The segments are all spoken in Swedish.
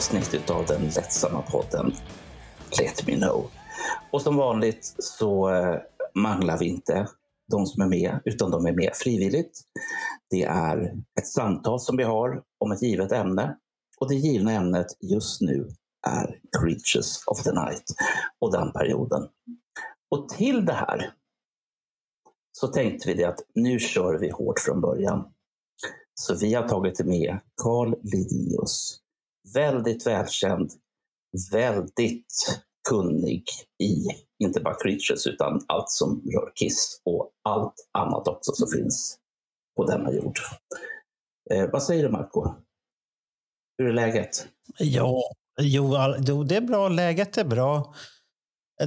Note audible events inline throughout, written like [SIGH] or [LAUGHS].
Avsnitt av den lättsamma podden Let Me Know. Och som vanligt så eh, manglar vi inte de som är med, utan de är med frivilligt. Det är ett samtal som vi har om ett givet ämne. Och det givna ämnet just nu är Creatures of the Night och den perioden. Och till det här så tänkte vi det att nu kör vi hårt från början. Så vi har tagit med Carl Lidius. Väldigt välkänd, väldigt kunnig i inte bara Creatures utan allt som rör Kiss och allt annat också som finns på denna jord. Eh, vad säger du Marco? Hur är läget? Ja, jo, jo, det är bra. Läget är bra.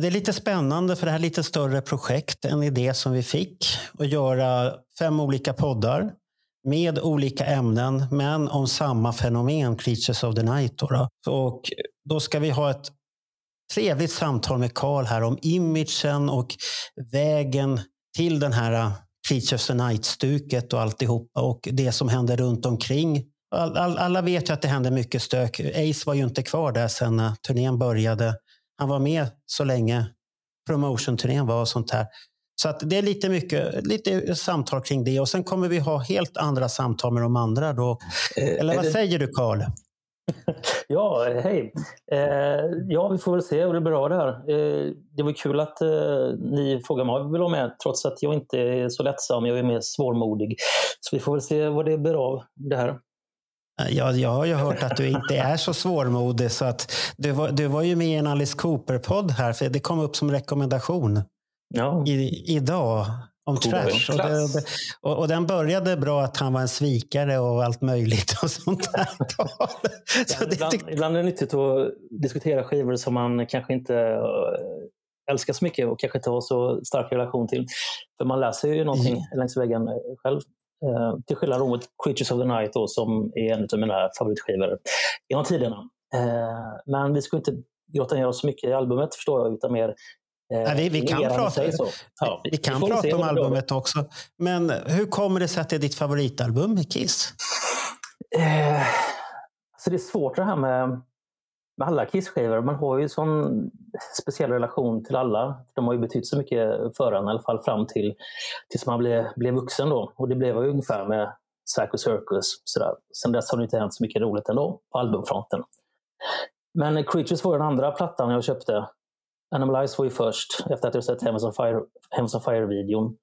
Det är lite spännande för det här är lite större projekt. En idé som vi fick att göra fem olika poddar med olika ämnen, men om samma fenomen, Creatures of the Night. Då, då. Och då ska vi ha ett trevligt samtal med Karl här om imagen och vägen till den här äh, Creatures of the Night-stuket och alltihopa och det som händer runt omkring. All, all, alla vet ju att det händer mycket stök. Ace var ju inte kvar där sen när turnén började. Han var med så länge promotion-turnén var och sånt här. Så att det är lite mycket lite samtal kring det och sen kommer vi ha helt andra samtal med de andra. Då. Eller vad säger du Karl? [LAUGHS] Ja, hej. Eh, ja, vi får väl se hur det blir av det här. Eh, det var kul att eh, ni frågade mig om jag vill vara med, trots att jag inte är så lättsam. Jag är mer svårmodig. Så vi får väl se vad det blir av det här. Ja, jag har ju hört att du inte är så svårmodig så att du var, du var ju med i en Alice Cooper-podd här för det kom upp som rekommendation Ja, i, idag om trash. Och, det, och, och den började bra att han var en svikare och allt möjligt och sånt där. [LAUGHS] så det, ibland, ibland är det nyttigt att diskutera skivor som man kanske inte eh, älskar så mycket och kanske inte har så stark relation till. För man läser ju någonting längs väggen eh, själv. Eh, till skillnad mot Creatures of the Night då, som är en av mina favoritskivor genom tiderna. Eh, men vi ska inte grotta ner oss så mycket i albumet förstår jag, utan mer Nej, vi- vi kan prata-. Ja, vi kan får väl se prata om albumet också. Men hur kommer det sig att det är ditt favoritalbum med Kiss? Eh, alltså det är svårt det här med, med alla Kiss-skivor. Man har ju en sån speciell relation till alla. De har ju betytt så mycket för en, i alla fall fram till tills man blev, blev vuxen. Då. Och det blev jag ungefär med Psycho Circus. Sådär. Sen dess har det inte hänt så mycket roligt ändå på albumfronten. Men Creatures var den andra plattan jag köpte. Animalize var ju först, efter att jag sett Heavens on Fire- Heavens on Fire-videon.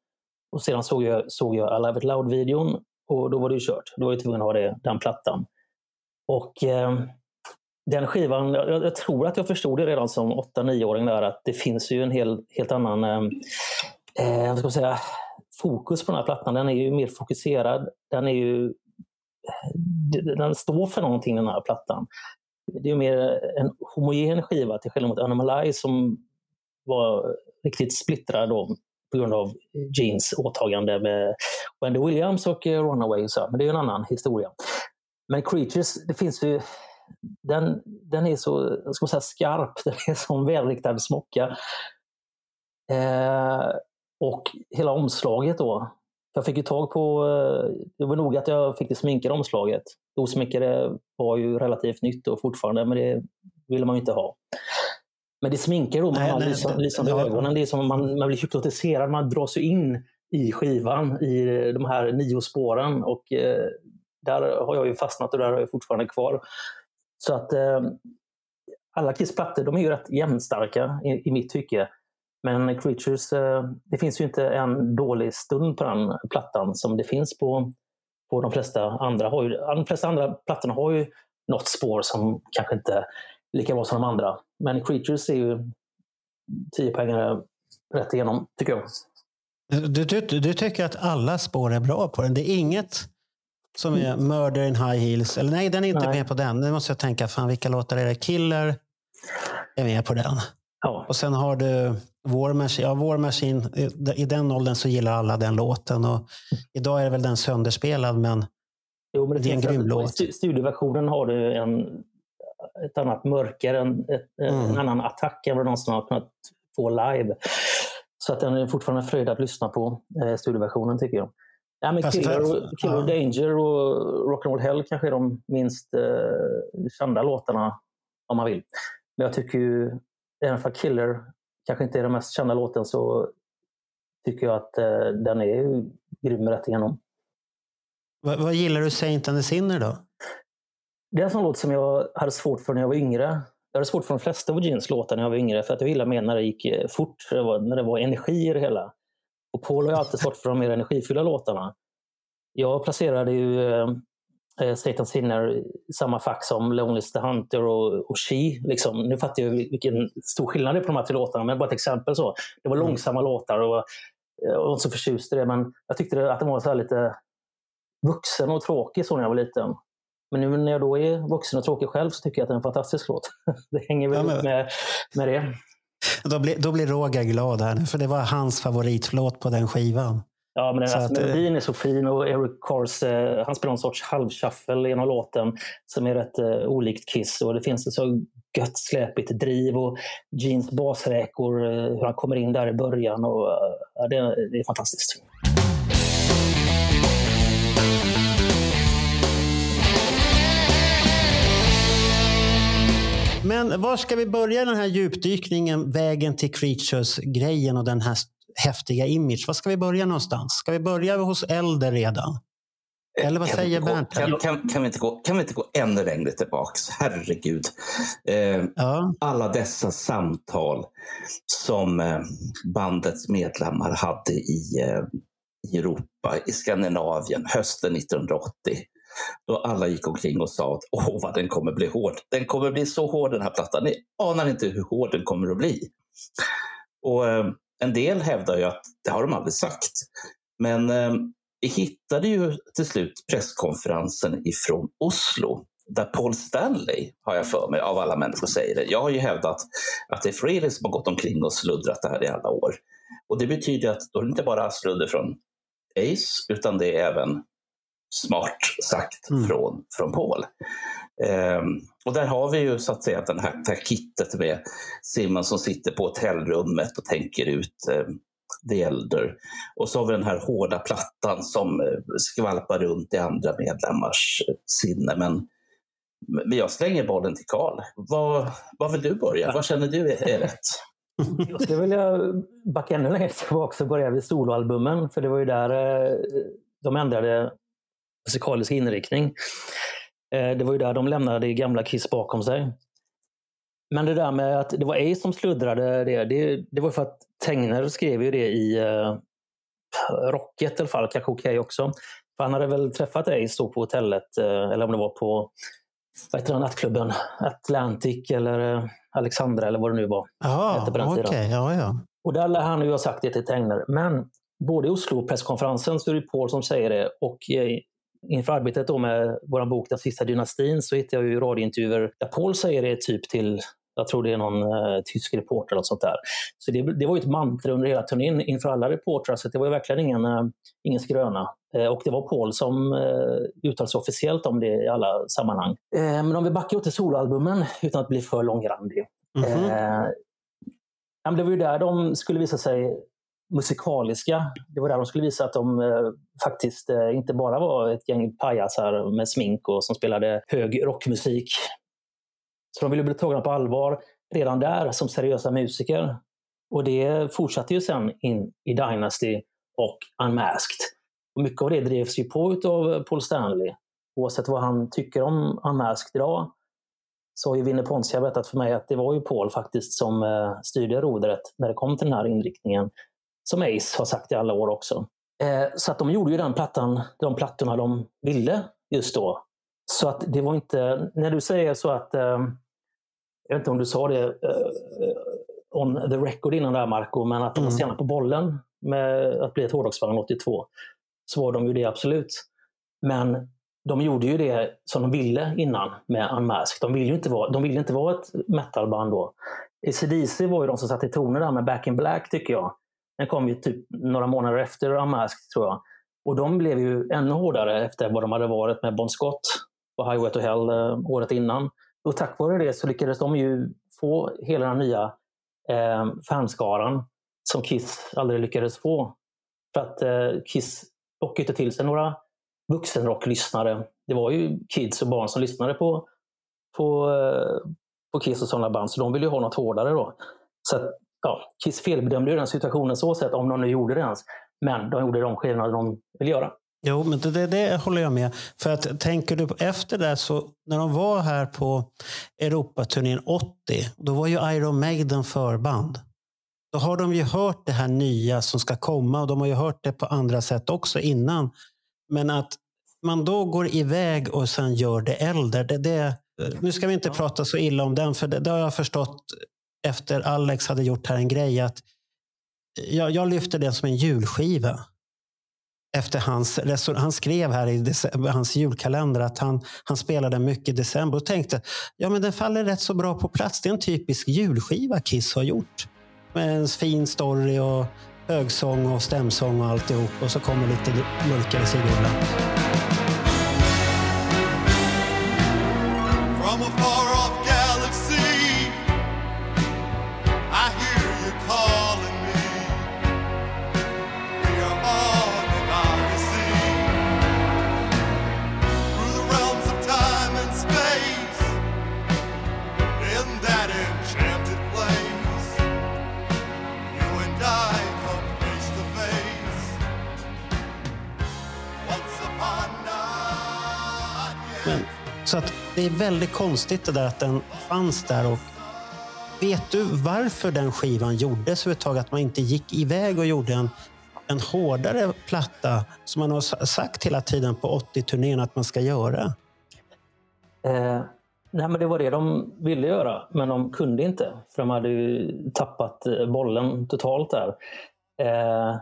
Och sedan såg jag, såg jag I Love It Loud-videon och då var det ju kört. Då var jag tvungen att ha det, den plattan. Och eh, den skivan, jag, jag tror att jag förstod det redan som 8-9-åring där att det finns ju en hel, helt annan ehm, eh, vad ska man säga, fokus på den här plattan. Den är ju mer fokuserad. Den är ju den står för någonting den här plattan. Det är mer en homogen skiva till skillnad mot Animalize som var riktigt splittrad då, på grund av Jeans åtagande med Wendy Williams och eh, Runaway. Och så. Men det är ju en annan historia. Men Creatures, det finns ju den, den är så ska man säga, skarp, [LAUGHS] den är som välriktad smocka. Eh, och hela omslaget då. Jag fick ju tag på, eh, det var nog att jag fick det sminkade omslaget. Det osminkade var ju relativt nytt och fortfarande, men det ville man ju inte ha. Men det sminkar då, man Nej, har lysande ögonen. Det är som man, man blir hypnotiserad, man dras ju in i skivan, i de här nio spåren. Och eh, där har jag ju fastnat och där har jag fortfarande kvar. Så att eh, alla Kiss plattor de är ju rätt jämnstarka i, i mitt tycke. Men Creatures, eh, det finns ju inte en dålig stund på den plattan som det finns på, på de flesta andra. Har ju, de flesta andra plattorna har ju något spår som kanske inte är lika bra som de andra. Men Creatures är ju 10 poängare rätt igenom, tycker jag. Du, du, du tycker att alla spår är bra på den? Det är inget som är Murder in High Heels? Eller nej, den är inte Nej. med på den. Nu måste jag tänka, fan vilka låtar är det? Killer är med på den. Ja, Och sen har du War Machine. Ja, War Machine i- I den åldern så gillar alla den låten. Och idag är väl den sönderspelad, men jo, men det, Det är en grym en- låt. stu- Studioversionen har du en, ett annat mörker, en, ett, Mm. en annan attack än vad någonsin har kunnat få live. Så att den är fortfarande fröjd att lyssna på, eh, studioversionen tycker jag. Ja, men Fast Killer, och, Killer ja. Danger och Rock'n'Roll Hell kanske är de minst eh, kända låtarna om man vill. Men jag tycker ju, även för Killer kanske inte är den mest kända låten så tycker jag att eh, den är grym rätt igenom. vad, vad gillar du Saint and the Sinner då? Det är en sån låt som jag hade svårt för när jag var yngre. Jag hade svårt för de flesta av Jeans låtar när jag var yngre för att jag gillade mer när det gick eh, fort, när det var, när det var energi i det hela. Och Paul har ju alltid stått för de mer energifyllda låtarna. Jag placerade ju eh, Satan Sinner samma fack som Lonely's the Hunter och, och She. Liksom. Nu fattar jag vilken stor skillnad det är på de här tre låtarna, men bara ett exempel. så. Det var långsamma låtar och eh, jag var inte så förtjust i det, men jag tyckte att den var så här lite vuxen och tråkig så när jag var liten. Men nu när jag då är vuxen och tråkig själv så tycker jag att det är en fantastisk låt. [LAUGHS] Det hänger väl Ja, men- med, med det. Då blir, då blir Roger glad här nu, för det var hans favoritlåt på den skivan. Ja, men den, Så alltså, att, eh, melodin är så fin och Eric Cars, eh, han spelar en sorts halvshuffle genom låten som är rätt eh, olikt Kiss. Och det finns ett så gött släpigt driv och Jeans basräkor, eh, hur han kommer in där i början. Och, eh, ja, det, det är fantastiskt. Men var ska vi börja den här djupdykningen, vägen till Creatures-grejen och den här häftiga image? Var ska vi börja någonstans? Ska vi börja hos Elder redan? Eller vad Kan vi säger Bernt? Kan, kan, kan, vi inte gå, kan vi inte gå ännu längre tillbaks? Herregud. Eh, Ja, alla dessa samtal som eh, bandets medlemmar hade i, eh, i Europa, i Skandinavien, hösten 1980. Då alla gick omkring och sa att åh vad den kommer bli hård. Den kommer bli så hård den här plattan. Ni anar inte hur hård den kommer att bli. Och eh, en del hävdar ju att det har de aldrig sagt. Men eh, vi hittade ju till slut presskonferensen ifrån Oslo där Paul Stanley, har jag för mig, av alla människor säger det. Jag har ju hävdat att det är Frehley som har gått omkring och sluddrat det här i alla år. Och det betyder att då är det inte bara sludder från Ace, utan det är även smart sagt Mm. från, från Paul. Ehm, och där har vi ju så att säga den här, det här kittet med Simon som sitter på hotellrummet och tänker ut eh, The Elder. Och så har vi den här hårda plattan som eh, skvalpar runt i andra medlemmars eh, sinne. Men, men jag slänger bollen till Karl. Vad, vad vill du börja? Vad känner du är, är rätt? [LAUGHS] Jag skulle vilja backa ännu längre tillbaka och börja vid soloalbumen. För det var ju där eh, de ändrade musikalisk inriktning. Eh, Det var ju där de lämnade det gamla Kiss bakom sig. Men det där med att det var Ace som sluddrade det, det, det var för att Tegner skrev ju det i eh, Rocket i alla fall, kanske okej också. För han hade väl träffat Ace då på hotellet, eh, eller om det var på vad heter den nattklubben? Atlantic eller eh, Alexandra eller vad det nu var. Hette på den okej. tiden. Ja, ja. Och där lär han ju ha sagt det till Tegner. Men både i Oslo-presskonferensen så är det Paul som säger det och inför arbetet då med vår bok Den sista dynastin så hittar jag ju radiointervjuer där Paul säger det typ till jag tror det är någon eh, tysk reporter eller sånt där. Så det, det var ju ett mantra under hela turnén inför alla reportrar, så det var ju verkligen ingen, eh, ingen skröna. Eh, och det var Paul som eh, uttalade sig officiellt om det i alla sammanhang. Eh, men om vi backar upp till soloalbumen utan att bli för långrandig. Ja, men det var ju där de skulle visa sig musikaliska. Det var där de skulle visa att de eh, faktiskt eh, inte bara var ett gäng pajasar med smink och som spelade hög rockmusik. Så de ville bli tagna på allvar redan där som seriösa musiker. Och det fortsatte ju sen in i Dynasty och Unmasked. Och mycket av det drevs ju på av Paul Stanley. Oavsett vad han tycker om Unmasked idag så har ju Vinnie Poncia berättat för mig att det var ju Paul faktiskt som eh, styrde rodret när det kom till den här inriktningen. Som Ace har sagt i alla år också. Eh, så att de gjorde ju den plattan, de plattorna de ville just då. Så att det var inte, när du säger så att, eh, jag vet inte om du sa det eh, on the record innan där Marco, men att de var Mm. sena på bollen med att bli ett hårdrocksband 82. Så var de ju det absolut. Men de gjorde ju det som de ville innan med Unmasked. De ville ju inte vara, de ville inte vara ett metalband då. ACDC var ju de som satte i tonen där med Back in Black tycker jag. Den kom ju typ några månader efter Unmasked tror jag. Och de blev ju ännu hårdare efter vad de hade varit med Bon Scott på Highway to Hell eh, året innan. Och tack vare det så lyckades de ju få hela den nya eh, fanskaran som Kiss aldrig lyckades få. För att eh, Kiss lockade inte till sig några vuxenrocklyssnare. Det var ju kids och barn som lyssnade på, på, eh, på Kiss och sådana band, så de ville ju ha något hårdare då. Så att, ja, Kiss felbedömde ju den situationen så sätt, om de nu gjorde det ens. Men de gjorde de skivorna de ville göra. Jo, men det, det, det håller jag med. För att tänker du på efter det så när de var här på Europaturnén 80, då var ju Iron Maiden förband. Då har de ju hört det här nya som ska komma och de har ju hört det på andra sätt också innan. Men att man då går iväg och sen gör det äldre. Det, det, nu ska vi inte Ja. prata så illa om den, för det, det har jag förstått efter Alex hade gjort här en grej. att jag, jag lyfte den som en julskiva efter hans Han skrev här i december, hans julkalender att han, han spelade mycket i december och tänkte ja men den faller rätt så bra på plats. Det är en typisk julskiva Kiss har gjort. Med en fin story och högsång och stämsång och alltihop. Och så kommer lite mörkare sidor ibland. Så att det är väldigt konstigt det där att den fanns där. Och vet du varför den skivan gjordes överhuvudtaget? Att man inte gick iväg och gjorde en, en hårdare platta som man har sagt hela tiden på 80-turnén att man ska göra? Eh, nej, men det var det de ville göra, men de kunde inte. För de hade ju tappat eh, bollen totalt där. Eh,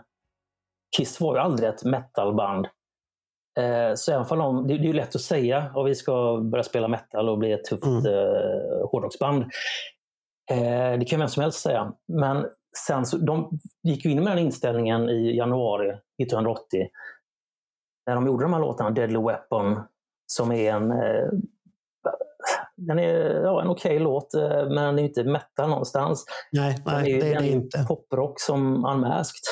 Kiss var ju aldrig ett metalband. Eh, så även om de, det, är ju lätt att säga att vi ska börja spela metal och bli ett tufft Mm. eh, hårdrocksband. Eh, det kan vem som helst säga. Men sen så, de gick ju in med den inställningen i januari 1980. När de gjorde de här låtarna, Deadly Weapon, som är en eh, den är ja, en okej låt, eh, men den är inte metal någonstans. Nej, Den nej är, det är det är inte. poprock som Unmasked.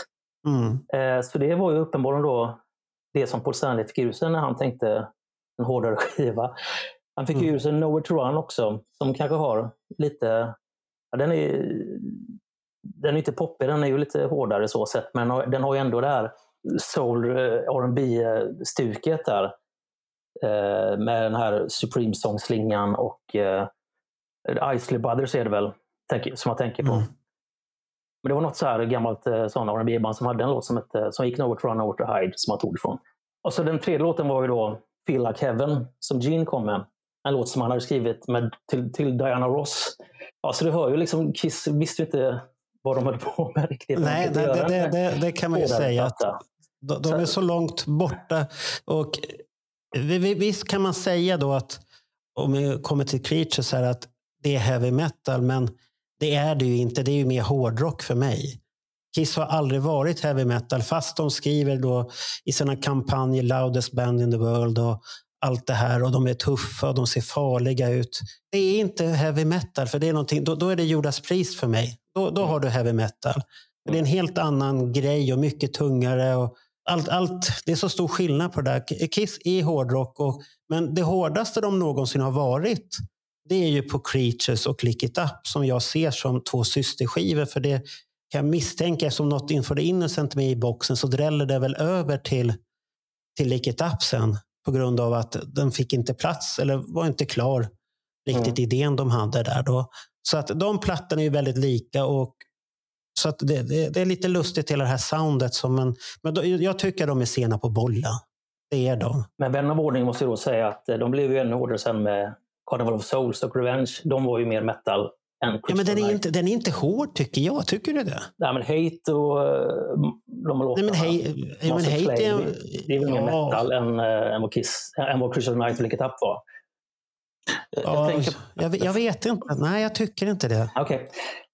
Mm. Eh, Så det var ju uppenbarligen då det som Paul Stanley fick ur sig när han tänkte en hårdare [LAUGHS] skiva. Han fick Mm. ur sig Nowhere to Run också, som kanske har lite... Ja, den är den är inte poppig, den är ju lite hårdare så sett, men den har ju ändå det här soul eh, rb stuket där. Eh, Med den här Supreme Song-slingan och eh, Isley Brothers är det väl, som jag tänker på. Mm. Men det var något så här gammalt eh, sån R&B-band som hade en låt som, hette, som gick to Run, Nowhere to Hide som man tog ifrån. Och så den tredje låten var ju då Feel Like Heaven som Gene kom med. En låt som han hade skrivit med, till, till Diana Ross. Ja, så du hör ju liksom, Kiss visste ju inte vad de höll på med riktigt. Nej, De det, det, det, det, det kan man ju säga. Att de, de är så långt borta. Och vi- vi- visst kan man säga då att om vi kommer till Creatures här att det är heavy metal, men det är det ju inte. Det är ju mer hårdrock för mig. Kiss har aldrig varit heavy metal, fast de skriver då i sina kampanjer Loudest band in the world och allt det här och de är tuffa och de ser farliga ut. Det är inte heavy metal, för det är någonting, då, då är det Judas Priest för mig. Då, då har du heavy metal. Det är en helt annan grej och mycket tungare. Och allt, allt, det är så stor skillnad på det där. Kiss är hårdrock, och, men det hårdaste de någonsin har varit det är ju på Creatures och Lick It Up som jag ser som två systerskivor. För det kan jag misstänka, eftersom något inför det Innocent med i boxen så dräller det väl över till, till Lick It Up sen på grund av att den fick inte plats eller var inte klar riktigt idén de hade där då. Så att de plattorna är ju väldigt lika. och så att det, det, det är lite lustigt hela det här soundet. Som en, men då, jag tycker de är sena på bollen. Det är de. Men vän av ordning måste ju då säga att eh, de blev ju ännu hårdare sen med Carnival of Souls och Revenge. De var ju mer metal än Ja, men den, är inte, den är inte hård tycker jag. Tycker du det? Nej, men Hate och uh, de låtarna. Nej, men ja, men hate är... det- är väl mer Ja. metal än, uh, än, vad Kiss, än vad Crystal Knight och Lick It Up var. Ja, Jag tänker, jag, jag vet inte. Nej, jag tycker inte det. Okej.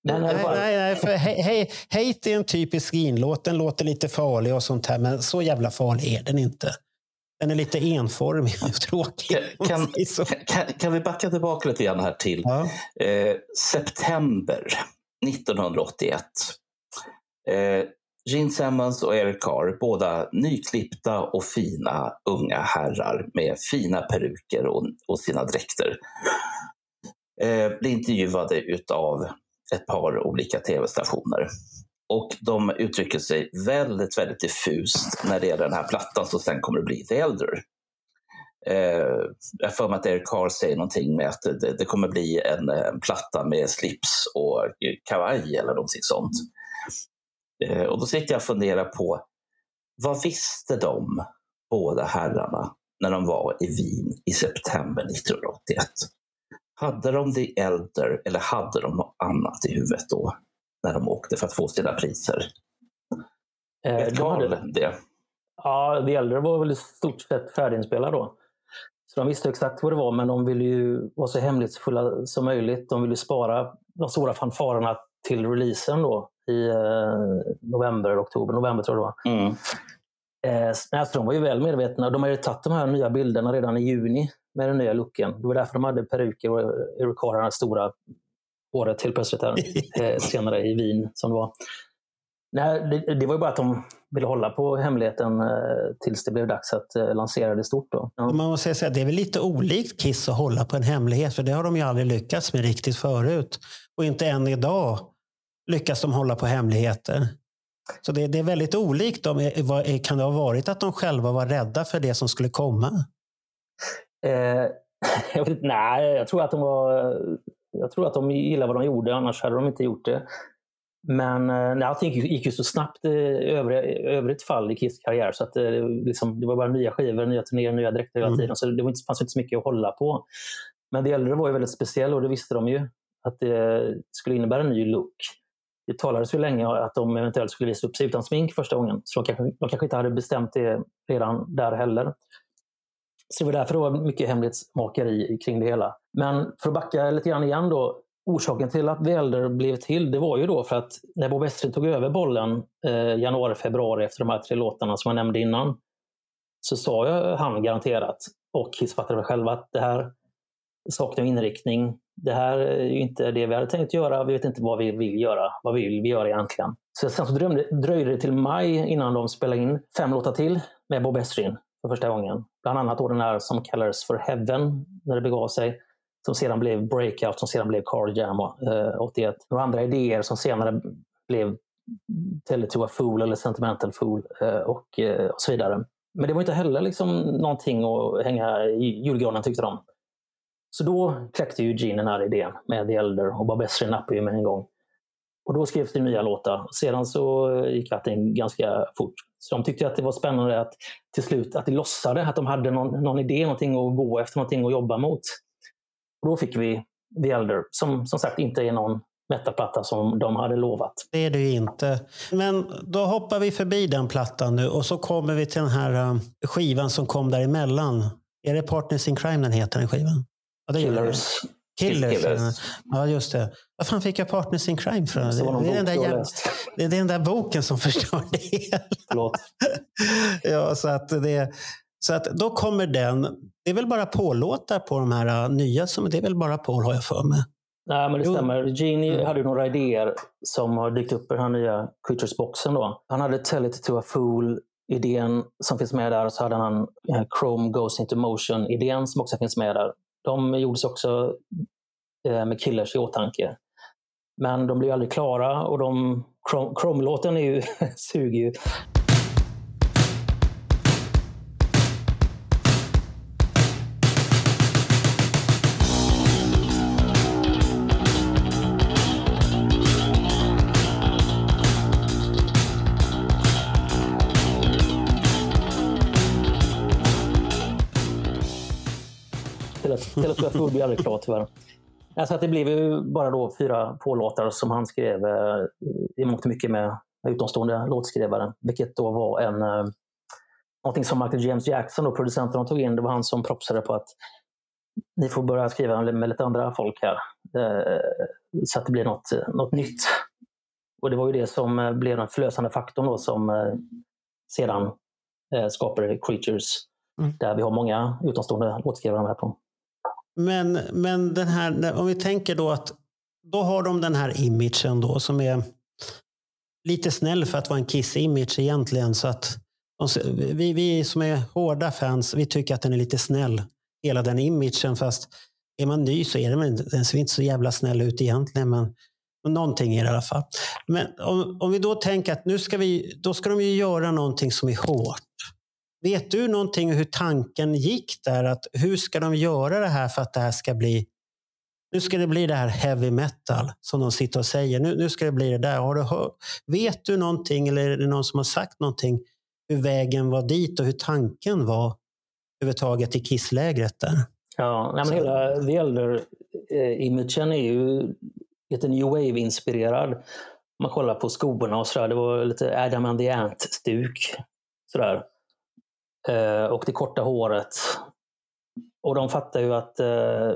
Men Nej, eh, bara, nej, nej, för he, he, Hate är en typisk Green-låt. Den låter lite farlig och sånt här, men så jävla farlig är den inte. Den är lite enformig och [LAUGHS] tråkig. kan, kan, kan vi backa tillbaka lite grann här till Ja. eh, september 1981. Eh, Gene Simmons och Eric Carr, båda nyklippta och fina unga herrar med fina peruker och, och sina dräkter, eh, blir intervjuade utav ett par olika tv-stationer. Och de uttrycker sig väldigt, väldigt diffust när det gäller den här plattan som sen kommer att bli The Elder. Eh, jag har för mig att Eric Carr säger någonting med att det, det kommer bli en, en platta med slips och kavaj eller någonting sånt. Eh, och då sitter jag och funderar på vad visste de, båda herrarna, när de var i Wien i september 1981? Hade de The Elder eller hade de något annat i huvudet då när de åkte för att få sina priser? eh, de hade, det? ja, The Elder var väl i stort sett färdiginspelad då. Så de visste exakt vad det var, men de ville ju vara så hemlighetsfulla som möjligt. De ville spara de stora fanfarerna till releasen då i eh, november, oktober, november tror jag det var. Mm. Eh, nej, så de var ju väl medvetna. De hade tagit de här nya bilderna redan i juni med den nya looken. Det var därför de hade peruker och det här stora håret helt plötsligt här, [LAUGHS] eh, senare i Wien som det var. Nej, det, det var ju bara att de ville hålla på hemligheten eh, tills det blev dags att eh, lansera det stort. Då. Ja. Man måste säga att det är väl lite olikt Kiss att hålla på en hemlighet, för det har de ju aldrig lyckats med riktigt förut. Och inte än idag lyckas de hålla på hemligheter. Så det, det är väldigt olikt. De, är- vad- kan det ha varit att de själva var rädda för det som skulle komma? Eh, [LAUGHS] jag vet, nej, jag tror att de var... Jag tror att de gillade vad de gjorde, annars hade de inte gjort det. Men eh, nej, allting gick, ju så snabbt i övriga, i övrigt fall i Kiss karriär. Så att, eh, liksom, det var bara nya skivor, nya turnéer, nya dräkter hela Mm. tiden. Så det var inte, fanns inte så mycket att hålla på. Men det äldre var ju väldigt speciell och det visste de ju. Att det skulle innebära en ny look. Det talades ju länge om att de eventuellt skulle visa upp sig utan smink första gången. Så de kanske, de kanske inte hade bestämt det redan där heller. Så det var därför det var mycket hemlighetsmakeri kring det hela. Men för att backa lite grann igen då. Orsaken till att The Elder blev till, det var ju då för att när Bob Esrin tog över bollen eh, januari, februari efter de här tre låtarna som jag nämnde innan. Så sa jag han garanterat, och Kiss fattade väl själva, att det här saknar inriktning. Det här är ju inte det vi hade tänkt göra. Vi vet inte vad vi vill göra. Vad vill vi göra egentligen? Så sen så drömde, dröjde det till maj innan de spelade in fem låtar till med Bob Esrin för första gången. Bland annat då den här som kallades för Heaven när det begav sig. Som sedan blev Breakout, som sedan blev Carl Jam eh, 81. Några andra idéer som senare blev Tell it to a fool eller Sentimental fool eh, och, eh, och så vidare. Men det var inte heller liksom någonting att hänga i julgranen tyckte de. Så då kläckte ju Gene den här idén med The Elder och Bob nappade ju med en gång. Och då skrevs det nya låtar. Sedan så gick allting ganska fort. Så de tyckte att det var spännande att till slut att de låtsade att de hade någon, någon idé, någonting att gå efter, någonting att jobba mot. Och då fick vi The Elder, som som sagt inte är någon metalplatta som de hade lovat. Det är det ju inte. Men då hoppar vi förbi den plattan nu och så kommer vi till den här eh, skivan som kom däremellan. Är det Partners in Crime den heter, den skivan? Ja, det det. Killers. Killers. Killers. Ja, just det. Vad fan fick jag Partners in Crime från? Det det, är den där jävla- [LAUGHS] det är den där boken som förstör det hela. [LAUGHS] Ja, så att det, så att då kommer den. Det är väl bara Paul-låtar på de här uh, nya. Som, det är väl bara Paul har jag för mig. Nej, men det Jo. stämmer. Gene Mm. hade ju några idéer som har dykt upp i den här nya Creatures-boxen. Då. Han hade Tell it to a fool-idén som finns med där och så hade han eh, Chrome Goes into motion-idén som också finns med där. De gjordes också eh, med Killers i åtanke. Men de blev aldrig klara och de, Chrome- Chrome-låten är ju, [LAUGHS] suger ju. Taylor Swift gjorde ju aldrig klart tyvärr. Alltså att det blev ju bara då fyra pålåtar som han skrev eh, i mångt och mycket med utomstående låtskrivare. Vilket då var en eh, någonting som Michael James Jackson, då, producenten tog in, det var han som propsade på att ni får börja skriva med lite andra folk här. Eh, så att det blir något, något nytt. Och det var ju det som eh, blev den förlösande faktorn då som eh, sedan eh, skapade Creatures. Mm. Där vi har många utomstående låtskrivare med på. Men, men den här, om vi tänker då att då har de den här imagen då som är lite snäll för att vara en Kiss-image egentligen. Så att de, vi, vi som är hårda fans, vi tycker att den är lite snäll. Hela den imagen. Fast är man ny så är den, den ser inte så jävla snäll ut egentligen. Men, men någonting är det i alla fall. Men om, om vi då tänker att nu ska vi, då ska de ju göra någonting som är hårt. Vet du någonting hur tanken gick där? Att hur ska de göra det här för att det här ska bli nu ska det bli det här heavy metal som de sitter och säger. Nu, nu ska det bli det där. Har du vet du någonting eller är det någon som har sagt någonting hur vägen var dit och hur tanken var överhuvudtaget i Kisslägret där? Ja, nej, men hela The Elder-imagen är ju lite New Wave-inspirerad. Man kollar på skoborna och sådär. Det var lite Adam and the Ant-stuk. Sådär. Eh, och det korta håret. Och de fattar ju att eh,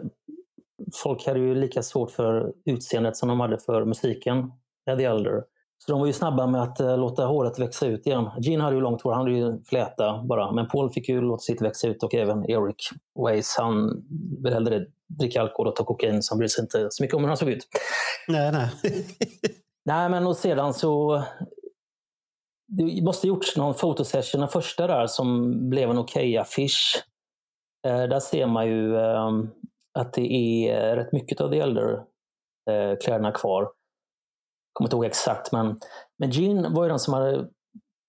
folk hade ju lika svårt för utseendet som de hade för musiken. The Elder. Så de var ju snabba med att eh, låta håret växa ut igen. Gene hade ju långt hår, han hade ju fläta bara. Men Paul fick ju låta sitt växa ut och även Eric Weiss, han vill hellre dricka alkohol och ta kokain så han bryr sig inte så mycket om hur han såg ut. Nej, nej. [LAUGHS] Nej, men och sedan så... Det måste ha gjorts någon fotosession, den första där, som blev en okej affisch. Eh, där ser man ju eh, att det är rätt mycket av The Elder eh, kläderna kvar. kommer inte ihåg exakt, men, men Gene var ju den som hade...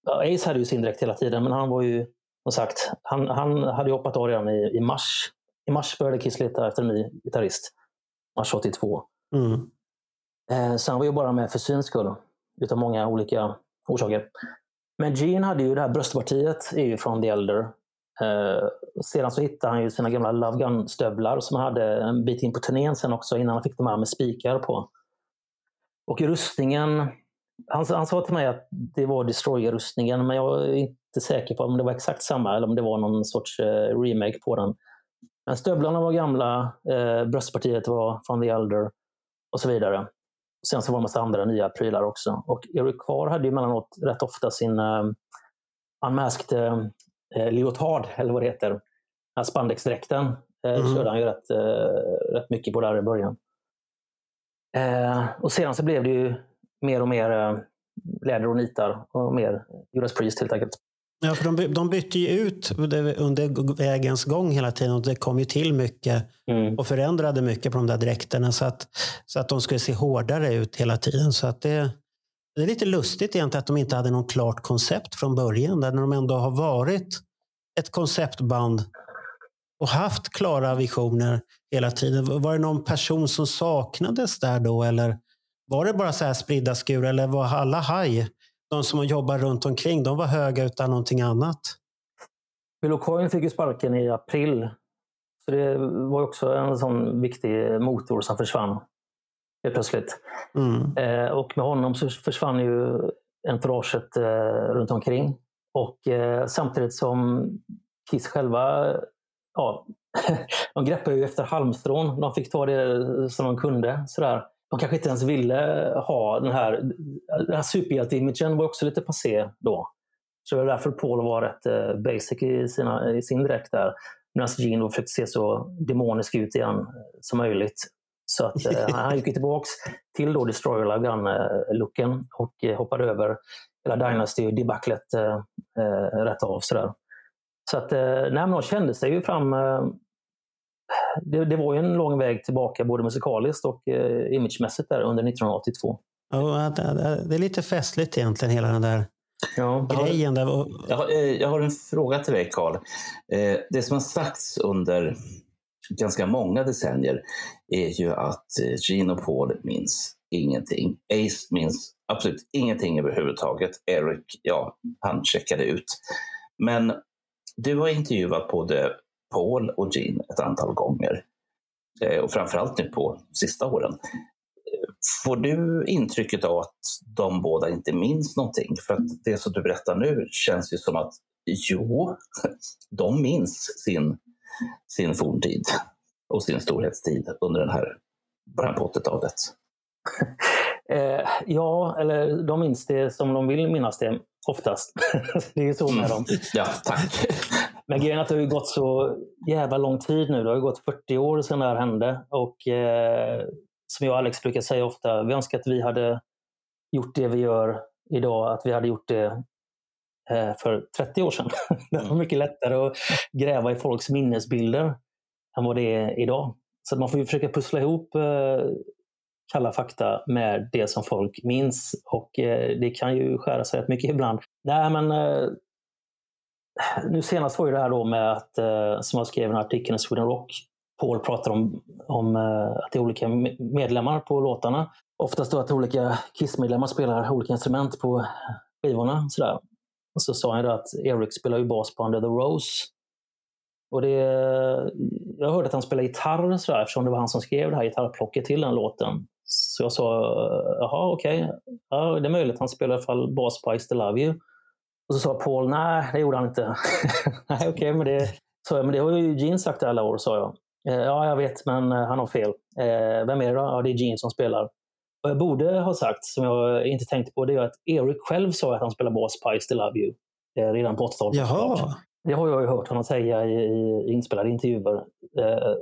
Ja, Ace hade ju sin dräkt hela tiden, men han var ju, som sagt, han, han hade ju hoppat av redan i, i mars. I mars började Kiss leta efter en ny gitarrist. Mars 82. Mm. Eh, Så han var ju bara med för syns skull. Utav många olika orsaker. Men Gene hade ju det här bröstpartiet är ju från The Elder. Eh, sedan så hittade han ju sina gamla Love Gun-stövlar som han hade en bit in på turnén sen också innan han fick de här med spikar på. Och rustningen. Han, han sa till mig att det var Destroyer-rustningen men jag är inte säker på om det var exakt samma eller om det var någon sorts eh, remake på den. Men stövlarna var gamla, eh, bröstpartiet var från The Elder och så vidare. Sen så var det en massa andra nya prylar också. Och Eric Carr hade ju emellanåt rätt ofta sin uh, unmasked uh, leotard, eller vad det heter. Den här spandexdräkten uh, Mhm. körde han ju rätt, uh, rätt mycket på där i början. Eh, och sedan så blev det ju mer och mer uh, läder och nitar och mer Judas Priest helt enkelt. Ja, för de, de bytte ju ut under vägens gång hela tiden och det kom ju till mycket Mm. och förändrade mycket på de där dräkterna så att, så att de skulle se hårdare ut hela tiden. Så att det, det är lite lustigt egentligen att de inte hade något klart koncept från början. Där de ändå har varit ett konceptband och haft klara visioner hela tiden. Var det någon person som saknades där då? Eller var det bara så här spridda skurar? Eller var alla haj? De som jobbar runt omkring, de var höga utan någonting annat. Bill O'Coin fick ju sparken i april. Så det var också en sån viktig motor som försvann helt plötsligt. Mm. Eh, och med honom så försvann ju entouraget eh, runt omkring. Och eh, samtidigt som Kiss själva, ja, [LAUGHS] de greppade ju efter halmstrån. De fick ta det som de kunde. Sådär. De kanske inte ens ville ha den här, den här superhjälte-imagen var också lite passé då. Så det var därför Paul var rätt eh, basic i, sina, i sin dräkt där. Medan Gene då försökte se så demonisk ut igen eh, som möjligt. Så att, eh, han gick tillbaka tillbaks till då Destroyer Love Gun-looken eh, och eh, hoppade över hela Dynasty-debaclet eh, eh, rätt av. Sådär. Så att, eh, nej, men de kände sig ju fram. Eh, det, det var ju en lång väg tillbaka både musikaliskt och eh, imagemässigt där under 1982. Ja, det- det det är lite festligt egentligen, hela den där Ja. grejen. Där. Jag har, eh, jag har en fråga till dig, Carl. Eh, Det som har sagts under ganska många decennier är ju att eh, Gene och Paul minns ingenting. Ace minns absolut ingenting överhuvudtaget. Eric, ja, han checkade ut. Men du har intervjuat både Paul och Gene ett antal gånger. Eh, och framförallt nu på sista åren. Får du intrycket av att de båda inte minns någonting? För att det som du berättar nu känns ju som att jo, [LAUGHS] de minns sin, sin forntid och sin storhetstid under den här början på 80-talet. Eh, ja, eller de minns det som de vill minnas det oftast. [LAUGHS] det är ju så med dem. Ja, tack. Men grejen är att det har gått så jävla lång tid nu. Det har gått 40 år sedan det här hände. Och eh, som jag och Alex brukar säga ofta, vi önskar att vi hade gjort det vi gör idag, att vi hade gjort det eh, för 30 år sedan. [LAUGHS] det var mycket lättare att gräva i folks minnesbilder än vad det är idag. Så man får ju försöka pussla ihop eh, kalla fakta med det som folk minns. Och eh, det kan ju skära sig rätt mycket ibland. Nej, men eh, nu senast var ju det här då med att, eh, som jag skrev i artikel i Sweden Rock, Paul pratar om, om eh, att det är olika medlemmar på låtarna. Oftast då att olika Kiss-medlemmar spelar olika instrument på skivorna. Sådär. Och så sa han ju då att Eric spelar ju bas på Under the Rose. Och det, jag hörde att han spelar gitarr sådär, eftersom det var han som skrev det här gitarrplocket till den låten. Så jag sa, jaha okej, ja, det är möjligt. Han spelar i alla fall bas på I still love you. Och så sa Paul, nej det gjorde han inte. [LAUGHS] nej okej, men, det, så, men det har ju Gene sagt i alla år, sa jag. Eh, ja, jag vet, men eh, han har fel. Eh, vem är det då? Ja, det är Gene som spelar. Vad jag borde ha sagt, som jag inte tänkte på, det är att Eric själv sa att han spelar bas på I still love you. Redan på 80-talet. Jaha. Det har jag ju hört honom säga i, i inspelade intervjuer.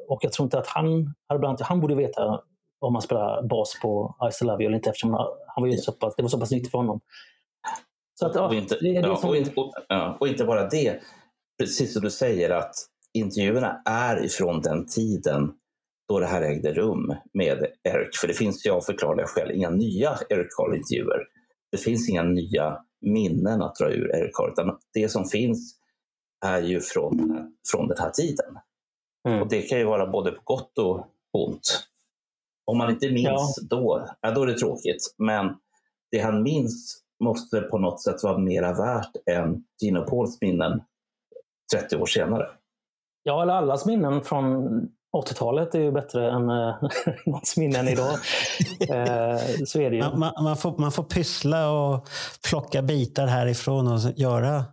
Och jag tror inte att han, han borde veta om han spelar bas på I still love you eller inte eftersom han var ju så pass, det var så pass nytt för honom. Så att, ja, och, inte, det det ja, och, inte, och, ja, och inte bara det, precis som du säger att intervjuerna är ifrån den tiden då det här ägde rum med Eric. För det finns ju av förklarliga skäl inga nya Eric Carl-intervjuer. Det finns inga nya minnen att dra ur Eric Carl, utan det som finns är ju från den här, från den här tiden. Mm. Och det kan ju vara både på gott och ont. Om man inte minns då, ja, då är det tråkigt. Men det han minns måste på något sätt vara mera värt än Gino Pauls minnen 30 år senare. Ja, eller allas minnen från 80-talet är ju bättre än eh, [LAUGHS] någons minnen idag. [LAUGHS] eh, så är det ju. Man, man, man, får, man får pyssla och plocka bitar härifrån och göra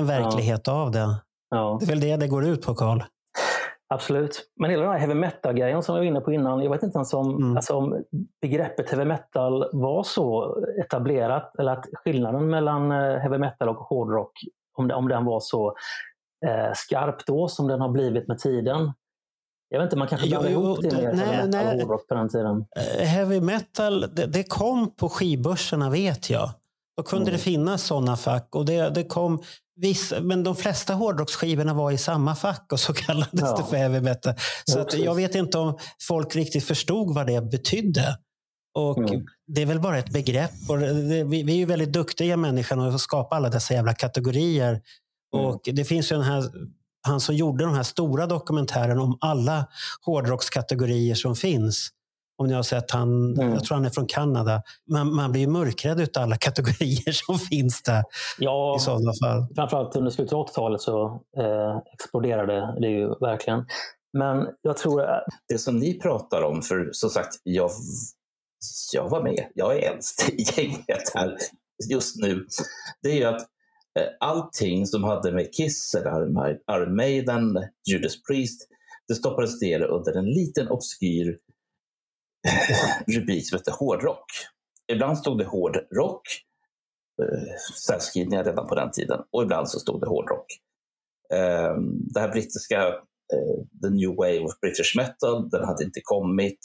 en verklighet av det. Ja. Det är väl det det går ut på, Karl. Absolut. Men hela den här heavy metal-grejen som jag var inne på innan, jag vet inte ens om, Mm. alltså om begreppet heavy metal var så etablerat, eller att skillnaden mellan eh, heavy metal och hårdrock, om, om den var så eh, skarp då som den har blivit med tiden. Jag vet inte, man kanske jo, ihop det med nej, heavy metal nej. och hårdrock på den tiden. Eh, Heavy metal, det, det kom på skivbörserna vet jag. Då kunde Mm. det finnas sådana fack. Och det, det kom vissa, men de flesta hårdrocksskivorna var i samma fack och så [LAUGHS] kallades Ja. det för heavy metal. Så Ja, jag vet inte om folk riktigt förstod vad det betydde. Och Mm. Det är väl bara ett begrepp. Och det, vi, vi är ju väldigt duktiga människor att skapa alla dessa jävla kategorier. Mm. Och Det finns ju den här, han som gjorde den här stora dokumentären om alla hårdrockskategorier som finns. Om ni har sett han, Mm. jag tror han är från Kanada. Man, man blir ju mörkrädd utav alla [LAUGHS] kategorier som finns där Ja, i sådana fall. framförallt under slutet av 80-talet så eh, exploderade det ju verkligen. Men jag tror Det som ni pratar om, för som sagt, jag, jag var med, jag är äldst i gänget här just nu, det är ju att eh, allting som hade med Kiss, eller Iron- Maiden, Judas Priest, det stoppades ner under en liten obskyr [LAUGHS] rubrik som hette hårdrock. Ibland stod det hårdrock, eh, särskrivningar redan på den tiden, och ibland så stod det hårdrock. Eh, det här brittiska eh, The New Wave of British Metal, den hade inte kommit.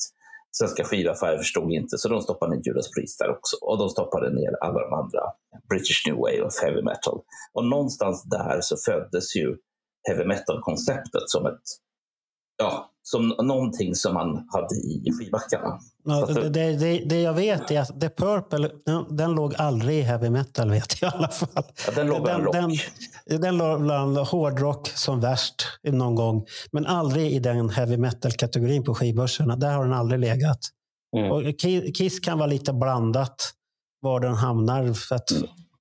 Svenska skivaffärer förstod inte, så de stoppade ner Judas Priest där också. Och de stoppade ner alla de andra British New Wave of Heavy Metal. Och någonstans där så föddes ju heavy metal-konceptet som ett Ja, som någonting som man hade i skivbackarna. Ja, det, det, det, jag vet är att The Purple, den, låg aldrig i heavy metal vet jag i alla fall. Ja, den låg bland rock. Den, den låg bland hårdrock som värst någon gång. Men aldrig i den heavy metal-kategorin på skivbörserna. Där har den aldrig legat. Mm. Och Ki- Kiss kan vara lite blandat var den hamnar. För att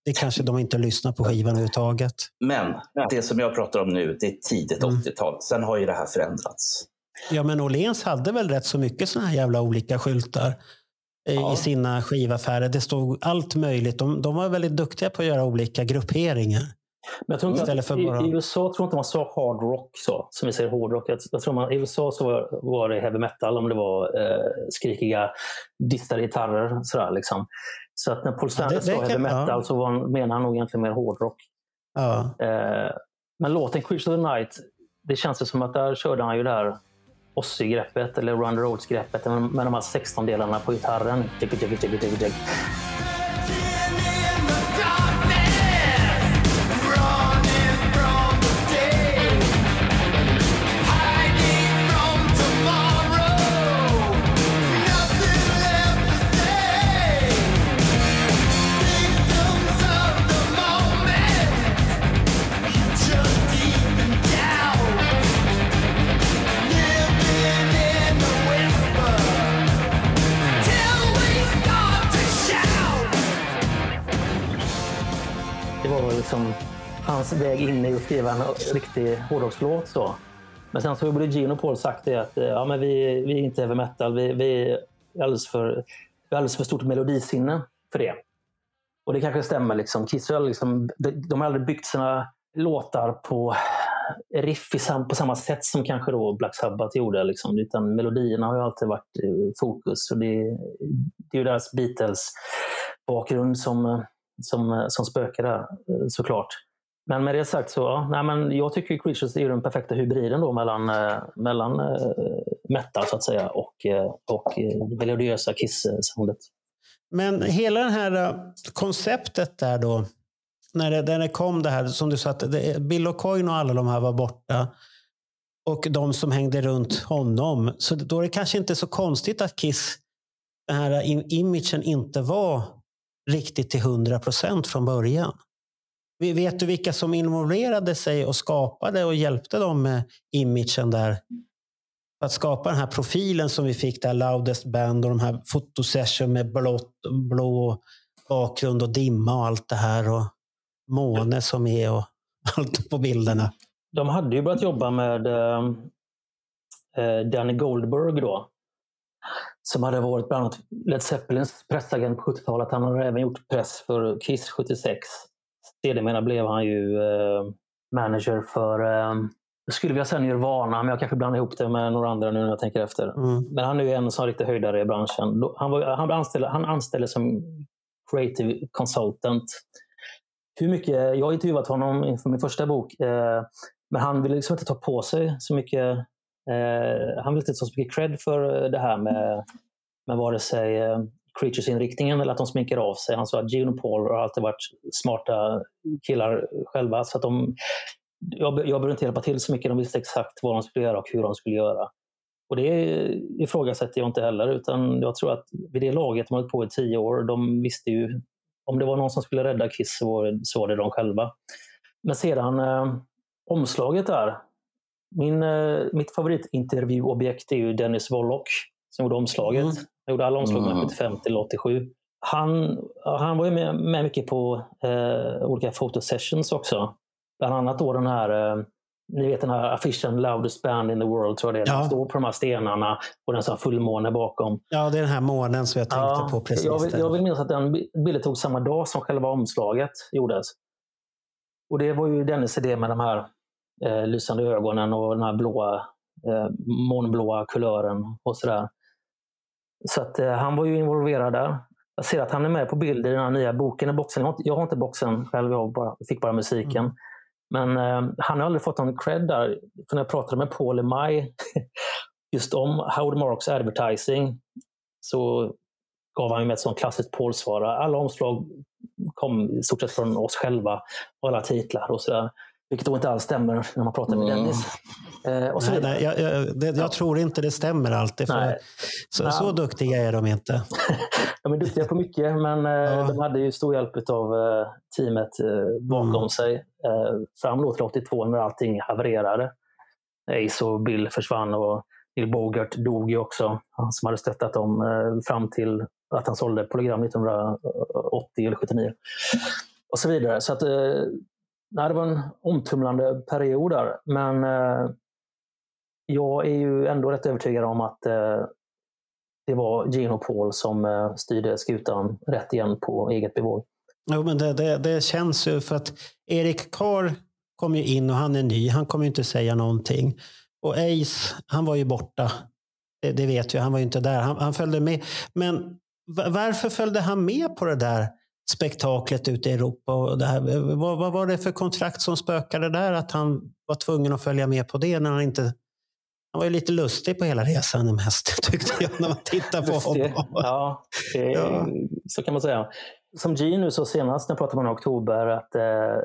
det kanske de inte lyssnar på skivan överhuvudtaget. Men det som jag pratar om nu, det är tidigt Mm. 80-tal. Sen har ju det här förändrats. Ja, men Åhléns hade väl rätt så mycket såna här jävla olika skyltar i, Ja. i sina skivaffärer. Det stod allt möjligt. De, de var väldigt duktiga på att göra olika grupperingar. Men jag tror inte Istället att, för i, bara- I USA tror jag inte man sa hard rock så, som vi säger hårdrock. Jag, jag tror man, I USA så var, var det heavy metal om det var eh, skrikiga distade gitarrer. Sådär, liksom. Så att när Paul Stanley det- det sa heavy metal ja. så var han, menade han nog egentligen mer hårdrock. Ja. Eh, men låten Creature of the Night, det känns ju som att där körde han ju det här Ozzy-greppet eller Run the Roads-greppet med, de här 16 delarna på gitarren. Jiggy, jiggy, jiggy, jiggy, jiggy. Inne i att skriva en riktig hårdrockslåt. Så. Men sen så har både Gene och Paul sagt det att eh, ja, men vi, vi är inte heavy metal. Vi, vi, är alldeles för, vi har alldeles för stort melodisinne för det. Och det kanske stämmer. Liksom. Kiss har liksom, de, har aldrig byggt sina låtar på riff på samma sätt som kanske då Black Sabbath gjorde. Liksom. Utan melodierna har ju alltid varit i fokus. Och det, det är ju deras Beatles-bakgrund som, som, som spökar där eh, såklart. Men med det sagt så, ja, nej, men jag tycker Creatures är den perfekta hybriden då mellan, eh, mellan eh, metal så att säga och, eh, och eh, det melodiösa Kiss-soundet. Men hela det här eh, konceptet där då, när det, när det kom det här, som du sa, att det, Bill O'Coin och alla de här var borta. Och de som hängde runt honom. Så då är det kanske inte så konstigt att Kiss, den här eh, imagen inte var riktigt till 100 procent från början. Vet du vilka som involverade sig och skapade och hjälpte dem med imagen där? För att skapa den här profilen som vi fick där, Loudest Band och de här fotosession med blått, blå bakgrund och dimma och allt det här. Och måne som är och [LAUGHS] allt på bilderna. De hade ju börjat jobba med ehm, eh, Danny Goldberg då. Som hade varit bland annat Led Zeppelins pressagent på 70-talet. Han hade även gjort press för Kiss 76. Sedermera blev han ju eh, manager för, eh, jag skulle vilja säga Nirvana, men jag kanske blandar ihop det med några andra nu när jag tänker efter. Mm. Men han är ju en sån riktig höjdare i branschen. Han, var, han, anställde, han anställde som creative consultant. Hur mycket, jag har intervjuat honom inför min första bok, eh, men han ville liksom inte ta på sig så mycket. Han ville inte ta så mycket cred för det här med, med vare sig Creatures-inriktningen eller att de sminkar av sig. Han sa att Gene och Paul har alltid varit smarta killar själva. Så att de, jag, jag behöver inte hjälpa till så mycket. De visste exakt vad de skulle göra och hur de skulle göra. Och det ifrågasätter jag inte heller, utan jag tror att vid det laget, de har hållit på i tio år, de visste ju om det var någon som skulle rädda Kiss så var det, så var det de själva. Men sedan eh, omslaget där. Min, eh, mitt favoritintervjuobjekt är ju Dennis Wollock som gjorde omslaget. Mm. Han gjorde alla omslag mellan Mm. 75 till 87. Han, han var ju med, med mycket på eh, olika fotosessions också. Bland annat då den här eh, ni vet den här affischen Loudest Band in the World, tror jag det är. Ja. Den står på de här stenarna och den har fullmåne bakom. Ja, det är den här månen som jag tänkte Ja, på precis. jag, vill, jag vill minnas att den bi- bilden togs samma dag som själva omslaget gjordes. Och det var ju Dennis idé med de här eh, lysande ögonen och den här blåa, eh, månblåa kulören och sådär. Så att, eh, han var ju involverad där. Jag ser att han är med på bild i den här nya boken i boxen. Jag har inte, jag har inte boxen själv, jag bara, fick bara musiken. Men eh, han har aldrig fått någon cred där. För när jag pratade med Paul i maj [LAUGHS] just om Howard Marks advertising så gav han ju med ett sånt klassiskt Paul-svar. Alla omslag kom i stort sett från oss själva alla titlar och sådär. Vilket då inte alls stämmer när man pratar med Mm. Dennis. Eh, och så Nej, vidare. nej, jag, jag, det, jag tror inte det stämmer alltid. Så, Ja. så duktiga är de inte. [LAUGHS] De är duktiga på mycket, men eh, Ja. de hade ju stor hjälp av eh, teamet eh, bakom Mm. sig. Eh, fram då till 82 när allting havererade. Ace och Bill försvann och Neil Bogart dog ju också. Han som hade stöttat dem eh, fram till att han sålde Polygram 1980 eller 79. och så vidare. Så att, nej, det var en omtumlande period där. Men eh, jag är ju ändå rätt övertygad om att eh, det var Gino Paul som eh, styrde skutan rätt igen på eget bevåg. Jo, men det, det, det känns ju för att Erik Carr kom ju in och han är ny. Han kommer ju inte säga någonting. Och Ace, han var ju borta. Det, det vet vi, han var ju inte där. Han, han följde med. Men varför följde han med på det där spektaklet ute i Europa? Och det här? Vad, vad var det för kontrakt som spökade där? Att han var tvungen att följa med på det när han inte... Han var ju lite lustig på hela resan mest, [LAUGHS] tyckte jag, när man tittar på honom. Ja, det, Ja. så kan man säga. Som Gene nu så senast när pratade honom i oktober att eh,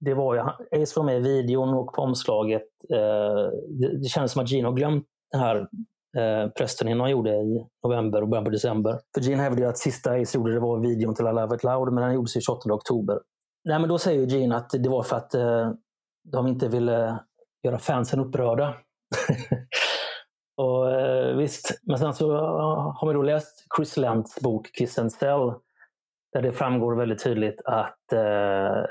det var ju, Ace var med i videon och på omslaget. Eh, det, det kändes som att har glömt den här eh, pressturnén gjorde i november och början på december. För Gene hävdade att sista Ace gjorde det var videon till I Love It Loud, men den gjordes i 28 oktober. Nej, men då säger Gene att det var för att eh, de inte ville göra fansen upprörda. [LAUGHS] och eh, visst, men sen så eh, har man då läst Chris Lents bok Kiss and Sell där det framgår väldigt tydligt att eh,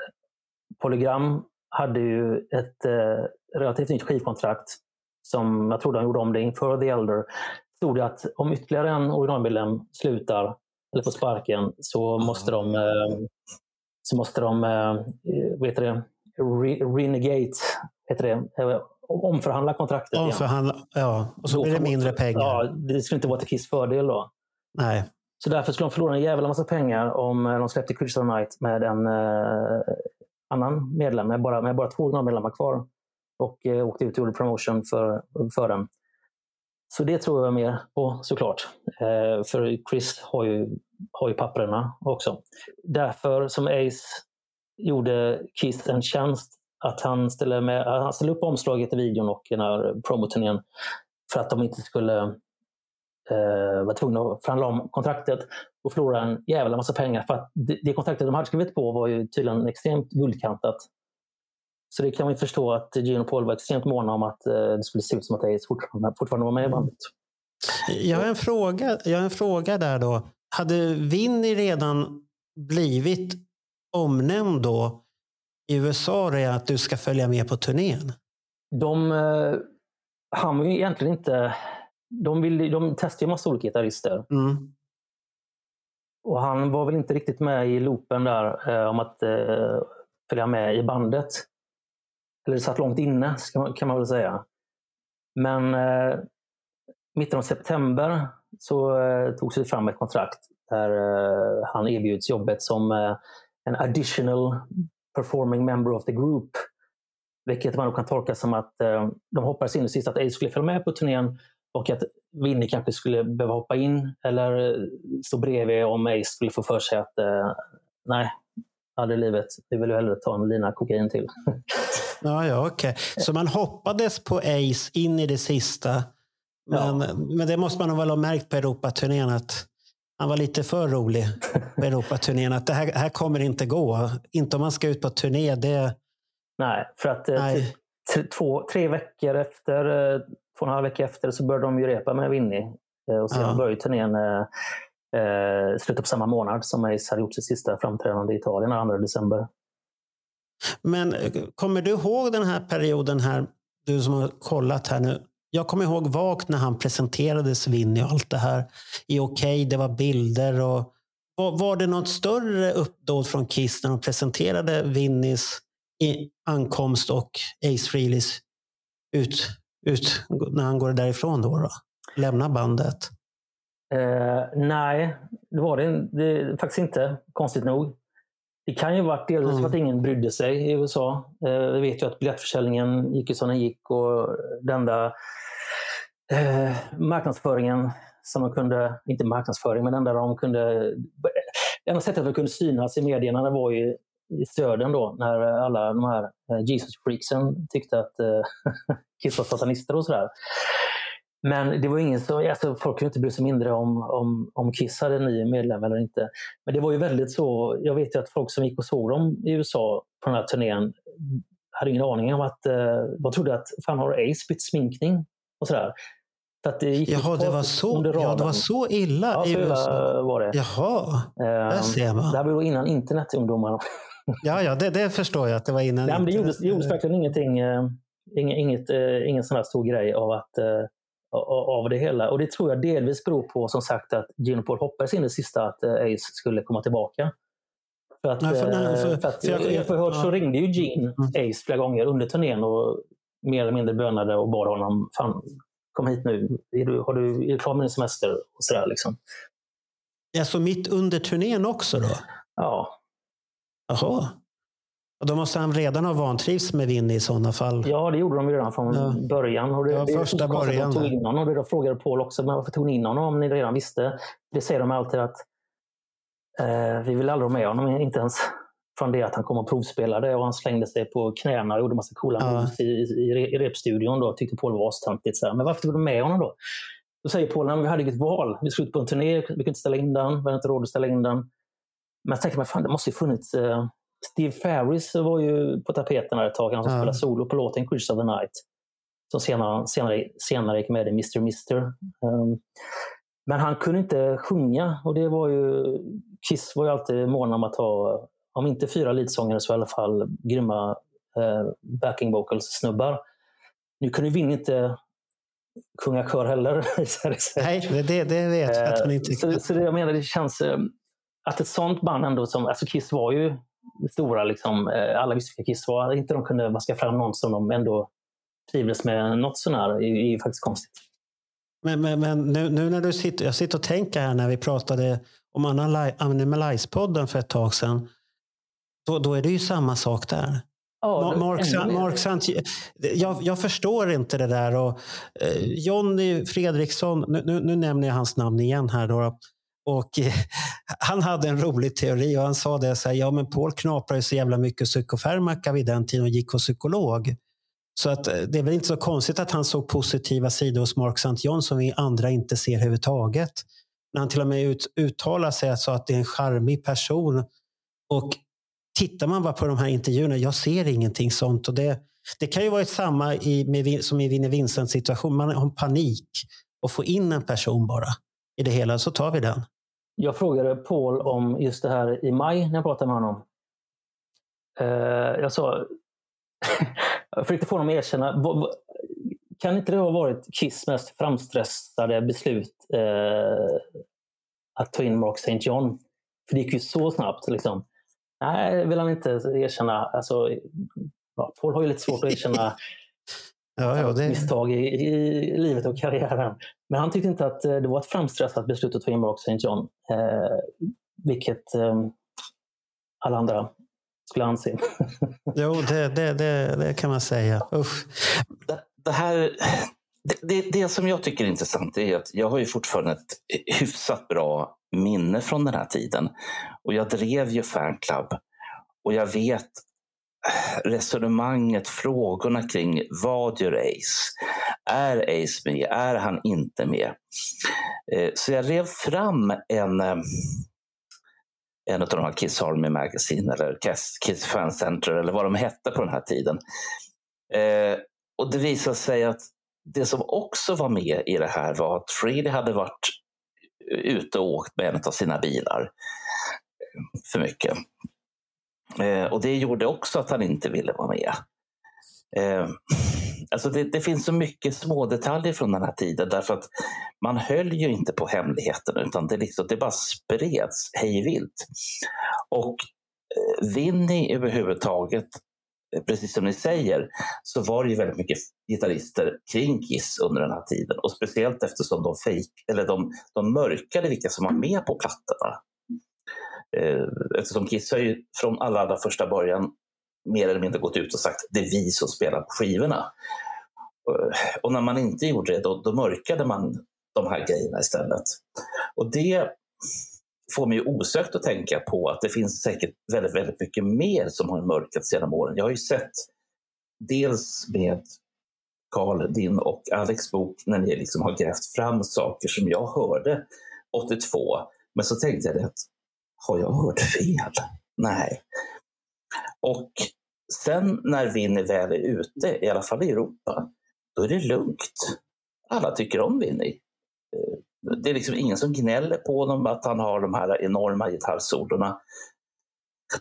Polygram hade ju ett eh, relativt nytt skivkontrakt som jag tror de gjorde om det inför The Elder. stod det att om ytterligare en originalmedlem slutar eller får sparken så måste de, eh, så måste de eh, vad heter det, Re renegate, heter det, eh, omförhandla kontraktet. igen. Omförhandla, ja, och så blir det mindre pengar. Ja, det skulle inte vara till Kiss fördel då. Nej. Så därför skulle de förlora en jävla massa pengar om de släppte Crystal Night med en eh, annan medlem, med bara, med bara två originalmedlemmar kvar. Och eh, åkte ut och gjorde promotion för, för den. Så det tror jag mer på såklart. Eh, för Chris har ju, har ju papperna också. Därför som Ace gjorde Kiss en tjänst att han ställde, med, han ställde upp omslaget i videon och den här promoturnén för att de inte skulle eh, vara tvungna att förhandla om kontraktet och förlora en jävla massa pengar. För att det, det kontraktet de hade skrivit på var ju tydligen extremt guldkantat. Så det kan man ju förstå att och Paul var extremt måna om att eh, det skulle se ut som att Ace fortfarande, fortfarande var med i bandet. Jag har, en fråga, jag har en fråga där då. Hade Winnie redan blivit omnämnd då i USA det att du ska följa med på turnén? De, eh, han var ju egentligen inte... De, vill, de testade ju massa olika gitarrister. Mm. Och han var väl inte riktigt med i loopen där eh, om att eh, följa med i bandet. Eller det satt långt inne man, kan man väl säga. Men eh, mitten av september så eh, togs det fram ett kontrakt där eh, han erbjuds jobbet som eh, en additional performing member of the group. Vilket man då kan tolka som att eh, de hoppades in i sist att Ace skulle följa med på turnén och att Winnie kanske skulle behöva hoppa in eller eh, stå bredvid om Ace skulle få för sig att eh, nej, aldrig i livet. Vi vill ju hellre ta en lina kokain till. [LAUGHS] Ja, ja, okej. Så man hoppades på Ace in i det sista. Men, men det måste man väl ha märkt på Europaturnén att han var lite för rolig på [LAUGHS] Europaturnén. Att det här, här kommer inte gå. Inte om man ska ut på turné. Det, nej, för att eh, Nej. två, tre veckor efter, eh, två och en halv vecka efter så började de ju repa med Winnie. Eh, och sen Ja. började turnén eh, slutet på samma månad som Ace hade gjort sitt sista framträdande i Italien, den 2 december. Men eh, kommer du ihåg den här perioden här, du som har kollat här nu? Jag kommer ihåg vagt när han presenterades Winnie och allt det här. I Okej, det var bilder och var, var det något större uppdåd från Kiss när de presenterade Winnies ankomst och Ace Frehleys ut, ut när han går därifrån då? då? Lämna bandet. Eh, nej, det var det, det faktiskt inte, konstigt nog. Det kan ju varit delvis Mm. för att ingen brydde sig i USA. Eh, vi vet ju att biljettförsäljningen gick ju som den gick och den enda eh, marknadsföringen som de kunde, inte marknadsföring, men den enda de kunde, det enda sättet att de kunde synas i medierna det var ju i södern då, när alla de här eh, Jesus freaksen tyckte att eh, [LAUGHS] Kiss var satanister och sådär. Men det var ingen så, alltså, folk kunde inte bry sig mindre om, om, om Kiss hade en ny medlem eller inte. Men det var ju väldigt så, jag vet ju att folk som gick och såg dem i USA på den här turnén hade ingen aning om att, eh, de trodde att fan har Ace bytt sminkning och sådär. Så att det gick Jaha, det var så, ja, det var så illa Ja, i så USA? illa var det. Jaha, Ehm, där ser man. Det här var innan internetungdomar Ja, ja det, det förstår jag att det var innan. Nej, men det internet- gjordes, det gjordes verkligen ingenting, eh, inget, inget, eh, ingen sån här stor grej av, att, eh, av det hela. Och det tror jag delvis beror på som sagt att och Paul hoppades in det sista att eh, Ace skulle komma tillbaka. För att, Nej, för- nej, eh, för- för att för jag- jag, jag, hört så ringde ju Gene Ace flera gånger under turnén och mer eller mindre bönade och bad honom Fan, kom hit nu. Är du, har du, är du klar med din semester? Och sådär, liksom. Ja, så mitt under turnén också då? Ja, Jaha. Och då måste han redan ha vantrivts med Vinny i sådana fall. Ja, det gjorde de redan från Ja. början. Och det, Ja, det första att början de tog in honom. Och det frågade Paul också, men varför tog ni in honom om ni redan visste? Det säger de alltid att eh, vi vill aldrig ha med honom, inte ens från det att han kom och provspelade och han slängde sig på knäna och gjorde massa coola Ja. moves i, i, i repstudion. Då, tyckte Paul var astöntigt. Men varför tog du med honom då? Då säger Paul, "Nej, men vi hade inget val. Vi skulle ut på en turné, vi kunde inte ställa in den. Vi hade inte råd att ställa in den. Men jag tänkte, men fan, det måste ju funnits... Eh, Steve Ferris var ju på tapeten ett tag. Han som Ja. spelade solo på låten Creatures of the Night. Som senare, senare, senare gick med i Mr. Mister. Um, men han kunde inte sjunga och det var ju... Kiss var ju alltid måna om att ha, om inte fyra leadsångare så i alla fall grymma eh, backing vocals-snubbar. Nu kunde Vinn inte sjunga kör heller. [LAUGHS] Nej, det, det, vet jag att han inte Eh, så, så det, jag menar, det känns eh, att ett sånt band ändå som, alltså Kiss var ju stora, liksom, eh, alla visste vilka Kiss var. Inte de kunde vaska fram någon som de ändå trivdes med något sånär är, är ju faktiskt konstigt. Men, men, men nu, nu när du sitter, jag sitter och tänker här när vi pratade om Animalize-podden för ett tag sedan. Då, då är det ju samma sak där. Ma- det- Mark. Mark Sant, jag, jag förstår inte det där. Och, eh, Jonny Fredriksson, nu, nu, nu nämner jag hans namn igen här. Då, och, eh, han hade en rolig teori och han sa det så här, ja men Paul knaprade så jävla mycket psykofarmaka vid den tiden och gick hos psykolog. Så att, eh, det är väl inte så konstigt att han såg positiva sidor hos Mark St. John som vi andra inte ser överhuvudtaget. När han till och med ut, uttalar sig så att det är en charmig person. Och tittar man bara på de här intervjuerna, jag ser ingenting sånt. Och det, det kan ju vara samma i, med, som i Vinnie Vincents situation. Man har en panik och få in en person bara i det hela, så tar vi den. Jag frågade Paul om just det här i maj när jag pratade med honom. Eh, jag sa, [LAUGHS] jag försökte få honom att erkänna, kan inte det ha varit Kiss mest framstressade beslut eh, att ta in Mark St. John? För det gick ju så snabbt. Liksom. Nej, det vill han inte erkänna. Alltså, ja, Paul har ju lite svårt att erkänna [LAUGHS] Ja, ja, det, misstag i, i livet och karriären. Men han tyckte inte att eh, det var ett framstressat beslut att ta in Mark St. John. Eh, vilket eh, alla andra skulle anse. [LAUGHS] jo, det, det, det, det kan man säga. Usch. det, det här... Det, det, det som jag tycker är intressant är att jag har ju fortfarande ett hyfsat bra minne från den här tiden. Och jag drev ju fanclub. Och jag vet resonemanget, frågorna kring vad gör Ace? Är Ace med? Är han inte med? Eh, så jag rev fram en, eh, en av de här Kiss Army Magazine eller Kiss, Fan Center eller vad de hette på den här tiden. Eh, och det visade sig att det som också var med i det här var att Freely hade varit ute och åkt med en av sina bilar för mycket. Eh, och det gjorde också att han inte ville vara med. Eh, alltså det, det finns så mycket små detaljer från den här tiden därför att man höll ju inte på hemligheten utan det, liksom, det bara spreds hejvilt. Och eh, Vinny överhuvudtaget, eh, precis som ni säger, så var det ju väldigt mycket gitarrister kring Kiss under den här tiden. Och speciellt eftersom de, fake, eller de, de mörkade vilka som var med på plattorna. Eh, eftersom Kiss har ju från allra, allra första början mer eller mindre gått ut och sagt det är vi som spelar på skivorna. Eh, och när man inte gjorde det, då, då mörkade man de här grejerna istället. Och det får mig osökt att tänka på att det finns säkert väldigt, väldigt mycket mer som har mörkats genom åren. Jag har ju sett dels med Karl, din och Alex bok när ni liksom har grävt fram saker som jag hörde 82. Men så tänkte jag att har jag hört fel? Nej. Och sen när Winnie väl är ute, i alla fall i Europa, då är det lugnt. Alla tycker om Winnie. Eh, det är liksom ingen som gnäller på honom att han har de här enorma gitarrsolorna.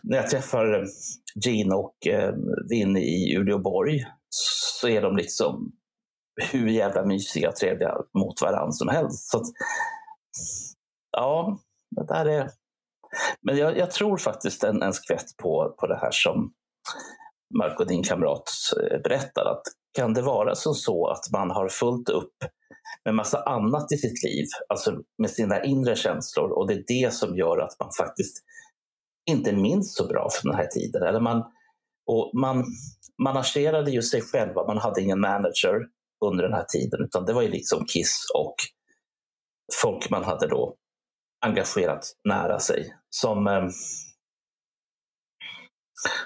när jag träffar eh, Gene och eh, Winnie i Uleåborg så är de liksom hur jävla mysiga och trevliga mot varandra som helst. Så att, ja, det där är... Men jag, jag tror faktiskt en, en skvätt på, på det här som Marco, din kamrat, eh, berättar. Att kan det vara som så att man har fullt upp med massa annat i sitt liv, alltså med sina inre känslor och det är det som gör att man faktiskt inte minns så bra från den här tiden. Eller man, och man managerade ju sig själva, man hade ingen manager under den här tiden utan det var ju liksom Kiss och folk man hade då engagerat nära sig som eh,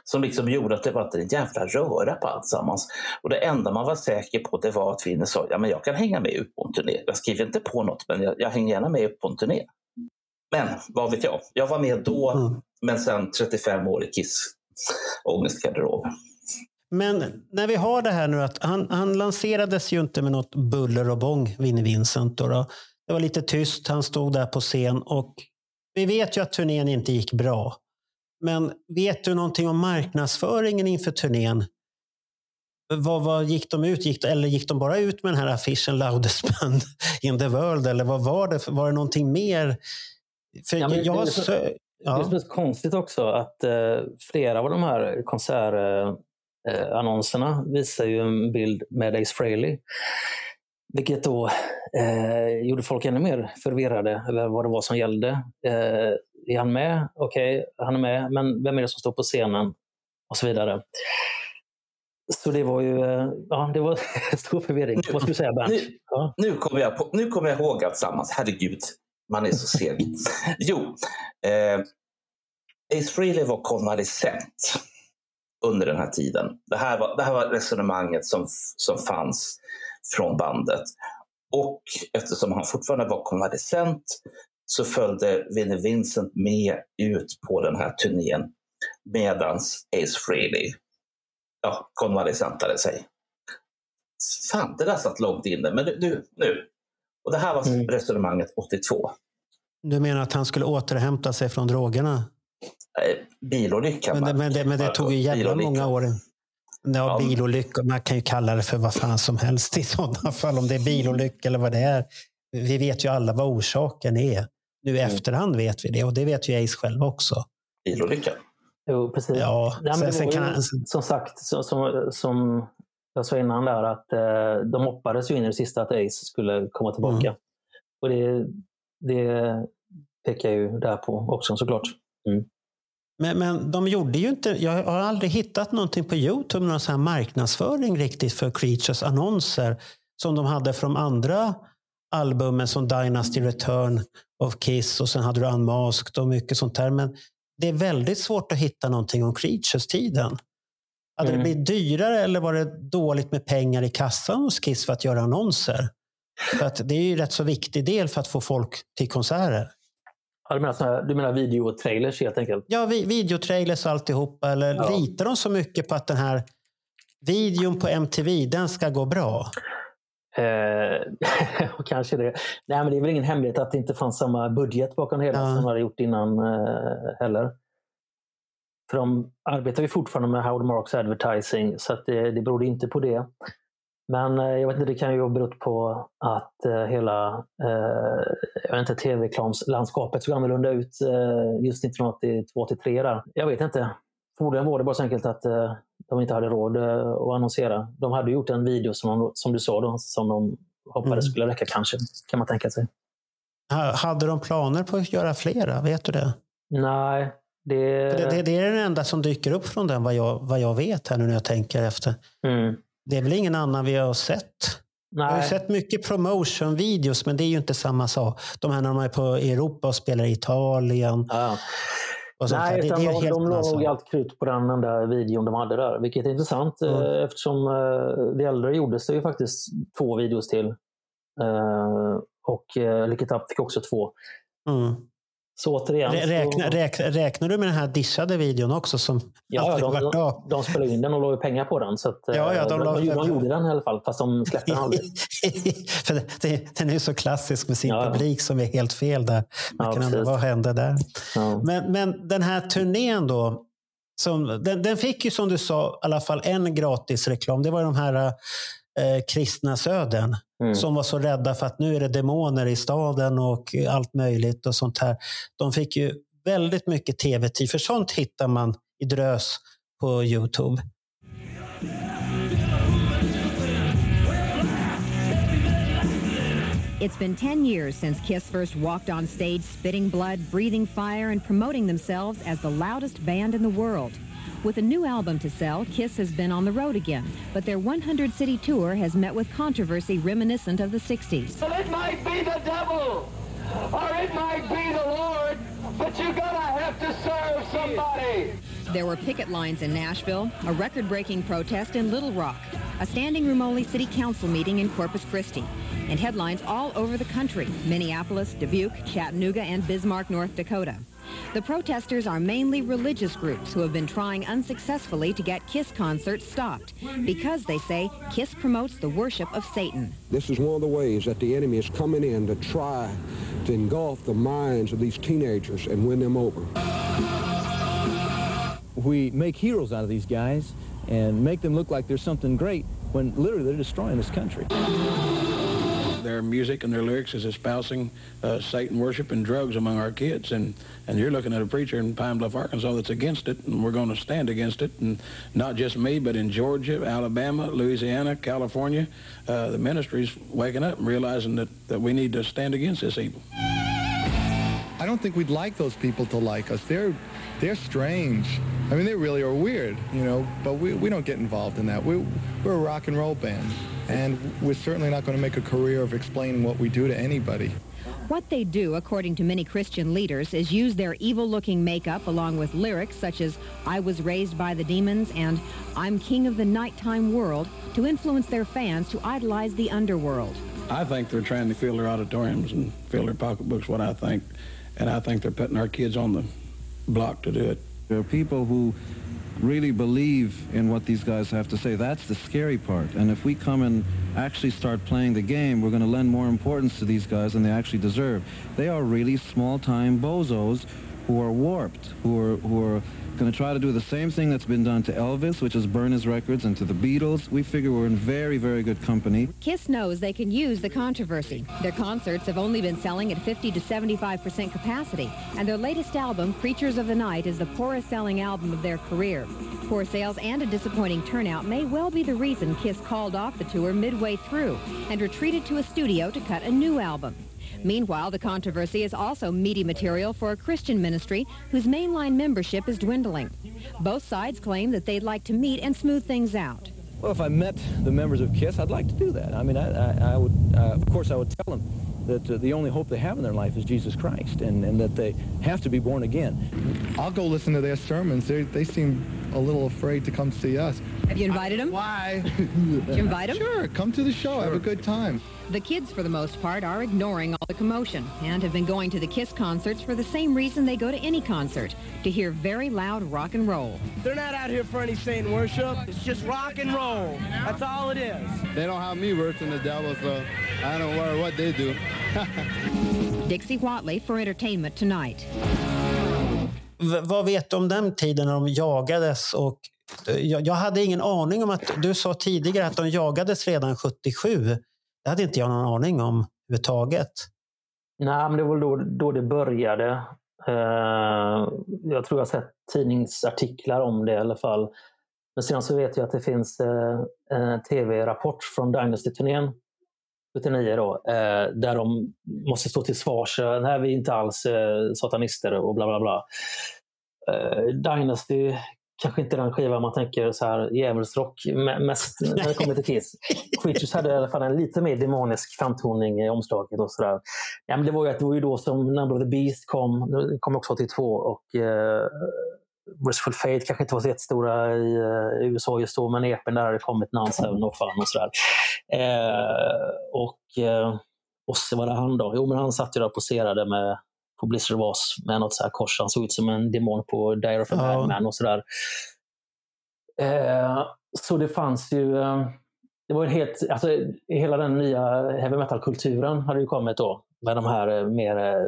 som liksom gjorde att det var en jävla röra på alltsammans. Och det enda man var säker på det var att Vinne sa, ja men jag kan hänga med ut på en turné. Jag skriver inte på något, men jag, jag hänger gärna med ut på en turné. Men vad vet jag, jag var med då, Mm. men sen 35 år i Kiss ångestgarderob. Men när vi har det här nu att han, han lanserades ju inte med något buller och bång, Vinnie Vincent. Då, då. Det var lite tyst, han stod där på scen och vi vet ju att turnén inte gick bra. Men vet du någonting om marknadsföringen inför turnén? Vad, vad gick de ut? Gick, eller gick de bara ut med den här affischen Loudest band [LAUGHS] in the world? Eller vad var det? Var det någonting mer? För Ja, jag, det är jag, så- Det ja. som är så konstigt också att eh, flera av de här konsertannonserna visar ju en bild med Ace Frehley. Vilket då eh, gjorde folk ännu mer förvirrade över vad det var som gällde. Eh, är han med? Okej, han är med. Men vem är det som står på scenen? Och så vidare. Så det var ju eh, ja, det var [LAUGHS] stor förvirring. Vad skulle du säga Bernt? Nu, Ja. nu kommer jag, på, nu kommer jag ihåg alltsammans. Herregud, man är så seg. [LAUGHS] jo, eh, Ace Frehley var konvalescent under den här tiden. Det här var, det här var resonemanget som, som fanns från bandet. Och eftersom han fortfarande var konvalescent så följde Vinnie Vincent med ut på den här turnén medans Ace Frehley ja, konvalescentade sig. Fan, det där satt långt inne. Men nu, nu. Och det här var Mm. resonemanget 82. Du menar att han skulle återhämta sig från drogerna? Eh, Bilolyckan. Men det, men det, men det tog ju jävla många år. Ja, bilolyckor. Man kan ju kalla det för vad fan som helst i sådana [LAUGHS] fall. Om det är bilolycka eller vad det är. Vi vet ju alla vad orsaken är. Nu i Mm. efterhand vet vi det och det vet ju Ace själv också. Bilolyckan. Jo, precis. Ja, Nej, men sen, sen kan ju, som sagt, så, som, som jag sa innan där, att eh, de hoppades ju in i det sista att Ace skulle komma tillbaka. Mm. Och det, det pekar ju där på också såklart. Men, men de gjorde ju inte, jag har aldrig hittat någonting på Youtube, någon sån här marknadsföring riktigt för Creatures annonser som de hade från andra albumen som Dynasty Return of Kiss och sen hade du Unmasked och mycket sånt där. Men det är väldigt svårt att hitta någonting om Creatures-tiden. Hade Mm. det blivit dyrare eller var det dåligt med pengar i kassan hos Kiss för att göra annonser? För att det är ju rätt så viktig del för att få folk till konserter. Ja, du menar, såna du menar videotrailers helt enkelt? Ja, vi, videotrailers och alltihopa. Eller Ja. litar de så mycket på att den här videon på MTV, den ska gå bra? Eh, [LAUGHS] och kanske det. Nej, men det är väl ingen hemlighet att det inte fanns samma budget bakom det hela Ja. som de hade gjort innan eh, heller. För de arbetar ju fortfarande med Howard Marks advertising så att det, det berodde inte på det. Men eh, jag vet inte, det kan ju ha berott på att eh, hela eh, inte, tv-reklamslandskapet såg annorlunda ut eh, just 1982-83 där. Jag vet inte. Förmodligen var det bara så enkelt att eh, de inte hade råd eh, att annonsera. De hade gjort en video som, de, som du sa då, som de hoppades Mm. skulle räcka kanske, kan man tänka sig. Ha- Hade de planer på att göra flera? Vet du det? Nej, det... Det, det, det är den enda som dyker upp från den, vad jag, vad jag vet här nu när jag tänker efter. Mm. Det är väl ingen annan vi har sett? Jag har ju Nej. sett mycket promotion-videos, men det är ju inte samma sak. De här när de är på Europa och spelar i Italien. Ja. Nej, där. det, det är de, helt de låg allt krut på den enda videon de hade där. Vilket är intressant Mm. eh, eftersom eh, The Elder gjordes det ju faktiskt två videos till. Eh, och eh, Up fick också två. Mm. Så återigen. Rä- Räkna, så, räkna, räknar du med den här dissade videon också som ja, de, varit de, de spelade in den och la pengar på den. Så att, Ja, ja, eh, de de, de, de, gjorde den i alla fall, fast de släppte den aldrig. [LAUGHS] För det- det, den är ju så klassisk med sin Ja, publik som är helt fel där. Man kan undra, vad hände där? Men, men den här turnén då, som, den, den fick ju som du sa i alla fall en gratis reklam. Det var de här eh, kristna södern Mm. som var så rädda för att nu är det demoner i staden och allt möjligt och sånt här. De fick ju väldigt mycket tv-tid, för sånt hittar man i drös på Youtube. It's been 10 years since Kiss first walked on stage spitting blood, breathing fire, and promoting themselves as the loudest band in the world. With a new album to sell, Kiss has been on the road again, but their 100 city tour has met with controversy reminiscent of the 60s. Well, it might be the devil, or it might be the Lord, but you're gonna have to serve somebody. There were picket lines in Nashville, a record breaking protest in Little Rock, a standing room only city council meeting in Corpus Christi, and headlines all over the country Minneapolis, Dubuque, Chattanooga, and Bismarck, North Dakota. The protesters are mainly religious groups who have been trying unsuccessfully to get KISS concerts stopped because they say KISS promotes the worship of Satan. This is one of the ways that the enemy is coming in to try to engulf the minds of these teenagers and win them over. we make heroes out of these guys and make them look like they're something great when literally they're destroying this country. Their music and their lyrics is espousing uh, Satan worship and drugs among our kids, and and you're looking at a preacher in Pine Bluff, Arkansas, that's against it, and we're going to stand against it, and not just me, but in Georgia, Alabama, Louisiana, California, uh, the ministry's waking up and realizing that that we need to stand against this evil. I don't think we'd like those people to like us. They're they're strange. I mean, they really are weird, you know. But we, we don't get involved in that. We we're a rock and roll band, and we're certainly not going to make a career of explaining what we do to anybody. What they do, according to many Christian leaders, is use their evil-looking makeup along with lyrics such as I was raised by the demons and I'm king of the nighttime world to influence their fans to idolize the underworld. I think they're trying to fill their auditoriums and fill their pocketbooks, what I think, and I think they're putting our kids on the block to do it. There are people who really believe in what these guys have to say. That's the scary part. And if we come and actually start playing the game, we're going to lend more importance to these guys than they actually deserve. They are really small-time bozos who are warped, who are, who are going to try to do the same thing that's been done to Elvis, which is burn his records, and to the Beatles. We figure we're in very, very good company. KISS knows they can use the controversy. Their concerts have only been selling at 50 to 75% capacity, and their latest album, Creatures of the Night, is the poorest selling album of their career. Poor sales and a disappointing turnout may well be the reason KISS called off the tour midway through and retreated to a studio to cut a new album. Meanwhile, the controversy is also meaty material for a Christian ministry whose mainline membership is dwindling. Both sides claim that they'd like to meet and smooth things out. Well, if I met the members of KISS, I'd like to do that. I mean, I, I, I would, uh, of course, I would tell them that uh, the only hope they have in their life is Jesus Christ and, and that they have to be born again. I'll go listen to their sermons. They they seem a little afraid to come see us. Have you invited them? Why? [LAUGHS] Did you invite them? Sure, come to the show. Have a good time. The kids, for the most part, are ignoring all the commotion and have been going to the KISS concerts for the same reason they go to any concert, to hear very loud rock and roll. They're not out here for any saint worship. It's just rock and roll. That's all it is. They don't have me working the devil, so I don't worry what they do. [LAUGHS] Dixie Watley for Entertainment Tonight. V- vad vet du om den tiden när de jagades? Och, eh, jag, jag hade ingen aning om att... Du sa tidigare att de jagades redan 77. Det hade inte jag någon aning om överhuvudtaget. Nej, men det var då, då det började. Eh, jag tror jag har sett tidningsartiklar om det i alla fall. Men sen så vet jag att det finns eh, en tv-rapport från Dynasty-turnén 79 då, eh, där de måste stå till svars. Nej, vi är inte alls satanister och bla bla bla. Dynasty kanske inte den skiva man tänker så här djävulsrock me- mest när det kommer till Kiss. Creatures hade i alla fall en lite mer demonisk framtoning i omslaget och sådär. Ja, men det, var ju, det var ju då som Number of the Beast kom, kom också 82 och eh, Merciful Fate kanske inte var så jättestora i eh, USA just då, men EPen där hade kommit Heaven och fan och sådär. Eh, och eh, Osse, var det han då? Jo, men han satt ju där och poserade med på Blizzard of Oz med något så här kors. Han såg ut som en demon på Dire of a Ja. Madman och sådär. Eh, så det fanns ju... Eh, det var helt, alltså, hela den nya heavy metal-kulturen hade ju kommit då. Med de här eh, mer eh,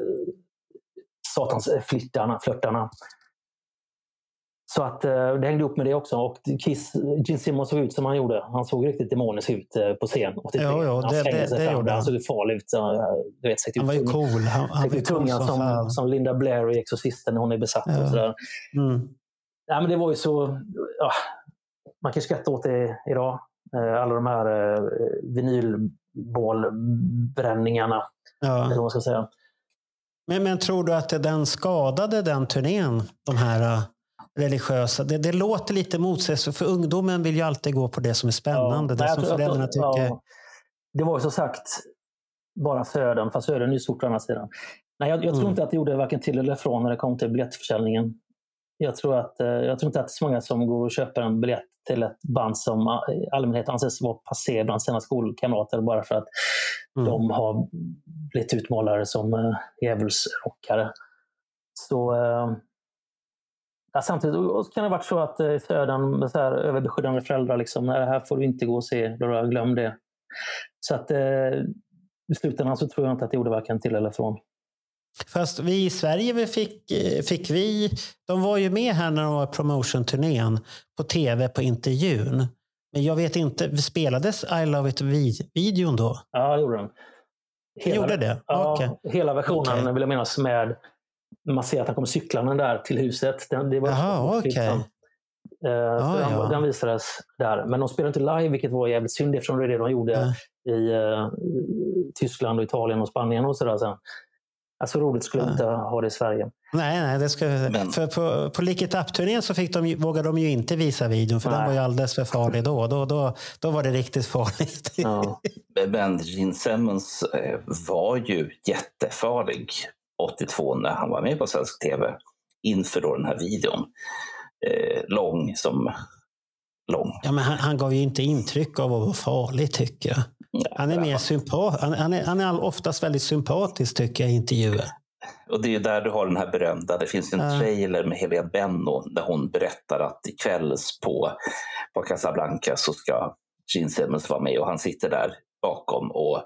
satans eh, flittarna, flörtarna. Så att eh, det hängde upp med det också. Och Kiss, Gene Simmons såg ut som han gjorde. Han såg riktigt demonisk ut eh, på scen. 83. Ja, ja, han det- det- sig det fram. Han såg farlig ut. Så, Du vet, Han var ju cool. Han, han var ju cool tungan som som, Linda Blair i Exorcisten när hon är besatt. Ja. Och sådär. Mm. Ja, men det var ju så... Ja, man kan skratta åt det idag. Eh, Alla de här eh, vinylbålbränningarna. Ja. Eller vad man ska säga. Men, men tror du att den skadade den turnén? De här religiösa. Det, det låter lite motsägelsefullt. För ungdomen vill ju alltid gå på det som är spännande. det Nej, som föräldrarna tycker. ja. Det var ju som sagt bara Södern, fast Södern är ju stort å andra sidan. Nej, jag, jag tror Mm. inte att det gjorde varken till eller från när det kom till biljettförsäljningen. Jag tror, att, eh, jag tror inte att det är så många som går och köper en biljett till ett band som eh, i allmänhet anses vara passé bland sina skolkamrater bara för att Mm. de har blivit utmålade som uh, djävulsrockare. Så eh, ja, samtidigt kan det ha varit så att eh, i Södern med så här överbeskyddande föräldrar, liksom, "Nej, det här får du inte gå och se, då glöm det. Så att eh, i slutändan så tror jag inte att det gjorde varken till eller från. Fast vi i Sverige vi fick, eh, fick vi... De var ju med här när de var promotion-turnén på tv på intervjun. Men jag vet inte, spelades I Love It-videon då? Ja, det gjorde den. gjorde det? Ja, Okej. Hela versionen Okej. vill jag minnas med man ser att han kommer cyklande där till huset. Den, det var okej. som- Eh, så den, ja. den visades där. Men de spelade inte live, vilket var jävligt synd eftersom det är det de gjorde i eh, Tyskland, och Italien och Spanien och sådär sen. Alltså roligt skulle jag inte ha det i Sverige. Nej, nej, det ska För på, på Lick It Up-turnén så fick de, ju- vågade de ju inte visa videon för den Nej. var ju alldeles för farlig då. Då, då, då var det riktigt farligt. [LAUGHS] Men Gene Simmons eh, var ju jättefarlig 82 när han var med på svensk tv inför då den här videon. Eh, lång som lång. Ja, men han, han gav ju inte intryck av att vara farlig tycker jag. Han är mer han, han, är, han är oftast väldigt sympatisk tycker jag i intervjuer. Och det är ju där du har den här berömda, det finns en Ja. trailer med Helena Benno där hon berättar att ikvälls på, på Casablanca så ska Gene Simmons vara med och han sitter där bakom och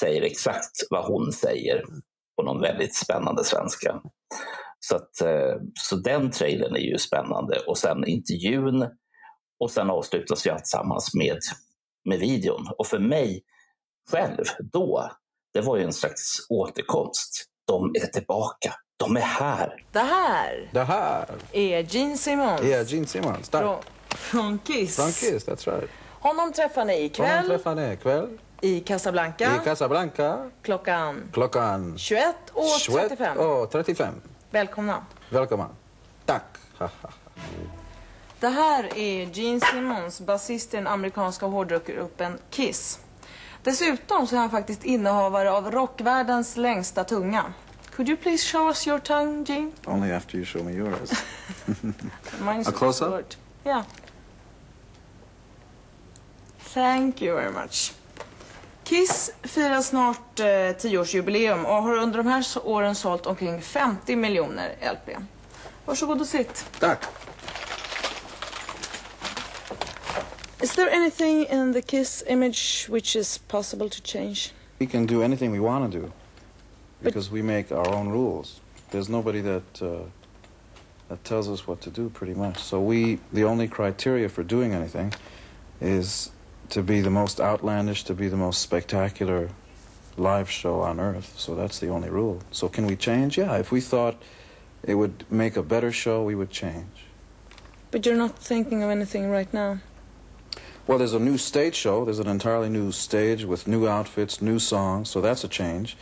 säger exakt vad hon säger på någon väldigt spännande svenska. Så, att, eh, så den trailern är ju spännande och sen intervjun och sen avslutas ju alltsammans med, med videon. Och för mig själv då, det var ju en slags återkomst. De är tillbaka. De är här. Det här Det här är Gene Simmons är Gene Simmons. Tack. från, från Kiss. Från Kiss, that's right. Honom träffar ni Honom ikväll träffar ni ikväll i Casablanca i Casablanca klockan klockan 21 och 35. och 35. Välkomna. Välkommen. Tack. Det här är Gene Simmons, basist i den amerikanska hårdrockgruppen Kiss. Dessutom så är han faktiskt innehavare av rockvärldens längsta tunga. Could you please show us your tongue, Gene? Only after you show me yours. [LAUGHS] Mine's A close-up? Yeah. Thank you very much. Kiss firar snart eh, 10-årsjubileum och har under de här åren sålt omkring 50 miljoner LP. Varsågod och sitt. Tack. Is there anything in the Kiss image which is possible to change? We can do anything we want to do because we make our own rules. There's nobody that uh, that tells us what to do, pretty much. So we, the only criteria for doing anything, is to be the most outlandish, to be the most spectacular live show on earth. So that's the only rule. So can we change? Yeah, if we thought it would make a better show, we would change. But you're not thinking of anything right now. Well, there's a new stage show. There's an entirely new stage with new outfits, new songs, so that's a change.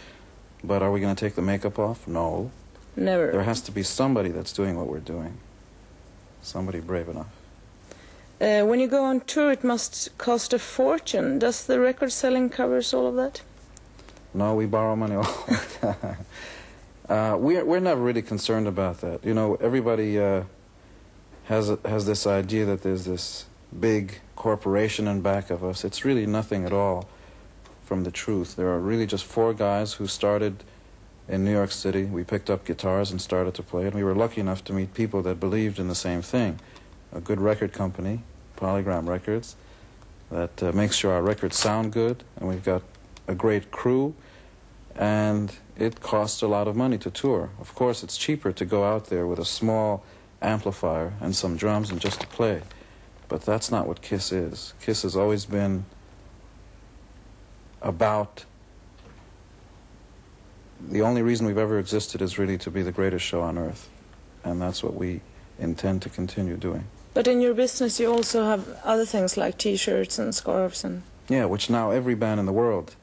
But are we going to take the makeup off? No. Never. There has to be somebody that's doing what we're doing. Somebody brave enough. Uh, when you go on tour, it must cost a fortune. Does the record selling covers all of that? No, we borrow money all. [LAUGHS] Uh, we're, we're never really concerned about that. You know, everybody uh, has, has this idea that there's this big corporation in back of us. It's really nothing at all from the truth. There are really just four guys who started in New York City. We picked up guitars and started to play, and we were lucky enough to meet people that believed in the same thing. A good record company, Polygram Records, that uh, makes sure our records sound good, and we've got a great crew, and it costs a lot of money to tour. Of course, it's cheaper to go out there with a small amplifier and some drums and just to play. But that's not what Kiss is. Kiss has always been about the only reason we've ever existed is really to be the greatest show on earth. And that's what we intend to continue doing. But in your business, you also have other things like T-shirts and scarves and. Yeah, which now every band in the world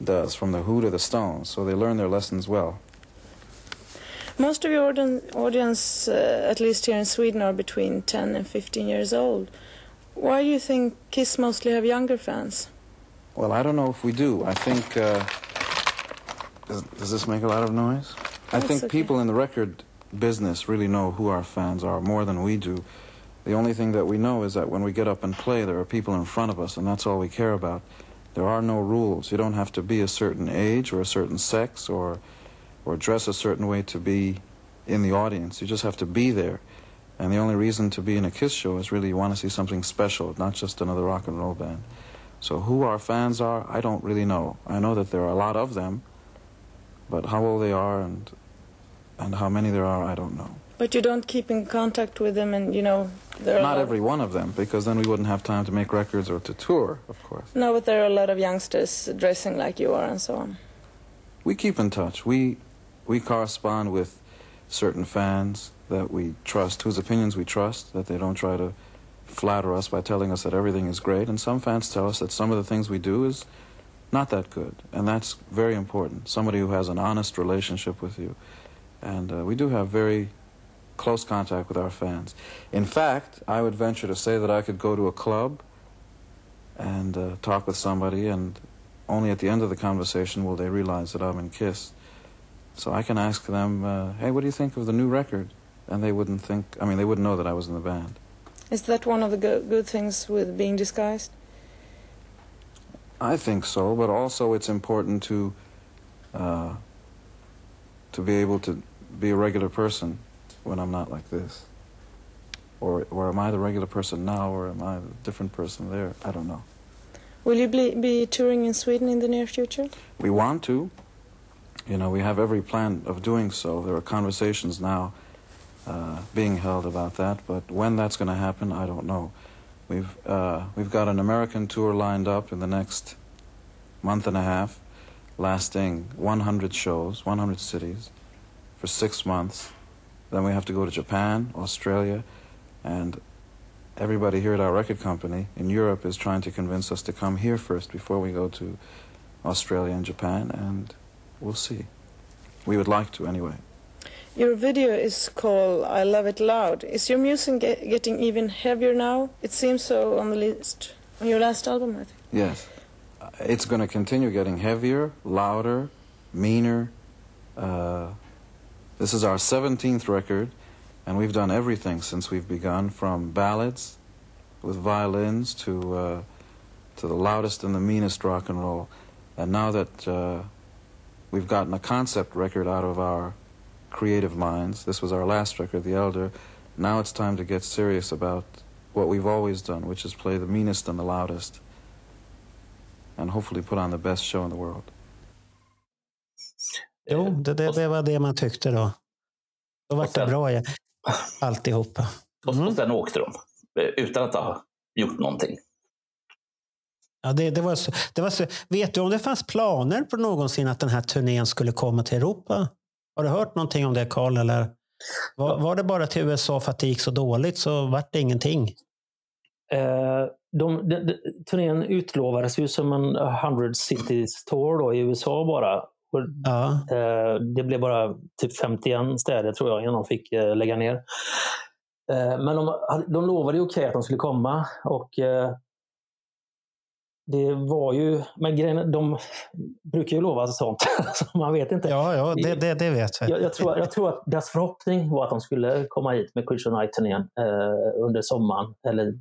does, from the Who to the Stones. So they learn their lessons well. Most of your audience, uh, at least here in Sweden, are between 10 and 15 years old. Why do you think Kiss mostly have younger fans? Well, I don't know if we do. I think. Uh, does, does this make a lot of noise? I think okay. people in the record business really know who our fans are more than we do. The only thing that we know is that when we get up and play, there are people in front of us, and that's all we care about. There are no rules. You don't have to be a certain age or a certain sex or, or dress a certain way to be in the audience. You just have to be there. And the only reason to be in a Kiss show is really you want to see something special, not just another rock and roll band. So who our fans are, I don't really know. I know that there are a lot of them, but how old they are and and how many there are, I don't know. But you don't keep in contact with them, and you know there are Not every one of them, because then we wouldn't have time to make records or to tour, of course. No, but there are a lot of youngsters dressing like you are and so on. We keep in touch. We we correspond with certain fans that we trust, whose opinions we trust, that they don't try to flatter us by telling us that everything is great. And some fans tell us that some of the things we do is not that good, and that's very important. Somebody who has an honest relationship with you, and uh, we do have very close contact with our fans. In fact, I would venture to say that I could go to a club and uh, talk with somebody, and only at the end of the conversation will they realize that I'm in Kiss. So I can ask them, uh, "Hey, what do you think of the new record?" And they wouldn't think. I mean, they wouldn't know that I was in the band. Is that one of the go- good things with being disguised? I think so, but also it's important to uh, to be able to be a regular person when I'm not like this. Or, or am I the regular person now, or am I a different person there? I don't know. Will you be, be touring in Sweden in the near future? We want to. You know, we have every plan of doing so. There are conversations now uh, being held about that, but when that's going to happen, I don't know. We've uh, we've got an American tour lined up in the next month and a half, lasting 100 shows, 100 cities, for six months. Then we have to go to Japan, Australia, and everybody here at our record company in Europe is trying to convince us to come here first before we go to Australia and Japan, and we'll see. We would like to anyway. Your video is called I Love It Loud. Is your music ge- getting even heavier now? It seems so on the list, on your last album, I think. Yes. It's going to continue getting heavier, louder, meaner. Uh, this is our 17th record, and we've done everything since we've begun, from ballads with violins to uh, to the loudest and the meanest rock and roll. And now that uh, we've gotten a concept record out of our creative minds, this was our last record, The Elder. Now it's time to get serious about what we've always done, which is play the meanest and the loudest and hopefully put on the best show in the world. Jo, det, det, det var det man tyckte då. Då var det bra ja. alltihopa. Och, och sen åkte de eh, utan att ha gjort någonting. Ja, det, det, var så, det var så, vet du om det fanns planer på någonsin att den här turnén skulle komma till Europa? Har du hört någonting om det, Karl? Eller var, var det bara till USA för att det gick så dåligt så vart det ingenting? Eh, de, de, de, turnén utlovades ju som en 100 Cities Tour då, i USA bara. Och, eh, det blev bara typ 51 städer tror jag innan de fick eh, lägga ner. Eh, men de, de lovade ju okej att de skulle komma. och det var ju, men grejen, de brukar ju lova sånt, [LAUGHS] så man vet inte. Ja, ja det, det, det vet vi. Jag, jag, tror, jag tror att deras förhoppning var att de skulle komma hit med Christian Night-turnén eh, under sommaren, eller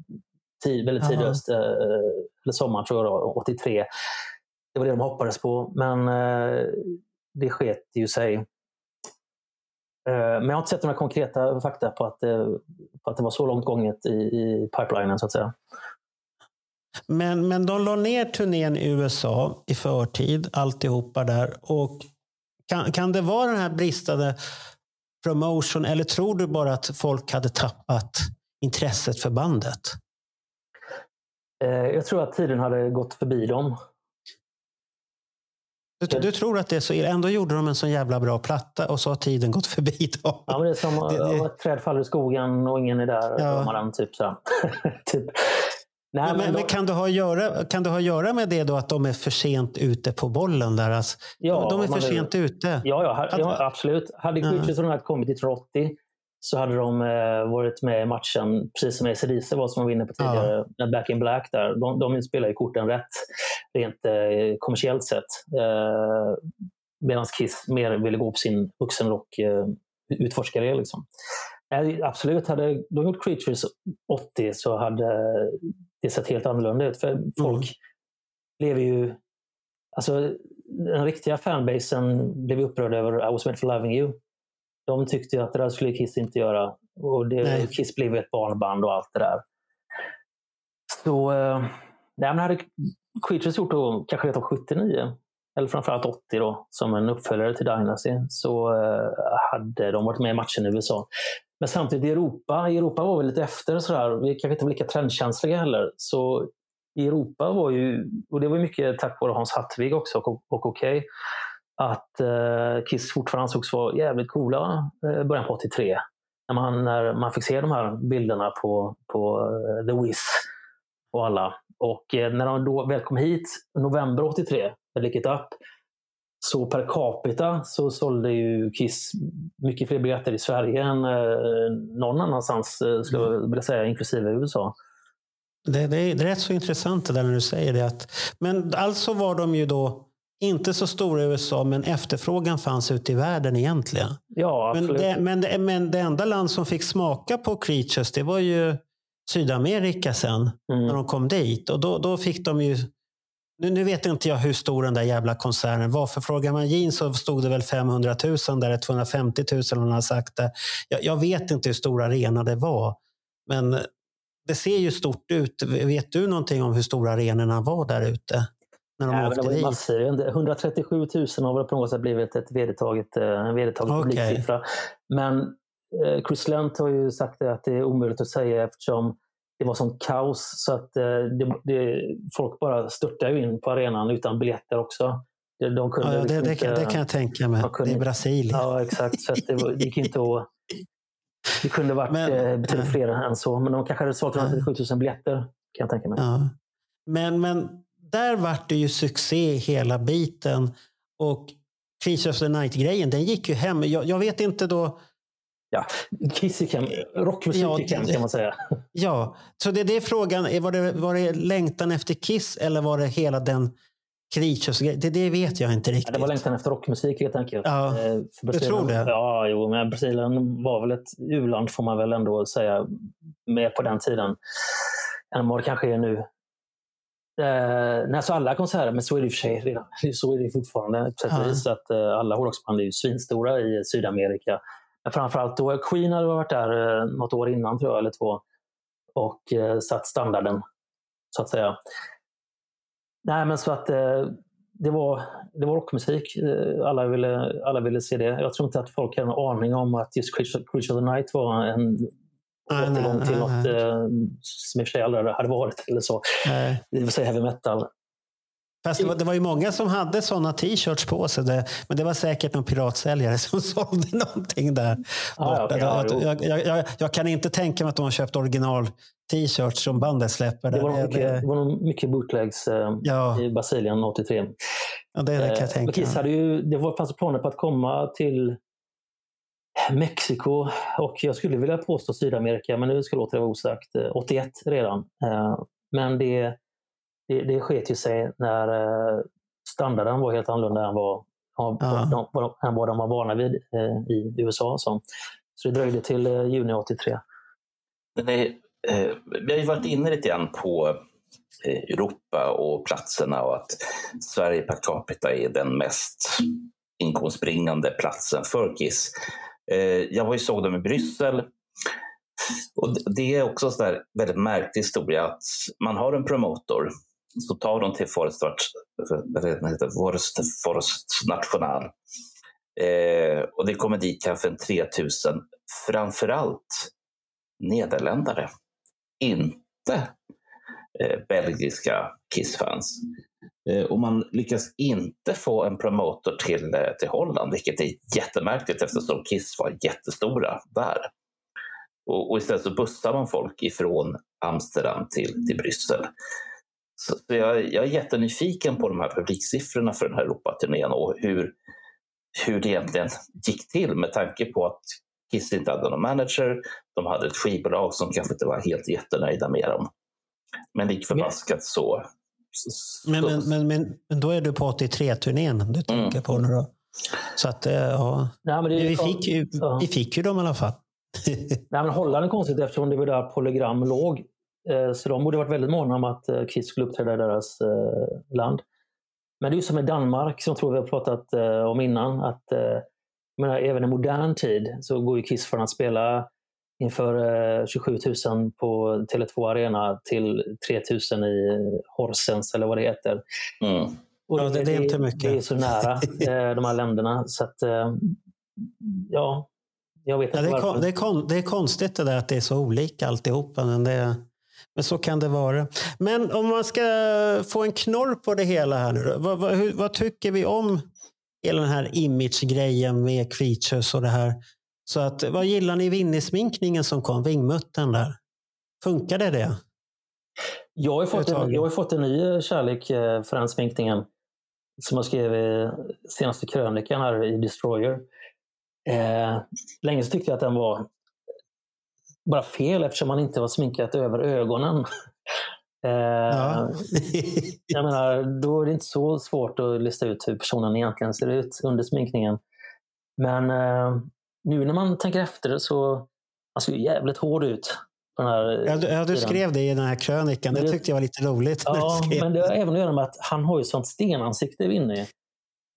tid, väldigt tidig höst, eh, eller sommaren tror jag då, 83. Det var det de hoppades på. Men eh, det sket ju sig. Eh, Men jag har inte sett några konkreta fakta på att, eh, på att det var så långt gånget i, i pipelinen så att säga. Men, men de la ner turnén i USA i förtid, alltihopa där. Och kan, kan det vara den här bristande promotion eller tror du bara att folk hade tappat intresset för bandet? Jag tror att tiden hade gått förbi dem. Du, du tror att det är så? Ändå gjorde de en så jävla bra platta och så har tiden gått förbi dem. Ja, men det är som Det- det- ett träd faller i skogen och ingen är där. Ja. Ja. Man, typ så. [LAUGHS] typ. Nej, men, men, de- kan, det ha göra, kan det ha att göra med det då att de är för sent ute på bollen? där? Alltså, Ja, de är för sent ute. Ja, ja, ha- ja absolut. Hade Ja. The Night kommit 1980 så hade de eh, varit med i matchen, precis som ACDC var som var inne på tidigare, när Back in Black. där. De, de spelar ju korten rätt, rent eh, kommersiellt sett. Eh, Medan Kiss mer ville gå på sin vuxenrock eh, utforskare. Liksom. Nej, absolut, hade de gjort Creatures 80 så hade det sett helt annorlunda ut. För folk lever ju... Alltså, den riktiga fanbasen blev upprörd över I was made for loving you. De tyckte ju att det där skulle Kiss inte göra. Och det, Nej. Kiss blev ett barnband och allt det där. Så eh, nej, men hade Creatures gjort då, kanske redan 79, eller framförallt 80 då, som en uppföljare till Dynasty, så eh, hade de varit med i matchen i USA. Men samtidigt i Europa, i Europa var vi lite efter. Sådär. Vi kanske inte var lika trendkänsliga heller. Så i Europa var ju, och det var mycket tack vare Hans Hattvig också och, och Okej, att eh, Kiss fortfarande ansågs vara jävligt coola eh, början på 83. När man, när man fick se de här bilderna på, på eh, The Wiz och alla. Och eh, när de då väl kom hit, november 83, med Lick It Up, så per capita så sålde ju Kiss mycket fler biljetter i Sverige än eh, någon annanstans, eh, skulle jag vilja säga, inklusive USA. Det, det, är, det är rätt så intressant det där när du säger det. Att, men alltså var de ju då inte så stora i USA, men efterfrågan fanns ute i världen egentligen. Ja, Men det, men, det, men det enda land som fick smaka på Creatures, det var ju Sydamerika sen, Mm. när de kom dit. Och då, då fick de ju... Nu, nu vet inte jag hur stor den där jävla koncernen var. För frågar man Gene så stod det väl 500 000 där, eller 250 000 om han har sagt det. Jag, jag vet inte hur stor arena det var. Men det ser ju stort ut. Vet du någonting om hur stora arenorna var där ute? När de men åkte det dit? massor. 137 000 har väl på något sätt blivit ett vedertaget, eh, en vedertagen publiksiffra. Men eh, Chris Lent har ju sagt det att det är omöjligt att säga eftersom det var sånt kaos så att eh, det, det, folk bara störtade in på arenan utan biljetter också. De, de kunde Ja, det, liksom det, kan, inte- det kan jag tänka mig. de kunde- Det är Brasilien. Ja, exakt. Så det, var, det gick inte att... Det kunde varit Men- eh, betydligt fler än så, men de kanske hade sålt 137 000 biljetter kan jag tänka mig. Ja. Men, men där vart det ju succé hela biten. Och Creature of the Night-grejen, den gick ju hem. Jag, jag vet inte då... Ja, Kiss gick hem. Rockmusik Ja, gick hem kan man säga. [LAUGHS] Ja, så det, det är frågan. Var det, var det längtan efter Kiss eller var det hela den Creatures? Det, det vet jag inte Ja, riktigt. det var längtan efter rockmusik helt enkelt. Ja, Eh, för du tror det? Ja, jo, men Brasilien var väl ett u-land får man väl ändå säga, med på den tiden, än vad det kanske är nu. Eh, nej, så alla konserter, men så är det i och för sig redan. [LAUGHS] Så är det fortfarande på sätt och vis. Att, eh, alla hårdrocksband är ju svinstora i Sydamerika. Men framförallt då, Queen hade varit där eh, något år innan tror jag, eller två. Och eh, satt standarden, så att säga. Nej, men så att eh, det var, det var rockmusik. Eh, Alla ville, alla ville se det. Jag tror inte att folk hade en aning om att just Creature of the Night var en Nej, nej, återgång till nej, något nej. eh, som i och för sig aldrig hade varit eller så. Nej. Det vill säga heavy metal. Fast det var, det var ju många som hade sådana t-shirts på sig. Det, men det var säkert någon piratsäljare som [LAUGHS] sålde någonting där. Ja, borta. ja, jag, jag, jag, jag, jag kan inte tänka mig att de har köpt original t-shirts som bandet släpper. Det var, nog Det- mycket, det- det var mycket bootlegs eh, Ja. i Brasilien 83. Ja, det, det kan jag Eh, tänka mig. ju, det var, fanns planer på att komma till Mexiko och jag skulle vilja påstå Sydamerika, men nu ska låta det vara osagt. Eh, 81 redan. Eh, Men det, det, det sket ju sig när eh, standarden var helt annorlunda än vad, Ja. de, vad, än vad de var vana vid eh, i USA. Så, så det dröjde till eh, juni 83. Men det, eh, vi har ju varit inne lite grann på eh, Europa och platserna och att Sverige per capita är den mest inkomstbringande platsen för Kiss. Eh, jag var ju såg dem i Bryssel. Och det- är också en väldigt märklig historia att man har en promotor så tar de till Forest, Forest, Forest National. Eh, och det kommer dit kanske en 3000, framförallt nederländare. Inte eh, belgiska Kiss-fans. Eh, och man lyckas inte få en promotor till, eh, till Holland, vilket är jättemärkligt eftersom Kiss var jättestora där. Och, och istället så bussar man folk ifrån Amsterdam till, till Bryssel. Så, så jag, jag är jättenyfiken på de här publiksiffrorna för den här Europaturnén och hur, hur det egentligen gick till med tanke på att Kiss inte hade någon manager. De hade ett skivbolag som kanske inte var helt jättenöjda med dem. Men lik förbaskat så... Men, men, men, men, men då är du på 83-turnén du tänker på nu då? Så att, eh, ja. Nej, men vi, fick ju, Ja. vi fick ju dem i alla fall. [LAUGHS] Nej, men Holland är konstigt eftersom det var där Polygram låg. Eh, Så de borde varit väldigt måna om att eh, Kiss skulle uppträda i deras eh, land. Men det är ju som med Danmark som jag tror vi har pratat eh, om innan. Att, eh, menar, även i modern tid så går ju Kiss från att spela inför eh, 27 000 på Tele2 Arena till 3 000 i Horsens eller vad det heter. Och Ja, det- det är inte mycket. Det är så nära [LAUGHS] eh, de här länderna. Så att, eh, ja, jag vet inte Ja, det, är kon, det, är kon, det är konstigt det där att det är så olika alltihopa. Men, det, men så kan det vara. Men om man ska få en knorr på det hela här nu vad, vad, hur, vad tycker vi om hela den här image-grejen med Creatures och det här? Så att, vad gillar ni Winnie-sminkningen som kom, vingmuttern där? Funkade det? Jag har, fått en, jag har fått en ny eh, kärlek eh, för den sminkningen. Som jag skrev i senaste krönikan här i Destroyer. Eh, länge så tyckte jag att den var bara fel eftersom man inte var sminkat över ögonen. [LAUGHS] Eh, [LAUGHS] jag menar, då är det inte så svårt att lista ut hur personen egentligen ser ut under sminkningen. Men eh, nu när man tänker efter så han ser ju jävligt hård ut. På den här Ja, du, ja, du skrev det i den här krönikan. Det det- tyckte jag var lite roligt. Ja, men det har även att göra med att han har ju sånt stenansikte Winnie.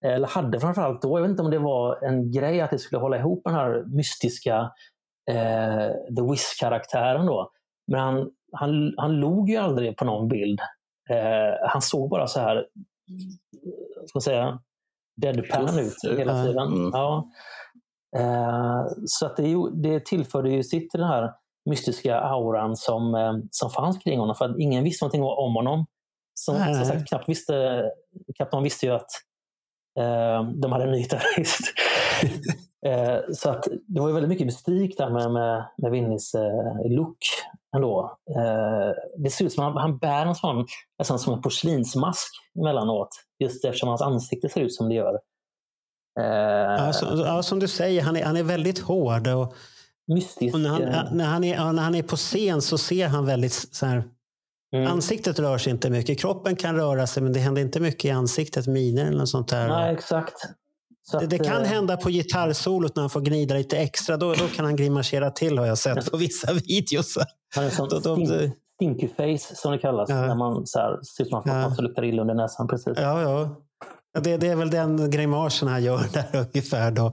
Eller hade framförallt då. Jag vet inte om det var en grej att det skulle hålla ihop den här mystiska eh, The Wiz-karaktären då. Men han, han, han log ju aldrig på någon bild. Eh, han såg bara så här, ska man säga, deadpan ut hela tiden. Mm. Ja. Eh, så att det, det tillförde ju sitt till den här mystiska auran som, eh, som fanns kring honom. För att ingen visste någonting om honom. Som, Nej, som sagt, knappt visste, knappt någon visste ju att eh, de hade en ny gitarrist. [LAUGHS] eh, så att det var ju väldigt mycket mystik där med, med, med Vinnies eh, look ändå. Eh, det ser ut som att han, han bär en sån, nästan som en porslinsmask emellanåt. Just eftersom hans ansikte ser ut som det gör. Eh, Ja, så, ja, som du säger, han är, han är väldigt hård. Och, mystisk. och när, han, eh, när, han är, när han är på scen så ser han väldigt så här, Mm. Ansiktet rör sig inte mycket. Kroppen kan röra sig, men det händer inte mycket i ansiktet, miner eller något sånt där. Nej, exakt. Så det, att, det kan eh, hända på gitarrsolot när han får gnida lite extra. Då, då kan han grimasera till har jag sett på vissa videos. Han är sån stink, stinky face som det kallas. Ja. När man så här, ser ut som att man ja. luktar illa under näsan. Precis. Ja, ja. Det, det är väl den grimasen han gör [LAUGHS] där ungefär. Då.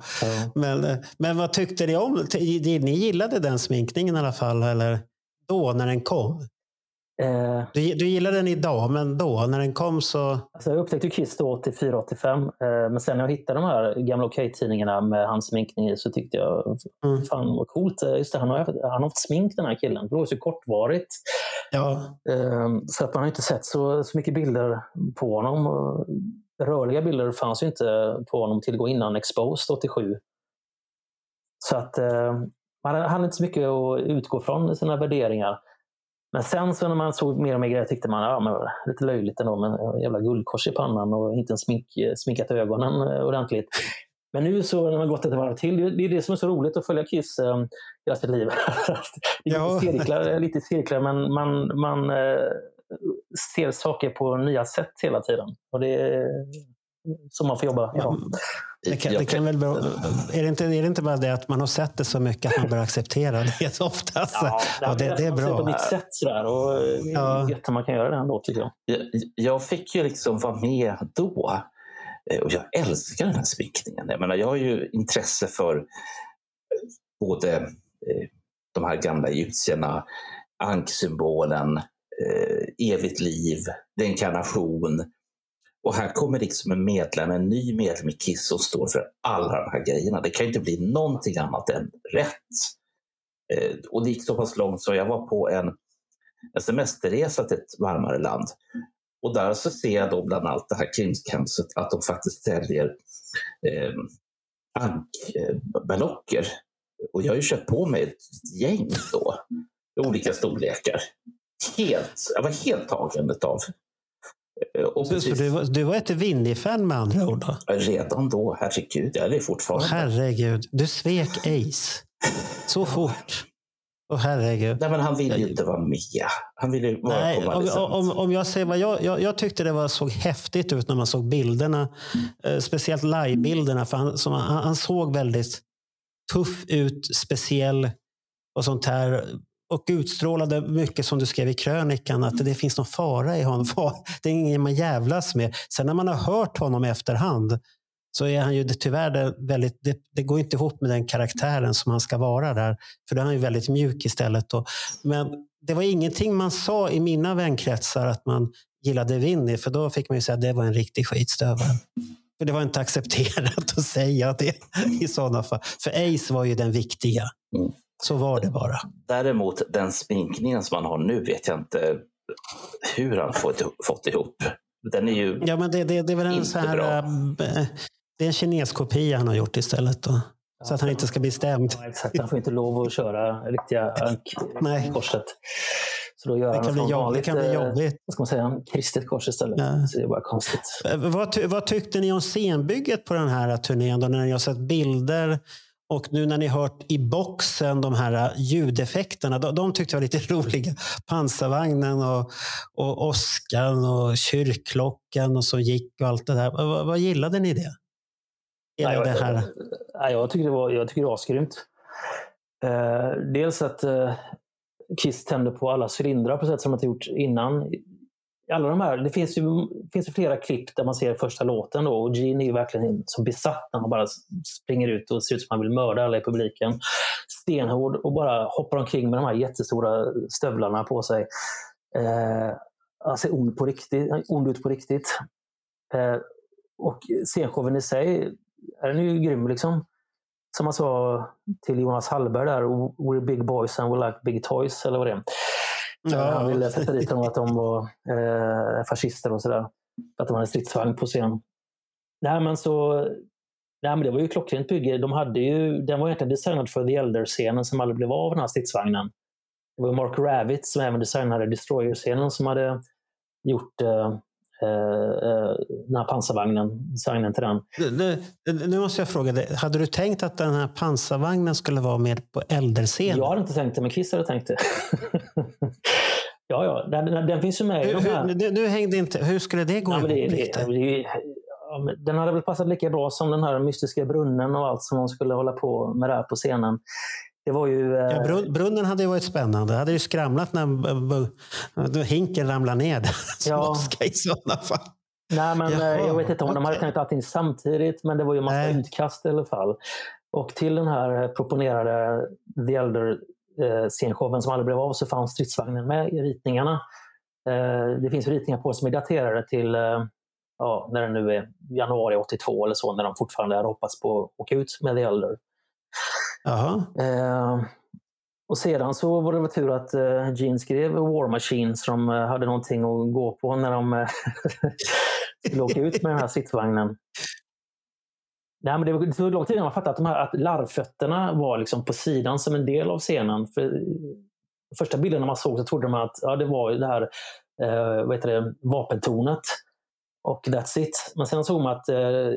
Men, eh, men vad tyckte ni om? Ni gillade den sminkningen i alla fall? Eller då, när den kom? Eh, Du, du gillade den idag, men då, när den kom så... alltså jag upptäckte Kiss då 84-85. Eh, men sen när jag hittade de här gamla Okej-tidningarna med hans sminkning i så tyckte jag, Mm. fan vad coolt. Eh, Just det, han, har, han har fått smink den här killen. Det var så kortvarigt. Ja, Eh, så att man har inte sett så, så mycket bilder på honom. Rörliga bilder fanns ju inte på honom till gå innan Exposed 87. Så att eh, man hade inte så mycket att utgå från i sina värderingar. Men sen så när man såg mer och mer grejer tyckte man ja, men lite löjligt ändå med jävla guldkors i pannan och inte ens smink, sminkat ögonen eh, ordentligt. Men nu så när man gått ett varv till, det- det är det som är så roligt att följa Kiss eh, hela sitt liv. [LAUGHS] det är lite, cirklar, lite cirklar, men man, man eh, ser saker på nya sätt hela tiden. Och det är så man får jobba. Ja. det kan, det kan väl bero, är, det inte, är det inte bara det att man har sett det så mycket att man börjar acceptera det [LAUGHS] så ofta? Alltså. Ja, det, det är ser på bra. ett nytt sätt sådär. Och det är Ja. att man kan göra det ändå tycker jag. Jag, jag fick ju liksom vara med då. Eh, Och jag älskar den här sminkningen. Jag, menar, jag har ju intresse för eh, både eh, de här gamla egyptierna, anksymbolen, eh, evigt liv, reinkarnation. Och här kommer liksom en medlem, en ny medlem i Kiss som står för alla de här grejerna. Det kan inte bli någonting annat än rätt. Eh, och det gick så pass långt så jag var på en, en semesterresa till ett varmare land. Och där så ser jag då bland allt det här krimskramset att de faktiskt säljer eh, ankballocker. Och jag har ju köpt på mig ett gäng då, i olika storlekar. Helt, jag var helt tagen av. Och Så, så du, var- du var ett Winnie-fan med andra ord? Då? Redan då, herregud, jag är det fortfarande. Herregud, du svek Ace. Så fort. Åh herregud. Nej, men han ville ju inte vara med. Han ville ju vara Nej, om, konvalescent. om, om jag säger vad jag, jag, jag tyckte det var, såg häftigt ut när man såg bilderna. Eh, speciellt live-bilderna. För han, som, han, han såg väldigt tuff ut, speciell och sånt här. Och utstrålade mycket som du skrev i krönikan, att det finns någon fara i honom. Det är ingen man jävlas med. Sen när man har hört honom i efterhand så är han ju tyvärr det, väldigt, det, det går inte ihop med den karaktären som han ska vara där. För då är han ju väldigt mjuk istället. Då. men det var ingenting man sa i mina vänkretsar att man gillade Winnie, för då fick man ju säga att det var en riktig skitstövel. För det var inte accepterat att säga det i sådana fall. För Ace var ju den viktiga. Mm. Så var det bara. Däremot den sminkningen som han har nu vet jag inte hur han fått, fått ihop. Den är ju Ja, men det, det, det är väl en så här... bra. äh, Det är en kineskopia han har gjort istället. Då. Så att han inte ska bli stämd. Ja, exakt, han får inte lov att köra riktiga Nej. korset. Så då gör Det kan bli jobb- det vanligt, kan bli eh, jobbigt. Vad ska man säga? Kristet kors istället. Ja. Så det är bara konstigt. Eh, Vad, ty, vad tyckte ni om scenbygget på den här turnén? Då, när har sett bilder och nu när ni hört i boxen de här eh, ljudeffekterna. De, de tyckte jag var lite [LAUGHS] roliga. Pansarvagnen och, och åskan och kyrkklockan och så gick och allt det där. Vad, vad, gillade ni det? Hela Nej, det jag, här. nej, jag tycker det var, jag tycker det var asgrymt. Eh, dels att eh, Kiss tände på alla cylindrar på sätt som inte gjort innan. Alla de här, det finns ju, finns ju flera klipp där man ser första låten då, och Gene är ju verkligen så besatt när han bara springer ut och ser ut som han vill mörda alla i publiken. Stenhård och bara hoppar omkring med de här jättestora stövlarna på sig. Eh, han ser ond, på riktigt, ond ut på riktigt. Eh, och scenshowen i sig, är den ju grym liksom. Som man sa till Jonas Hallberg där, we're big boys and we like big toys, eller vad det är. Ja. Eh, han ville sätta dit dem att de var eh, fascister och sådär. Att de hade stridsvagn på scen. Nej men så, nej men det var ju klockrent bygge. De hade ju, den var egentligen designad för The Elder-scenen som aldrig blev av, den här stridsvagnen. Det var Mark Ravitt som även designade Destroyer-scenen som hade gjort eh, den här pansarvagnen, designen till den. Nu, nu- måste jag fråga dig. Hade du tänkt att den här pansarvagnen skulle vara med på äldrescenen? Jag hade inte tänkt det, men Kiss hade tänkt det. [LAUGHS] ja, ja, den, den, finns ju med Hur, här. hur, nu, nu hängde inte, hur skulle det gå det, ihop? det, det, det, den hade väl passat lika bra som den här mystiska brunnen och allt som de skulle hålla på med där på scenen. Det var ju... eh, Ja, brun- brunnen hade ju varit spännande. Det hade ju skramlat när b- b- hinken ramlade ner. [LAUGHS] Ja. i sådana fall. Nej, men Jaha, eh, jag vet inte om de hade tänkt allting samtidigt, men det var ju en massa Nej. utkast i alla fall. Och till den här eh, proponerade The Elder eh, scenshowen som aldrig blev av så fanns stridsvagnen med i ritningarna. Eh, det finns ritningar på som är daterade till eh, ja, när det nu är januari 82 eller så, när de fortfarande hade hoppats på att åka ut med The Elder. Eh, och sedan så var det väl tur att eh, Gene skrev War Machine så de eh, hade någonting att gå på när de eh, [LAUGHS] skulle åka ut med den här stridsvagnen. Nej, men det, tog lång tid innan man fattade att, de här, att larvfötterna var liksom på sidan som en del av scenen. För, eh, första bilderna man såg så trodde man att ja, det var det här eh, vad heter det, vapentornet. Och that's it. Men sen såg man att eh,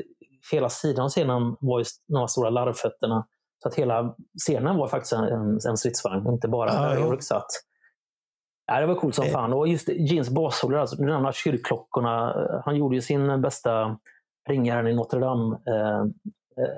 hela sidan av scenen var just de här stora larvfötterna. Så att hela scenen var faktiskt en, en stridsvagn, inte bara Ja, där ja. Satt. Ja, det var coolt som Eh. fan. Och just Jeans bassolor, alltså, de här kyrkklockorna. eh, Han gjorde ju sin bästa ringaren i Notre Dame eh, eh,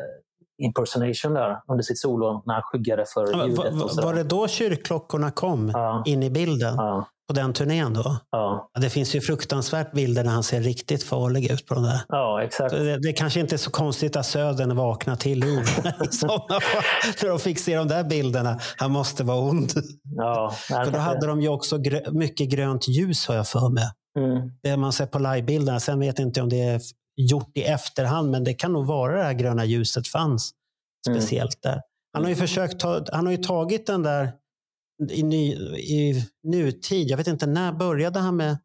impersonation där under sitt solo när han skyggade för Va- ljudet. va- sådär. var det då kyrkklockorna kom in i bilden? Ja. På den turnén då? Ja. Det finns ju fruktansvärt bilder när han ser riktigt farlig ut på de där. Ja, exakt. Det, det kanske inte är så konstigt att Södern vaknar till liv i sådana fall. När de fick se de där bilderna. Han måste vara ond. Ja, För då hade de ju också grö mycket grönt ljus har jag för mig. Mm. Det man ser på livebilderna. Sen vet jag inte om det är gjort i efterhand, men det kan nog vara det här gröna ljuset fanns speciellt där. Han har ju försökt ta, han har ju tagit den där i, ny, i nutid. Jag vet inte, när började han med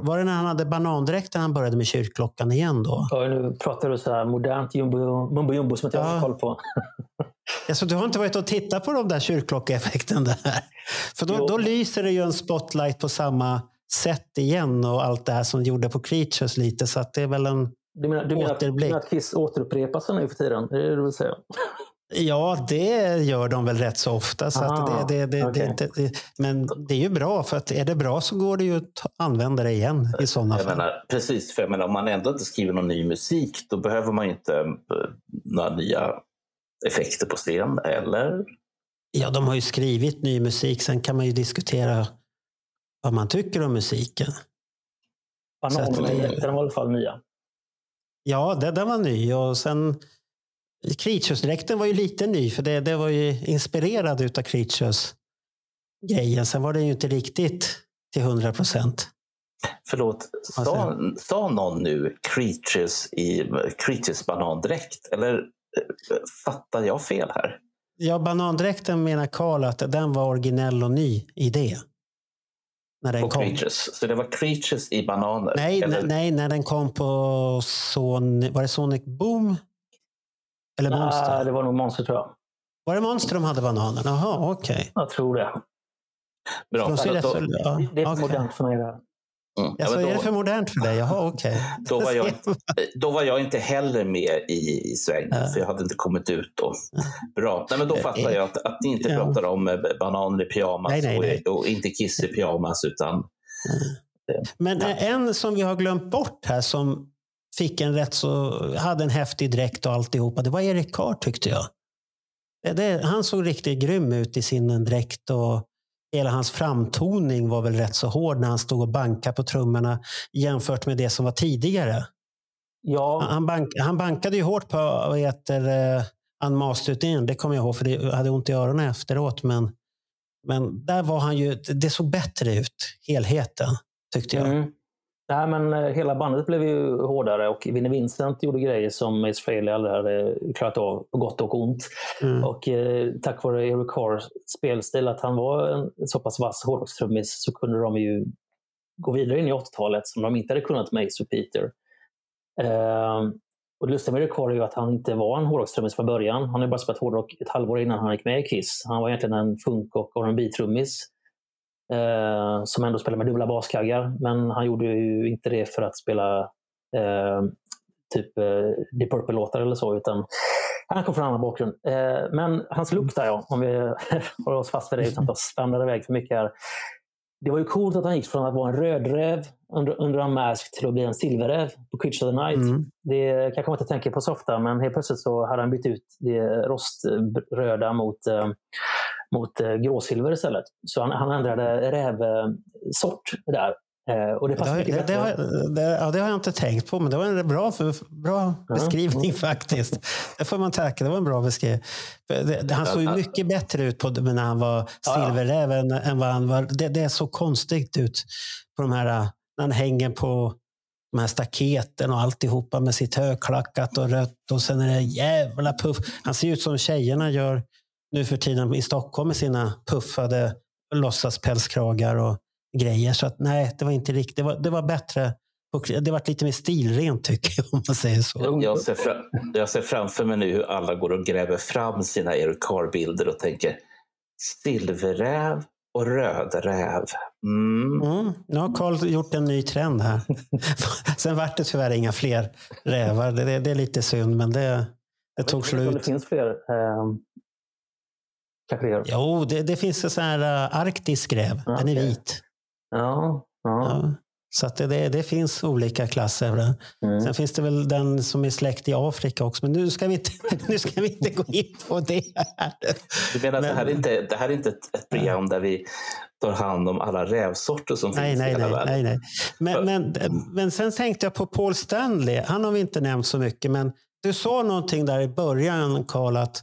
var det när han hade banandräkten han började med kyrkklockan igen då? Ja, nu pratar du så här modernt jumbo, mumbo jumbo som inte jag har koll på. Alltså, du har inte varit och tittat på de där kyrkklockeeffekten där? För då, då lyser det ju en spotlight på samma sätt igen och allt det här som gjorde på Creatures lite. Så att det är väl en Du menar, du menar, att- du återblick. menar att Kiss återupprepar sig nu för tiden? Är det det du vill säga? Ja, det gör de väl rätt så ofta. Så Ah, att det, det, det, det, men det är ju bra, för att är det bra så går det ju att använda det igen i sådana fall. menar, precis, för jag menar, om man ändå inte skriver någon ny musik då behöver man ju inte eh, några nya effekter på scen, eller? Ja, de har ju skrivit ny musik. Sen kan man ju diskutera vad man tycker om musiken. Så att det- Bananrätten var i alla fall nya. Ja, det, den var ny. Och sen Creatures-dräkten var ju lite ny, för det, det var ju inspirerad utav Creatures-grejen. Sen var det ju inte riktigt till hundra procent. Förlåt, sa, sa någon nu Creatures i Creatures banandräkt? Eller eh, fattar jag fel här? Ja, banandräkten menar Karl att den var originell och ny idé. När den På kom. Creatures. Så det var Creatures i bananer? Nej, eller? nej, när den kom på Son... Var det Sonic Boom? Eller Monster? Nej, det var nog Monster tror jag. Var det Monster de hade bananen? Jaha, okej. Jag tror det. Bra. De ser rätt då, så- ja, Det är för okej. modernt för mig. Där. Mm. Ja, så Ja, men är det då- för modernt för dig? Jaha, okej. [LAUGHS] Då var, jag, inte- [LAUGHS] då var jag inte heller med i, i svängen, för jag hade inte kommit ut då. Bra, nej, men då fattar jag att, att ni inte Ja. pratar om eh, bananer i pyjamas Nej, nej, nej. Och, och inte kiss i pyjamas, utan Men en som vi har glömt bort här som fick en rätt så, hade en häftig dräkt och alltihopa, det var Erik Carr tyckte jag. Det, det, han såg riktigt grym ut i sin dräkt och hela hans framtoning var väl rätt så hård när han stod och bankade på trummorna jämfört med det som var tidigare. Ja, Han, han, bank, han bankade ju hårt på vad heter, eh, Unmastered det kommer jag ihåg för det hade ont i öronen efteråt. Men, men där var han ju, det såg bättre ut, helheten, tyckte jag. Mm. Nej, men eh, hela bandet blev ju hårdare och Vinnie Vincent gjorde grejer som Ace Frehley aldrig hade klarat av på gott och ont. Mm. Och eh, tack vare Eric Carrs spelstil, att han var en så pass vass hårdrockstrummis, så kunde de ju gå vidare in i 80-talet som de inte hade kunnat med Ace och Peter. Eh, och det lustiga med Eric Carr är ju att han inte var en hårdrockstrummis från början. Han hade bara spelat hårdrock ett halvår innan han gick med i Kiss. Han var egentligen en funk och rb trummis eh, som ändå spelade med dubbla baskaggar. Men han gjorde ju inte det för att spela eh, typ eh, Deep Purple-låtar eller så, utan han kom från en annan bakgrund. Eh, men hans look där, ja, om vi [LAUGHS] håller oss fast vid det utan att spänna iväg för mycket här. Det var ju coolt att han gick från att vara en rödräv under, under en mask till att bli en silverräv på Creature of the Night. Mm. Det kanske man inte tänker på så ofta, men helt plötsligt så hade han bytt ut det roströda mot, eh, mot eh, gråsilver istället. Så han, han ändrade rävsort där. Eh, och det Det mycket det, det, har, det, ja, det har jag inte tänkt på, men det var en bra, för, bra beskrivning [LAUGHS] faktiskt. Det får man tacka. Det var en bra beskrivning. För Det, det, han såg ju mycket bättre ut på, när han var silverräv än, än vad han var. Det, det är så konstigt ut på de här, när han hänger på de här staketen och alltihopa med sitt högklackat och rött och sen är det jävla puff. Han ser ut som tjejerna gör nu för tiden i Stockholm med sina puffade låtsaspälskragar och grejer. Så att nej, det var inte riktigt. Det var, det var bättre. Det var lite mer stilrent tycker jag om man säger så. jag ser, fram, jag ser framför mig nu hur alla går och gräver fram sina Eric Carr-bilder och tänker silverräv och rödräv. Mm. Mm, nu har Carl gjort en ny trend här. [LAUGHS] Sen vart det tyvärr inga fler rävar. Det, det, det är lite synd, men det, det tog slut. Det finns fler. Eh, kanske det gör. Jo, det, det finns en sån här uh, arktisk räv. Den är vit. Ja, ja. Ja. Så att det, det, finns olika klasser. Mm. Sen finns det väl den som är släkt i Afrika också, men nu ska vi inte, [LAUGHS] nu ska vi inte gå in på det. Här. Du menar att det här är inte, det här är inte ett, ett program där vi tar hand om alla rävsorter som Nej, finns nej, i hela nej, världen? nej, nej. Men, men, men sen tänkte jag på Paul Stanley. Han har vi inte nämnt så mycket, men du sa någonting där i början, Karl, att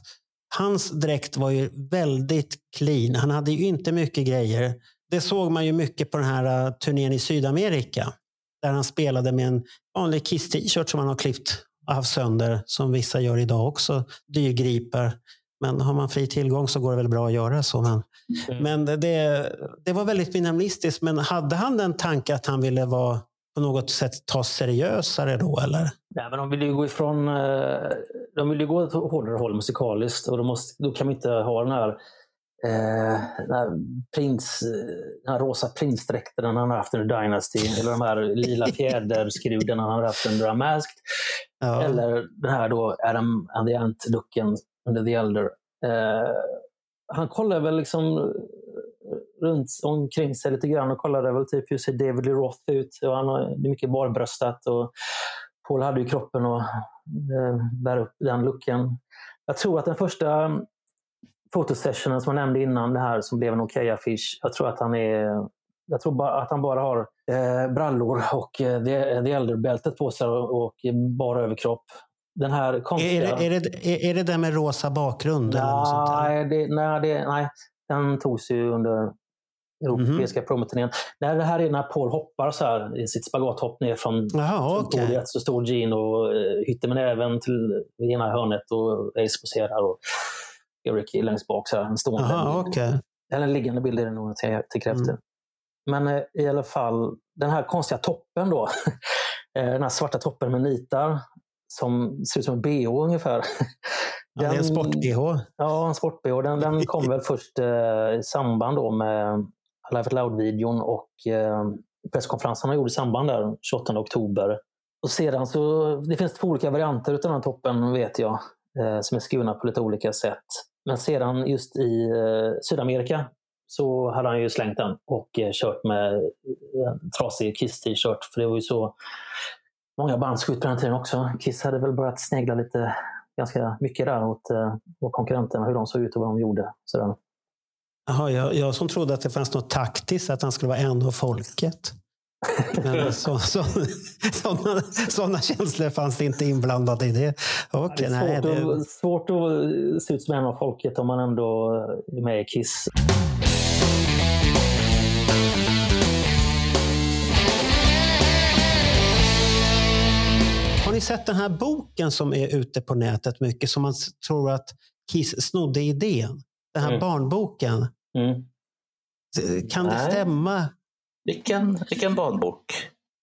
hans dräkt var ju väldigt clean. Han hade ju inte mycket grejer. Det såg man ju mycket på den här uh, turnén i Sydamerika. Där han spelade med en vanlig Kiss-t-shirt som han har klippt av sönder, som vissa gör idag också. Dyrgripar. Men har man fri tillgång så går det väl bra att göra så. Men, men det, det var väldigt minimalistiskt. Men hade han den tanken att han ville vara på något sätt ta seriösare då? Eller? Nej, men de vill ju gå ifrån... eh, De vill ju gå åt hårdare håll musikaliskt och då, måste, då kan vi inte ha den här, eh, den här, prins, den här rosa prinsdräkten han har haft under Dynasty eller de här lila [LAUGHS] fjäderskruden han har haft under Unmasked. Ja. Eller den här då Adam and the Ant-looken under The Elder. Eh, han kollar väl liksom runt omkring sig lite grann och kollade väl typ hur ser David Lee Roth ut. Och han är mycket barbröstat och Paul hade ju kroppen att eh, bära upp den looken. Jag tror att den första fotosessionen som jag nämnde innan, det här som blev en okej-affisch, jag tror att han är jag tror bara att han bara har eh, brallor och eh, det, det äldrebältet på sig och, och bara överkropp. Den här konstiga... Är, det, är, det, är, är det där med rosa bakgrund? eller något sånt där? Nej, det, nej, det, nej, den togs ju under europeiska Mhm. promoturnén. Nej, det här är när Paul hoppar så här i sitt spagathopp ner från, Jaha, från podiet. Så står Gene och eh, hytter med näven till ena hörnet och Ace poserar och är längst bak. Så här, en stående Jaha, okej. eller en liggande bild är det nog till, till kräftor. Mm. Men eh, i alla fall, den här konstiga toppen då. [LAUGHS] eh, den här svarta toppen med nitar som ser ut som en bh ungefär. Ja, det är en sport-bh. Ja, en sport-bh. Den, den kom väl först eh, i samband då med Live at Loud-videon och eh, presskonferensen han gjorde i samband där, 28 oktober. Och sedan så, det finns två olika varianter av den här toppen vet jag, eh, som är skurna på lite olika sätt. Men sedan just i eh, Sydamerika så hade han ju slängt den och kört med en trasig Kiss-t-shirt. För det var ju så många band skulle ut på den tiden också. Kiss hade väl börjat snegla lite ganska mycket där åt, åt konkurrenterna, hur de såg ut och vad de gjorde. Sådär. Jaha, jag, jag som trodde att det fanns något taktiskt, att han skulle vara en av folket. Men [LAUGHS] så, så, sådana, sådana känslor fanns inte inblandade i det. Okej, det är nej, svårt, det, att, svårt att se ut som en av folket om man ändå är med i Kiss. Har ni sett den här boken som är ute på nätet mycket, som man tror att Kiss snodde idén? Den här Mm. barnboken. Mm. Kan det Nej. stämma? Vilken, vilken barnbok?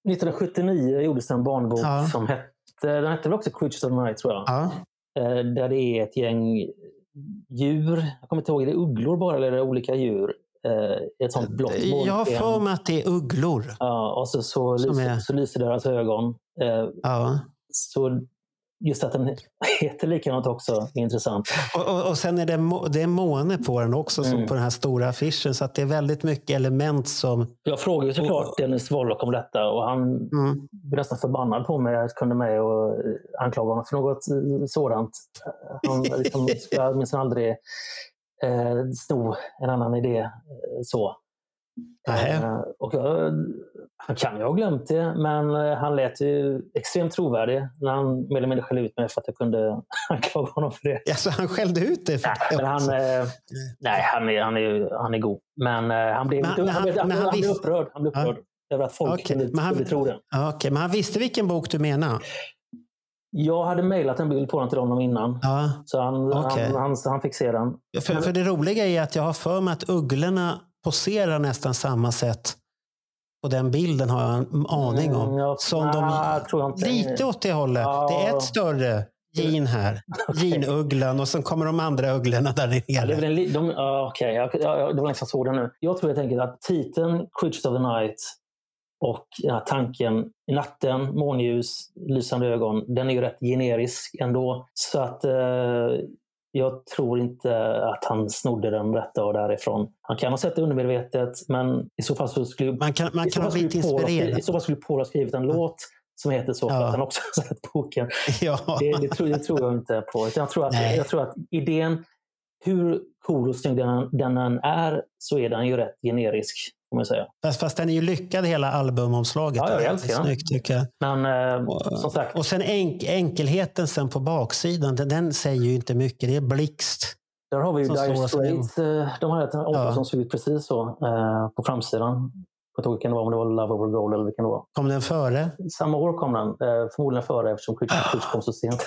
1979 gjordes det en barnbok Ja. som hette, den hette väl också Creatures of the Night tror jag. Ja. Eh, Där det är ett gäng djur, jag kommer inte ihåg, är det ugglor bara eller är det olika djur? Eh, Ett sånt blått Jag har för mig att det är ugglor. Ja, och så, så, lyser, är- så lyser deras ögon. Eh, Ja. Så just att den heter likadant också är intressant. Och, och, och sen är det, må- det är måne på den också, som Mm. på den här stora affischen. Så att det är väldigt mycket element som... Jag frågade såklart Dennis Wollock om detta och han Mm. blev nästan förbannad på mig. Jag kunde med och anklaga honom för något eh, sådant. Han liksom, [LAUGHS] ska minsann aldrig eh, sno en annan idé eh, så. Eh, och jag, han kan ju ha glömt det, men eh, han lät ju extremt trovärdig när han mer eller mindre skällde ut mig för att jag kunde [LAUGHS] anklaga honom för det. Alltså, han skällde ut dig för det Men han, eh, nej, han är, han, är, han är god. Men han blev, Men- inte, men han, han- blev, han, men blev, han han blev visste- upprörd. Han blev Ja. upprörd över att folk men han- skulle tro det. Okej, men han visste vilken bok du menar? Jag hade mejlat en bild på den till honom innan. Ja. Så han, Okej. han, han, han fick se den. För, för det roliga är att jag har för mig att ugglorna poserar nästan samma sätt på den bilden har jag en aning om. Mm, ja, som nej, de, tror jag inte. lite åt det hållet. Ja. Det är ett större gin här. [LAUGHS] Ginugglan och sen kommer de andra ugglorna där nere. Ja, det, är väl de, ja, okej, jag, jag, det var nästan så det nu. Jag tror helt enkelt att titeln Creatures of the Night och den här tanken i natten, månljus, lysande ögon, den är ju rätt generisk ändå. Så att eh, jag tror inte att han snodde den rätt av därifrån. Han kan ha sett det undermedvetet, men i så fall så skulle, Man kan, man kan ha fall skulle blivit inspirerad. I så fall skulle Paul ha skrivit en låt som heter så, för Ja. att han också [LAUGHS] har sett boken. Ja. Det, det, tror, det tror jag inte på. Jag tror, att, Nej. jag tror att idén, hur cool och snygg den, den än är, så är den ju rätt generisk. Får man säga. Fast, fast den är ju lyckad hela albumomslaget. Ja, jag älskar den. Snyggt tycker jag. Men eh, som sagt, Och sen enk, enkelheten sen på baksidan, den, den säger ju inte mycket. Det är blixt. där har vi ju Dire Straits. eh, De hade ett omslag Ja. som såg ut precis så eh, på framsidan. Jag tror vilken det var, om det var Love Over Gold eller vilken det var. Kom den före? Samma år kom den. Eh, förmodligen före eftersom Creature Ah. Creature kom så sent.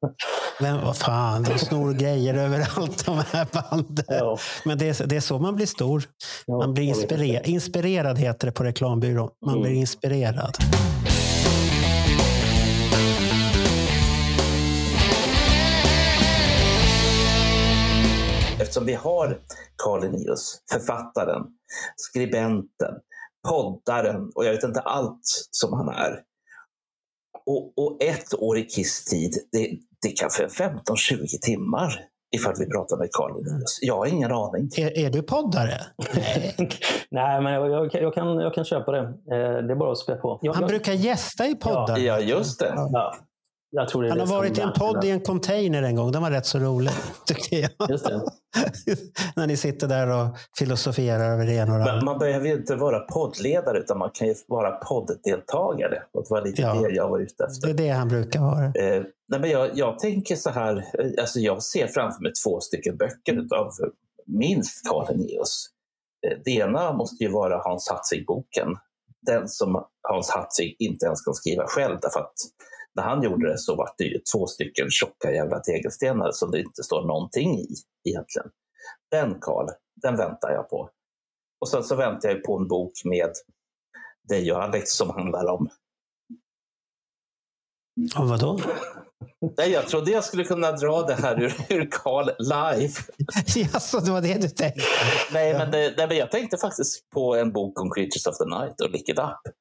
[LAUGHS] Men vad fan, de snor grejer överallt de här banden. Ja. Men det är, det är så man blir stor. man blir inspirerad. Inspirerad heter det på reklambyrån. Man Mm. blir inspirerad. Eftersom vi har Carl Linnaeus, författaren, skribenten, poddaren och jag vet inte allt som han är. Och, och ett år i Kiss tid, det, det kan för 15-20 timmar ifall vi pratar med Carl Linnaeus. Jag har ingen aning. Är, är du poddare? [LAUGHS] Nej, men jag, jag, jag, kan, jag kan köpa det. Eh, det är bara att spä på. Jag, Han jag, brukar gästa i poddar. Ja, just det. ja, jag tror det är Han har varit i en podd i en container en gång. Den var rätt så rolig, [LAUGHS] tyckte jag. Just det. [LAUGHS] När ni sitter där och filosoferar över det ena och det Men andra. man behöver ju inte vara poddledare utan man kan ju vara podddeltagare. Och Det var lite Ja. det jag var ute efter. Det är det han brukar vara. Eh, nej men jag, jag tänker så här, eh, alltså jag ser framför mig två stycken böcker av minst Carl Linnaeus. Eh, det ena måste ju vara Hans Hatzig-boken. Den som Hans Hatzig inte ens kan skriva själv därför att när han gjorde det så var det ju två stycken tjocka jävla tegelstenar som det inte står någonting i egentligen. Den Carl, den väntar jag på. Och sen så väntar jag på en bok med dig och Alex som handlar om Och vadå? Nej, jag trodde jag skulle kunna dra det här ur, ur Carl live. [LAUGHS] Jaså, det var det du tänkte? Nej, men, det, nej, men jag tänkte faktiskt på en bok om Creatures of the Night och Lick It Up.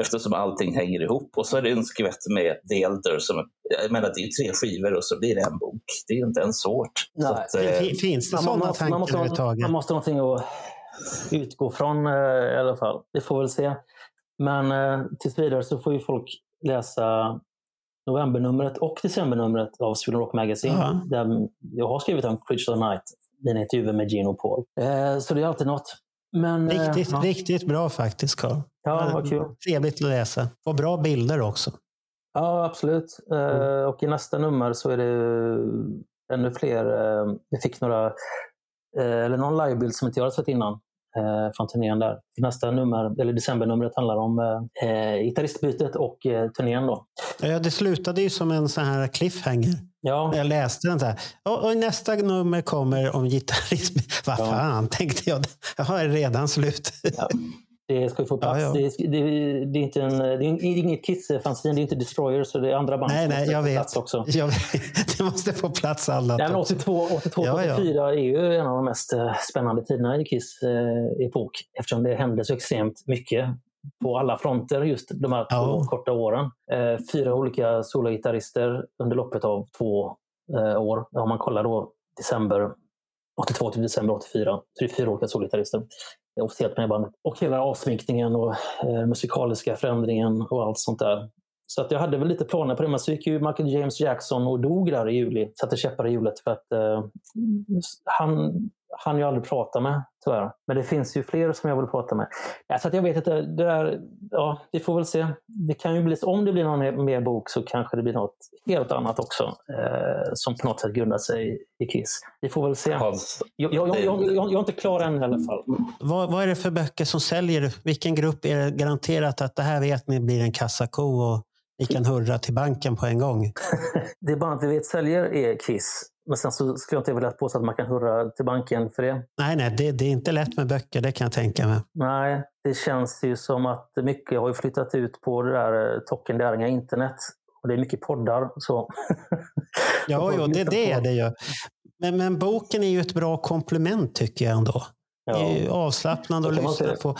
Eftersom allting hänger ihop. Och så är det en skvätt med The Elder. Som, jag menar, det är ju tre skivor och så blir det en bok. Det är ju inte ens svårt. Så Nej. att, eh, Fin- Finns det sådana måste- tankar man måste, överhuvudtaget? Man måste ha någonting att utgå från eh, i alla fall. Vi får väl se. Men eh, tills vidare så får ju folk läsa novembernumret och decembernumret av Sweden Rock Magazine. Ja. Där jag har skrivit om Creatures of the Night, mina intervjuer med Gene och Paul. Eh, så det är alltid något. Men, eh, Riktigt, ja. riktigt bra faktiskt, Carl. Ja, vad kul. Trevligt att läsa. Och bra bilder också. Ja, absolut. Eh, och i nästa nummer så är det ännu fler. Uh, jag fick några, eh, eller någon livebild som inte jag har sett innan eh, från turnén där. Nästa nummer, eller decembernumret handlar om eh, eh, gitarristbytet och eh, turnén då. Ja, det slutade ju som en sån här cliffhanger. Ja. Jag läste den så här. Och, och nästa nummer kommer om gitarrism. [LAUGHS] Vad Ja. fan, tänkte jag. [LAUGHS] Jaha, är det redan slut? Ja. Det ska ju få plats. Ja, ja. Det, är, det, det, är inte en, det är inget Kiss-fanzine, det är inte Destroyer, så det är andra band nej, nej, jag vet. plats också. Jag. [LAUGHS] Det måste få plats alla. Nej, men 82, 82 Ja, ja. 84 är ju en av de mest eh, spännande tiderna i Kiss eh, epok eftersom det hände så extremt mycket på alla fronter just de här två Ja. korta åren. Eh, fyra olika sologitarrister under loppet av två eh, år. Om man kollar då december 82 till december 84 så det är fyra olika sologitarrister. Officiellt med bandet. Och hela avsminkningen och eh, musikaliska förändringen och allt sånt där. Så att jag hade väl lite planer på det, men så gick ju Michael James Jackson och dog där i juli. Satte käppar i hjulet för att eh, han han ju aldrig prata med, tyvärr. Men det finns ju fler som jag vill prata med. Ja, så att jag vet inte, det där, ja, vi får väl se. Det kan ju bli, så- om det blir någon mer- bok så kanske det blir något helt annat också. Eh, som på något sätt grundar sig i Kiss. Vi får väl se. Jag, jag, jag, jag, jag, jag är inte klar än i alla fall. Vad, vad är det för böcker som säljer? Vilken grupp är det garanterat att det här vet ni blir en kassako och ni kan hurra till banken på en gång? [LAUGHS] Det bandet vi vet säljer är Kiss. Men sen så skulle jag inte vilja påstå att man kan hurra till banken för det. Nej, nej, det, det är inte lätt med böcker, det kan jag tänka mig. Nej, det känns ju som att mycket har flyttat ut på det där eh, tockendäringa internet. Och det är mycket poddar. Så. [LAUGHS] Ja, jo, det, det är det ju. Men, men boken är ju ett bra komplement tycker jag ändå. Det är ju avslappnande att lyssna på.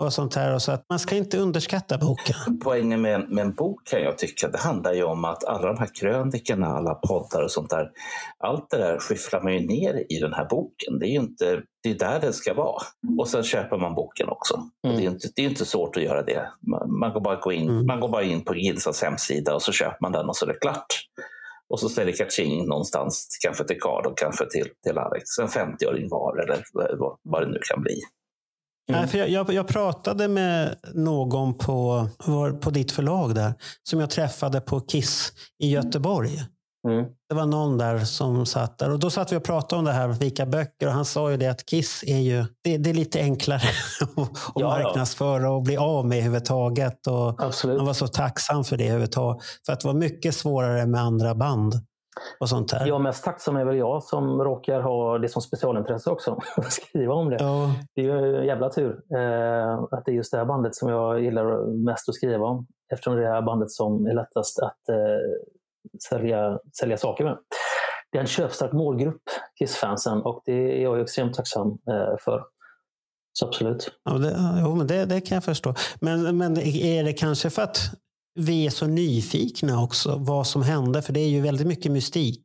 Och sånt här. Och så att man ska inte underskatta boken. Poängen med, med en bok kan jag tycka, det handlar ju om att alla de här krönikorna, alla poddar och sånt där, allt det där skyfflar man ju ner i den här boken. Det är ju inte, det är där det ska vara. Och sen köper man boken också. Och det, är inte, det är inte svårt att göra det. Man, man, går bara gå in, man går bara in på Gilsas hemsida och så köper man den och så är det klart. Och så ställer kaching någonstans, kanske till Card och kanske till, till Alex. En 50-öring var eller vad, vad det nu kan bli. Nej, för jag, jag, jag pratade med någon på, på ditt förlag där som jag träffade på Kiss i Göteborg. Mm. Det var någon där som satt där och då satt vi och pratade om det här, vilka böcker och han sa ju det att Kiss är ju det, det är lite enklare [LAUGHS] att ja. marknadsföra och bli av med överhuvudtaget. Och Han var så tacksam för det överhuvudtaget. För att det var mycket svårare med andra band och sånt där. Ja, mest tacksam är väl jag som råkar ha det som specialintresse också. [LAUGHS] att skriva om det. Ja. Det är ju en jävla tur eh, att det är just det här bandet som jag gillar mest att skriva om. Eftersom det är det här bandet som är lättast att eh, sälja, sälja saker med. Det är en köpstark målgrupp, Kiss-fansen, och det är jag extremt tacksam eh, för. Så absolut. Ja, det, jo, men det, det kan jag förstå. Men, men är det kanske för att vi är så nyfikna också vad som hände? För det är ju väldigt mycket mystik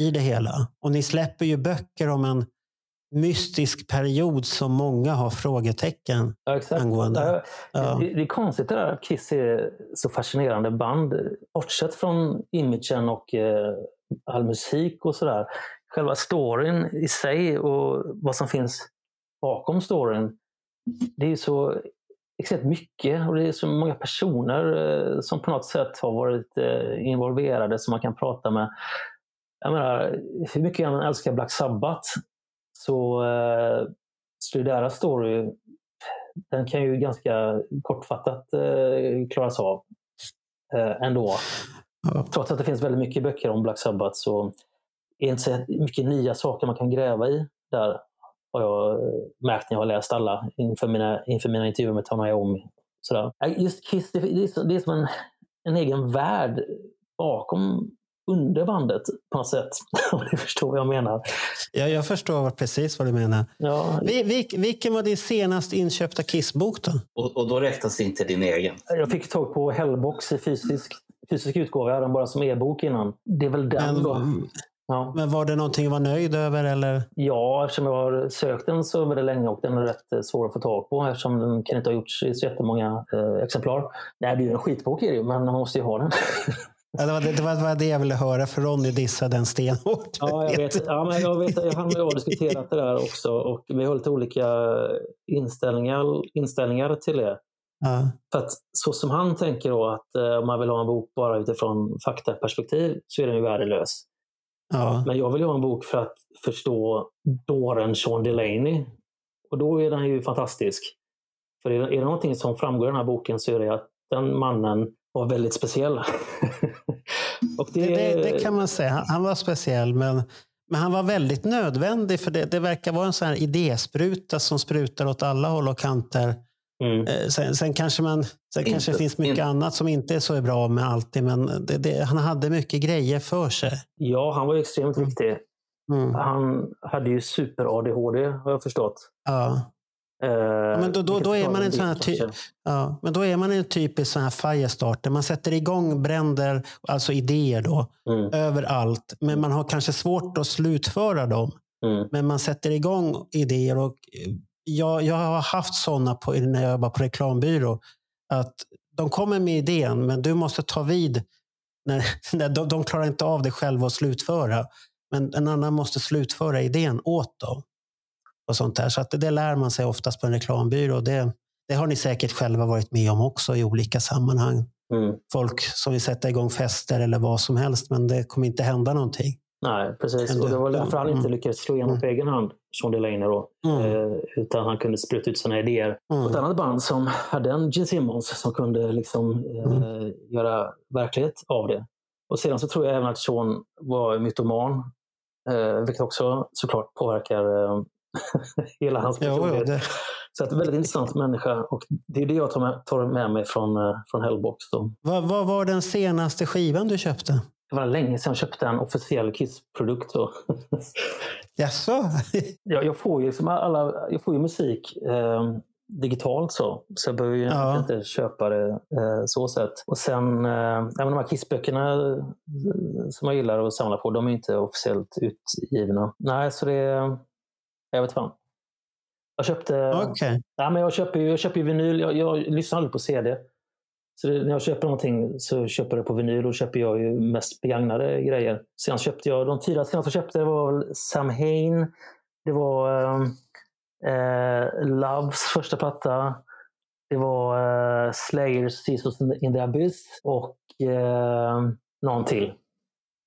i det hela. Och ni släpper ju böcker om en mystisk period som många har frågetecken Ja, exakt. angående. Ja. Det, det är konstigt det där att Kiss är så fascinerande band. Bortsett från imagen och eh, all musik och sådär. Själva storyn i sig och vad som finns bakom storyn. Det är så extremt mycket och det är så många personer eh, som på något sätt har varit eh, involverade som man kan prata med. Jag menar, hur mycket jag än älskar Black Sabbath så, eh, så deras story den kan ju ganska kortfattat klaras av ändå. Trots att det finns väldigt mycket böcker om Black Sabbath så är det inte så mycket nya saker man kan gräva i där. Har jag eh, märkt när jag har läst alla inför mina, inför mina intervjuer med Tony Iommi. Sådär. Just Kiss, det, det, är, så- det är som en, en egen värld bakom under bandet på något sätt. [LAUGHS] Om ni förstår vad jag menar. Ja, jag förstår precis vad du menar. Ja, Vi, vil, vilken var din senast inköpta Kiss-bok då? Och, och då räknas det inte din egen. Jag fick tag på Hellbox i fysisk, fysisk utgåva. Jag hade den bara som e-bok innan. Det är väl den Men, då. Ja. men var det någonting du var nöjd över? Eller? Ja, eftersom jag har sökt den så väldigt länge och den är rätt eh, svår att få tag på eftersom den kan inte ha gjorts i så jättemånga eh, exemplar. Nej, det är ju en skitbok är det men man måste ju ha den. Ja, det, var det, det, var, det var det jag ville höra, för Ronny dissade den stenhårt. Ja, jag vet. Ja, men jag vet jag, han och jag har diskuterat det där också och vi har lite olika inställningar, inställningar till det. Ja. För att så som han tänker då att eh, om man vill ha en bok bara utifrån faktaperspektiv så är den ju värdelös. Ja. Men jag vill ha en bok för att förstå dåren Sean Delaney. Och då är den ju fantastisk. För är det, är det någonting som framgår i den här boken så är det att den mannen var väldigt speciell. [LAUGHS] och det, Det, det, det kan man säga. Han, han var speciell, men, men han var väldigt nödvändig. För det, det verkar vara en sån här idéspruta som sprutar åt alla håll och kanter. Eh, Sen, sen kanske, man, sen Inte- kanske det finns mycket inte- annat som inte är så bra med alltid, men det, det, han hade mycket grejer för sig. Ja, han var ju extremt viktig. Mm. Han hade ju super-ADHD har jag förstått. Ja. Eh, Men då, då, vilket då, är man en sån här ty- ja, men då är man en typisk sån här firestarter. Man sätter igång bränder, alltså idéer då, Mm. överallt. Men man har kanske svårt att slutföra dem. Mm. Men man sätter igång idéer. och eh, Jag, jag har haft sådana på, när jag jobbar på reklambyrå. Att de kommer med idén, men du måste ta vid. När, [LAUGHS] när de, de klarar inte av det själva att slutföra. Men en annan måste slutföra idén åt dem. Och sånt där. Så att det, det lär man sig oftast på en reklambyrå. Det, det har ni säkert själva varit med om också i olika sammanhang. Mm. Folk som vill sätta igång fester eller vad som helst, men det kommer inte hända någonting. Nej, precis. Och det var därför han inte Mm. lyckades slå igenom på egen hand, Sean Delaney. Då. Mm. Eh, utan han kunde spruta ut sina idéer. Mm. Och ett annat band som hade en Gene Simmons som kunde liksom, eh, Mm. göra verklighet av det. Och sedan så tror jag även att Sean var mytoman. Eh, vilket också såklart påverkar eh, [LAUGHS] hela hans personlighet. Så att väldigt intressant människa. Och det är det jag tar med, tar med mig från, från Hellbox. Vad, vad var den senaste skivan du köpte? Det var länge sedan jag köpte en officiell Kiss-produkt. [LAUGHS] Jaså? [LAUGHS] jag, jag, får ju som alla, jag får ju musik eh, digitalt så. Så jag behöver ju Ja. inte köpa det eh, så sett. Och sen, eh, de här Kiss-böckerna eh, som jag gillar att samla på, de är inte officiellt utgivna. Nej, så det... Jag vet fan. Jag köpte... Okej. Nej, men jag köper ju jag köper ju vinyl. Jag, jag lyssnar aldrig på CD. Så det, när jag köper någonting så köper jag det på vinyl och köper jag ju mest begagnade grejer. Sen köpte jag, de fyra senaste jag köpte det var Sam Hain. Det var ehm, eh, Loves första platta. Det var eh, Slayers Seasons in the Abyss och eh, någon till.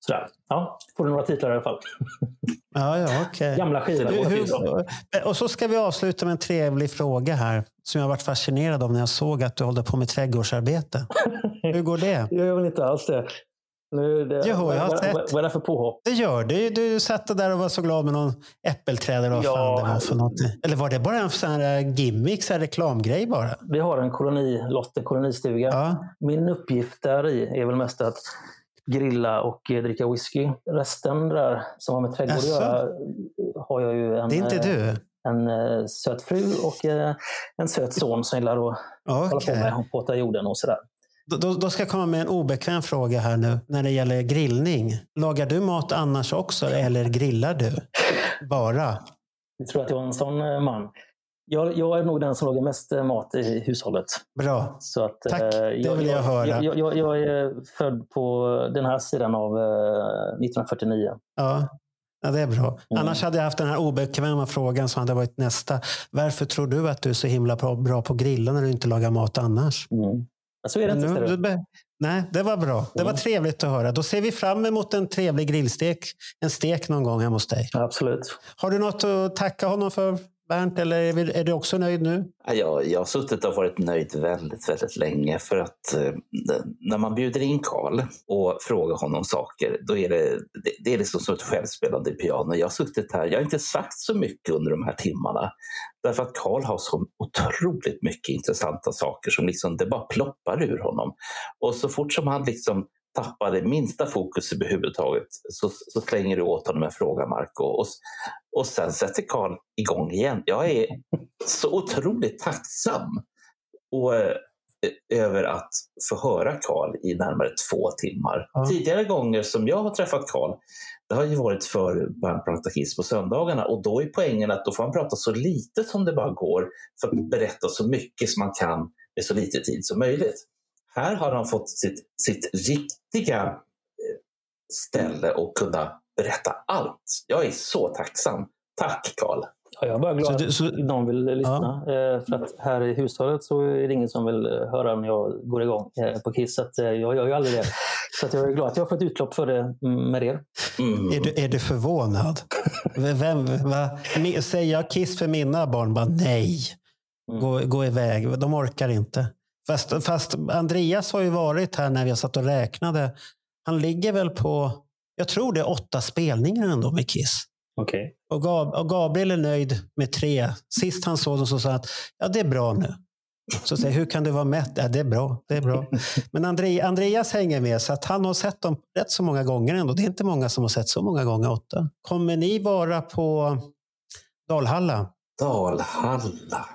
Sådär. Ja, får du några titlar i alla fall. [LAUGHS] Ja, ja, okej. Gamla skivor. Hur- hur- Och så ska vi avsluta med en trevlig fråga här som jag varit fascinerad av när jag såg att du håller på med trädgårdsarbete. [LAUGHS] Hur går det? Jag gör väl inte alls det. Nu, det Jo, jag har vad, sett. vad, vad är det för påhopp? Det gör du. Du satt där och var så glad med någon äppelträd eller vad Ja. fan det var för något. Eller var det bara en sån här gimmick, så här reklamgrej bara? Vi har en koloni, Lotte kolonistuga. Min uppgift där i är väl mest att grilla och eh, dricka whisky. Resten där som har med trädgård att göra har jag ju en, Det är inte eh, du? en eh, söt fru och eh, en söt son som gillar att hålla på med och påta jorden och sådär. Då, då, ska jag komma med en obekväm fråga här nu när det gäller grillning. Lagar du mat annars också eller grillar du? Bara? Jag tror att jag är en sån eh, man. Jag, jag är nog den som lagar mest eh, mat i hushållet. Bra. Så att, Tack, eh, det jag, vill jag höra. Jag, jag, jag är född på den här sidan av eh, 1949. Ja. Ja, det är bra. Mm. Annars hade jag haft den här obekväma frågan som hade varit nästa. Varför tror du att du är så himla bra- på att grilla när du inte lagar mat annars? Så är det inte. nu- du. Nej, det var bra. Det var trevligt att höra. Då ser vi fram emot en trevlig grillstek. En stek någon gång hemma hos dig. Absolut. Har du något att tacka honom för, Bernt? Eller är vi- är du också nöjd nu? Jag, jag har suttit och varit nöjd väldigt, väldigt länge för att eh, när man bjuder in Karl och frågar honom saker, då är det, det, det är liksom som ett självspelande piano. Jag har suttit här, jag har inte sagt så mycket under de här timmarna därför att Karl har så otroligt mycket intressanta saker som liksom det bara ploppar ur honom. Och så fort som han liksom tappar det minsta fokus överhuvudtaget så, så slänger du åt honom en fråga, Marco. Och, och sen sätter Karl igång igen. Jag är så otroligt tacksam och, eh, över att få höra Karl i närmare två timmar. Tidigare gånger som jag har träffat Karl, det har ju varit för Kiss på söndagarna och då är poängen att då får han prata så lite som det bara går för att berätta så mycket som man kan med så lite tid som möjligt. Här har han fått sitt, sitt riktiga eh, ställe och kunna berätta allt. Jag är så tacksam. Tack Karl! Ja, jag är bara glad Så du- så- att någon vill lyssna. Eh, För att här i hushållet så är det ingen som vill eh, höra när jag går igång på Kiss. Så att, jag gör ju aldrig det. Så att jag är glad att jag har fått utlopp för det mm, med er. Är, du, är du förvånad? Vem, va? Säger jag Kiss för mina barn? Bara, nej, gå, gå iväg. De orkar inte. Fast, fast Andreas har ju varit här när vi har satt och räknade. Han ligger väl på, jag tror det är åtta spelningar ändå med Kiss. Okej. Och, Gab, och Gabriel är nöjd med tre. Sist han såg dem så sa han att ja, det är bra nu. Så säger hur kan du vara mätt? Ja, det är bra. Det är bra. [LAUGHS] Men Andre, Andreas hänger med så att han har sett dem rätt så många gånger ändå. Det är inte många som har sett så många gånger, åtta. Kommer ni vara på Dalhalla? Dalhalla.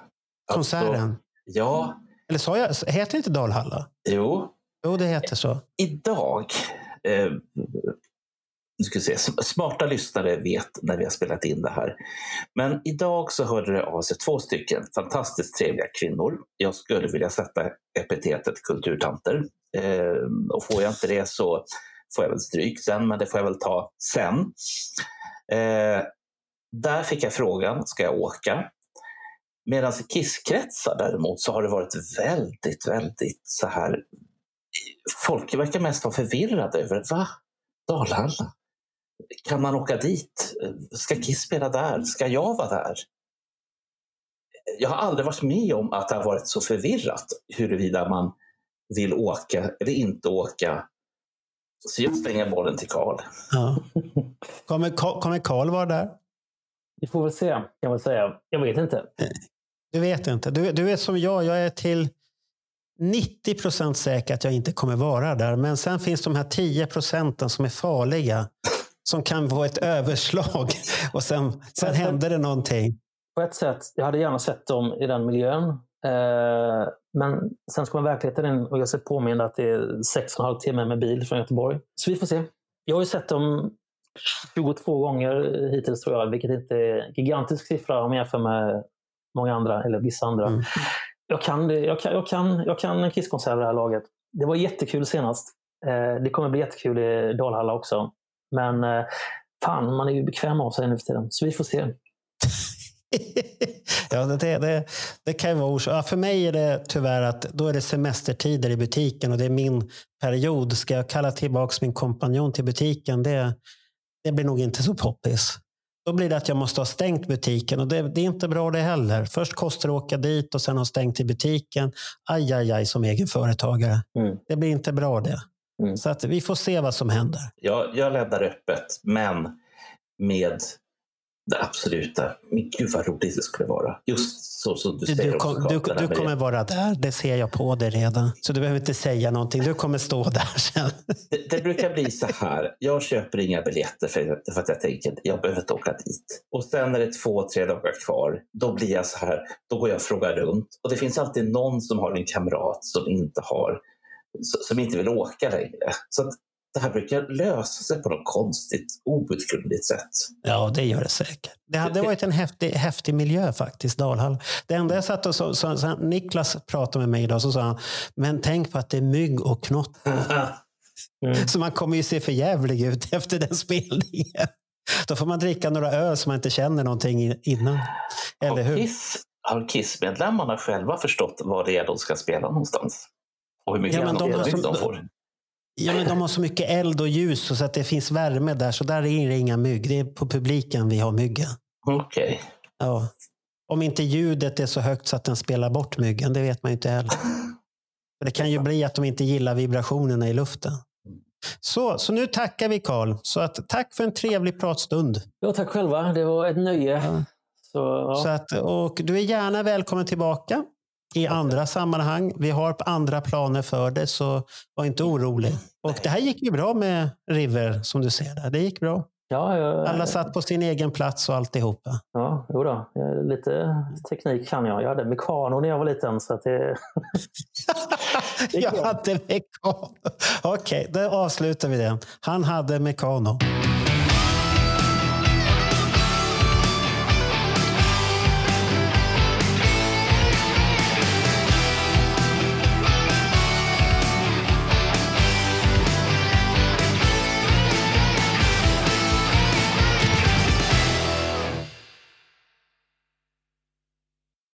Konserten? Alltså, ja, Eller sa jag, heter inte Dalhalla? jo. Jo, det heter så. Idag, eh, ska se, smarta lyssnare vet när vi har spelat in det här. Men idag så hörde det av sig två stycken fantastiskt trevliga kvinnor. Jag skulle vilja sätta epitetet kulturtanter. Eh, och får jag inte det så får jag väl stryk sen, men det får jag väl ta sen. Eh, där fick jag frågan, ska jag åka? Medan i kisskretsar däremot så har det varit väldigt, väldigt så här folk verkar mest vara förvirrade över va? Dalhalla? Kan man åka dit? Ska Kiss spela där? Ska jag vara där? Jag har aldrig varit med om att det har varit så förvirrat huruvida man vill åka eller inte åka. Så jag slänger bollen till Karl. Ja. Kommer, Ka- kommer Karl vara där? Vi får väl se, kan man säga. Jag vet inte. Du vet inte. Du, du är som jag. Jag är till 90 procent säker att jag inte kommer vara där. Men sen finns de här 10 procenten som är farliga. Som kan få ett överslag. [LAUGHS] Och sen, sen händer det någonting. på ett sätt, jag hade gärna sett dem i den miljön. Eh, men sen ska man verkligheten in och jag ser påminna att det är sex och en halv timme med bil från Göteborg. Så vi får se. Jag har ju sett dem 22 gånger hittills tror jag, vilket inte är en gigantisk siffra om jag jämför med många andra, eller vissa andra. Mm. Jag kan, jag kan, jag kan, jag kan en Kisskonsert det här laget. Det var jättekul senast. Eh, det kommer bli jättekul i Dalhalla också. Men eh, fan, man är ju bekväm av sig nu för tiden. Så vi får se. [LAUGHS] Ja, det, det, det kan ju vara orsak. Ja, för mig är det tyvärr att då är det semestertider i butiken och det är min period. Ska jag kalla tillbaka min kompanjon till butiken? Det, det blir nog inte så poppis. Då blir det att jag måste ha stängt butiken och det, det är inte bra det heller. Först kostar det att åka dit och sen ha stängt i butiken. Aj, aj, aj som egen företagare. Mm. Det blir inte bra det. Så att vi får se vad som händer. Jag, jag lämnar öppet, men med det absoluta. Men gud vad roligt det skulle vara. Just så som du Du, säger. kom, du, du kommer vara där. Det ser jag på dig redan. Så du behöver inte säga någonting. Du kommer stå där sen. Det, det brukar bli så här. Jag köper inga biljetter för, för att jag tänker jag behöver inte åka dit. Och sen när det är två, tre dagar kvar, då blir jag så här. Då går jag och frågar runt. Och det finns alltid någon som har en kamrat som inte har som inte vill åka längre. Så det här brukar lösa sig på något konstigt, outgrundligt sätt. Ja, det gör det säkert. Det hade varit en häftig, häftig miljö faktiskt, Dalhall. Det enda jag satt och så, så, så, Niklas pratade med mig idag så sa han, men tänk på att det är mygg och knott. [LAUGHS] Så man kommer ju se för jävlig ut [LAUGHS] efter den spelningen. Då får man dricka några öl så man inte känner någonting innan. Eller hur? Kiss, har Kiss-medlemmarna själva förstått vad det är de ska spela någonstans? Och hur mycket Ja, de har som- de får? Ja, men de har så mycket eld och ljus så att det finns värme där. Så där är det inga mygg. Det är på publiken vi har myggen. Okej. Ja. Om inte ljudet är så högt så att den spelar bort myggen, det vet man ju inte heller. [LAUGHS] Det kan ju bli att de inte gillar vibrationerna i luften. Så, så nu tackar vi Karl. Så att, tack för en trevlig pratstund. Ja, tack själva. Det var ett nöje. Så, ja. Så att, och du är gärna välkommen tillbaka i andra sammanhang. Vi har andra planer för det, så var inte orolig. Och det här gick ju bra med River, som du ser där. Det gick bra. Ja, jag, Alla satt på sin egen plats och alltihopa. Ja, jo då. Lite teknik kan jag. Jag hade mekano när jag var liten. Så att det... [LAUGHS] Jag hade mekano. Okej, då avslutar vi den. Han hade mekano.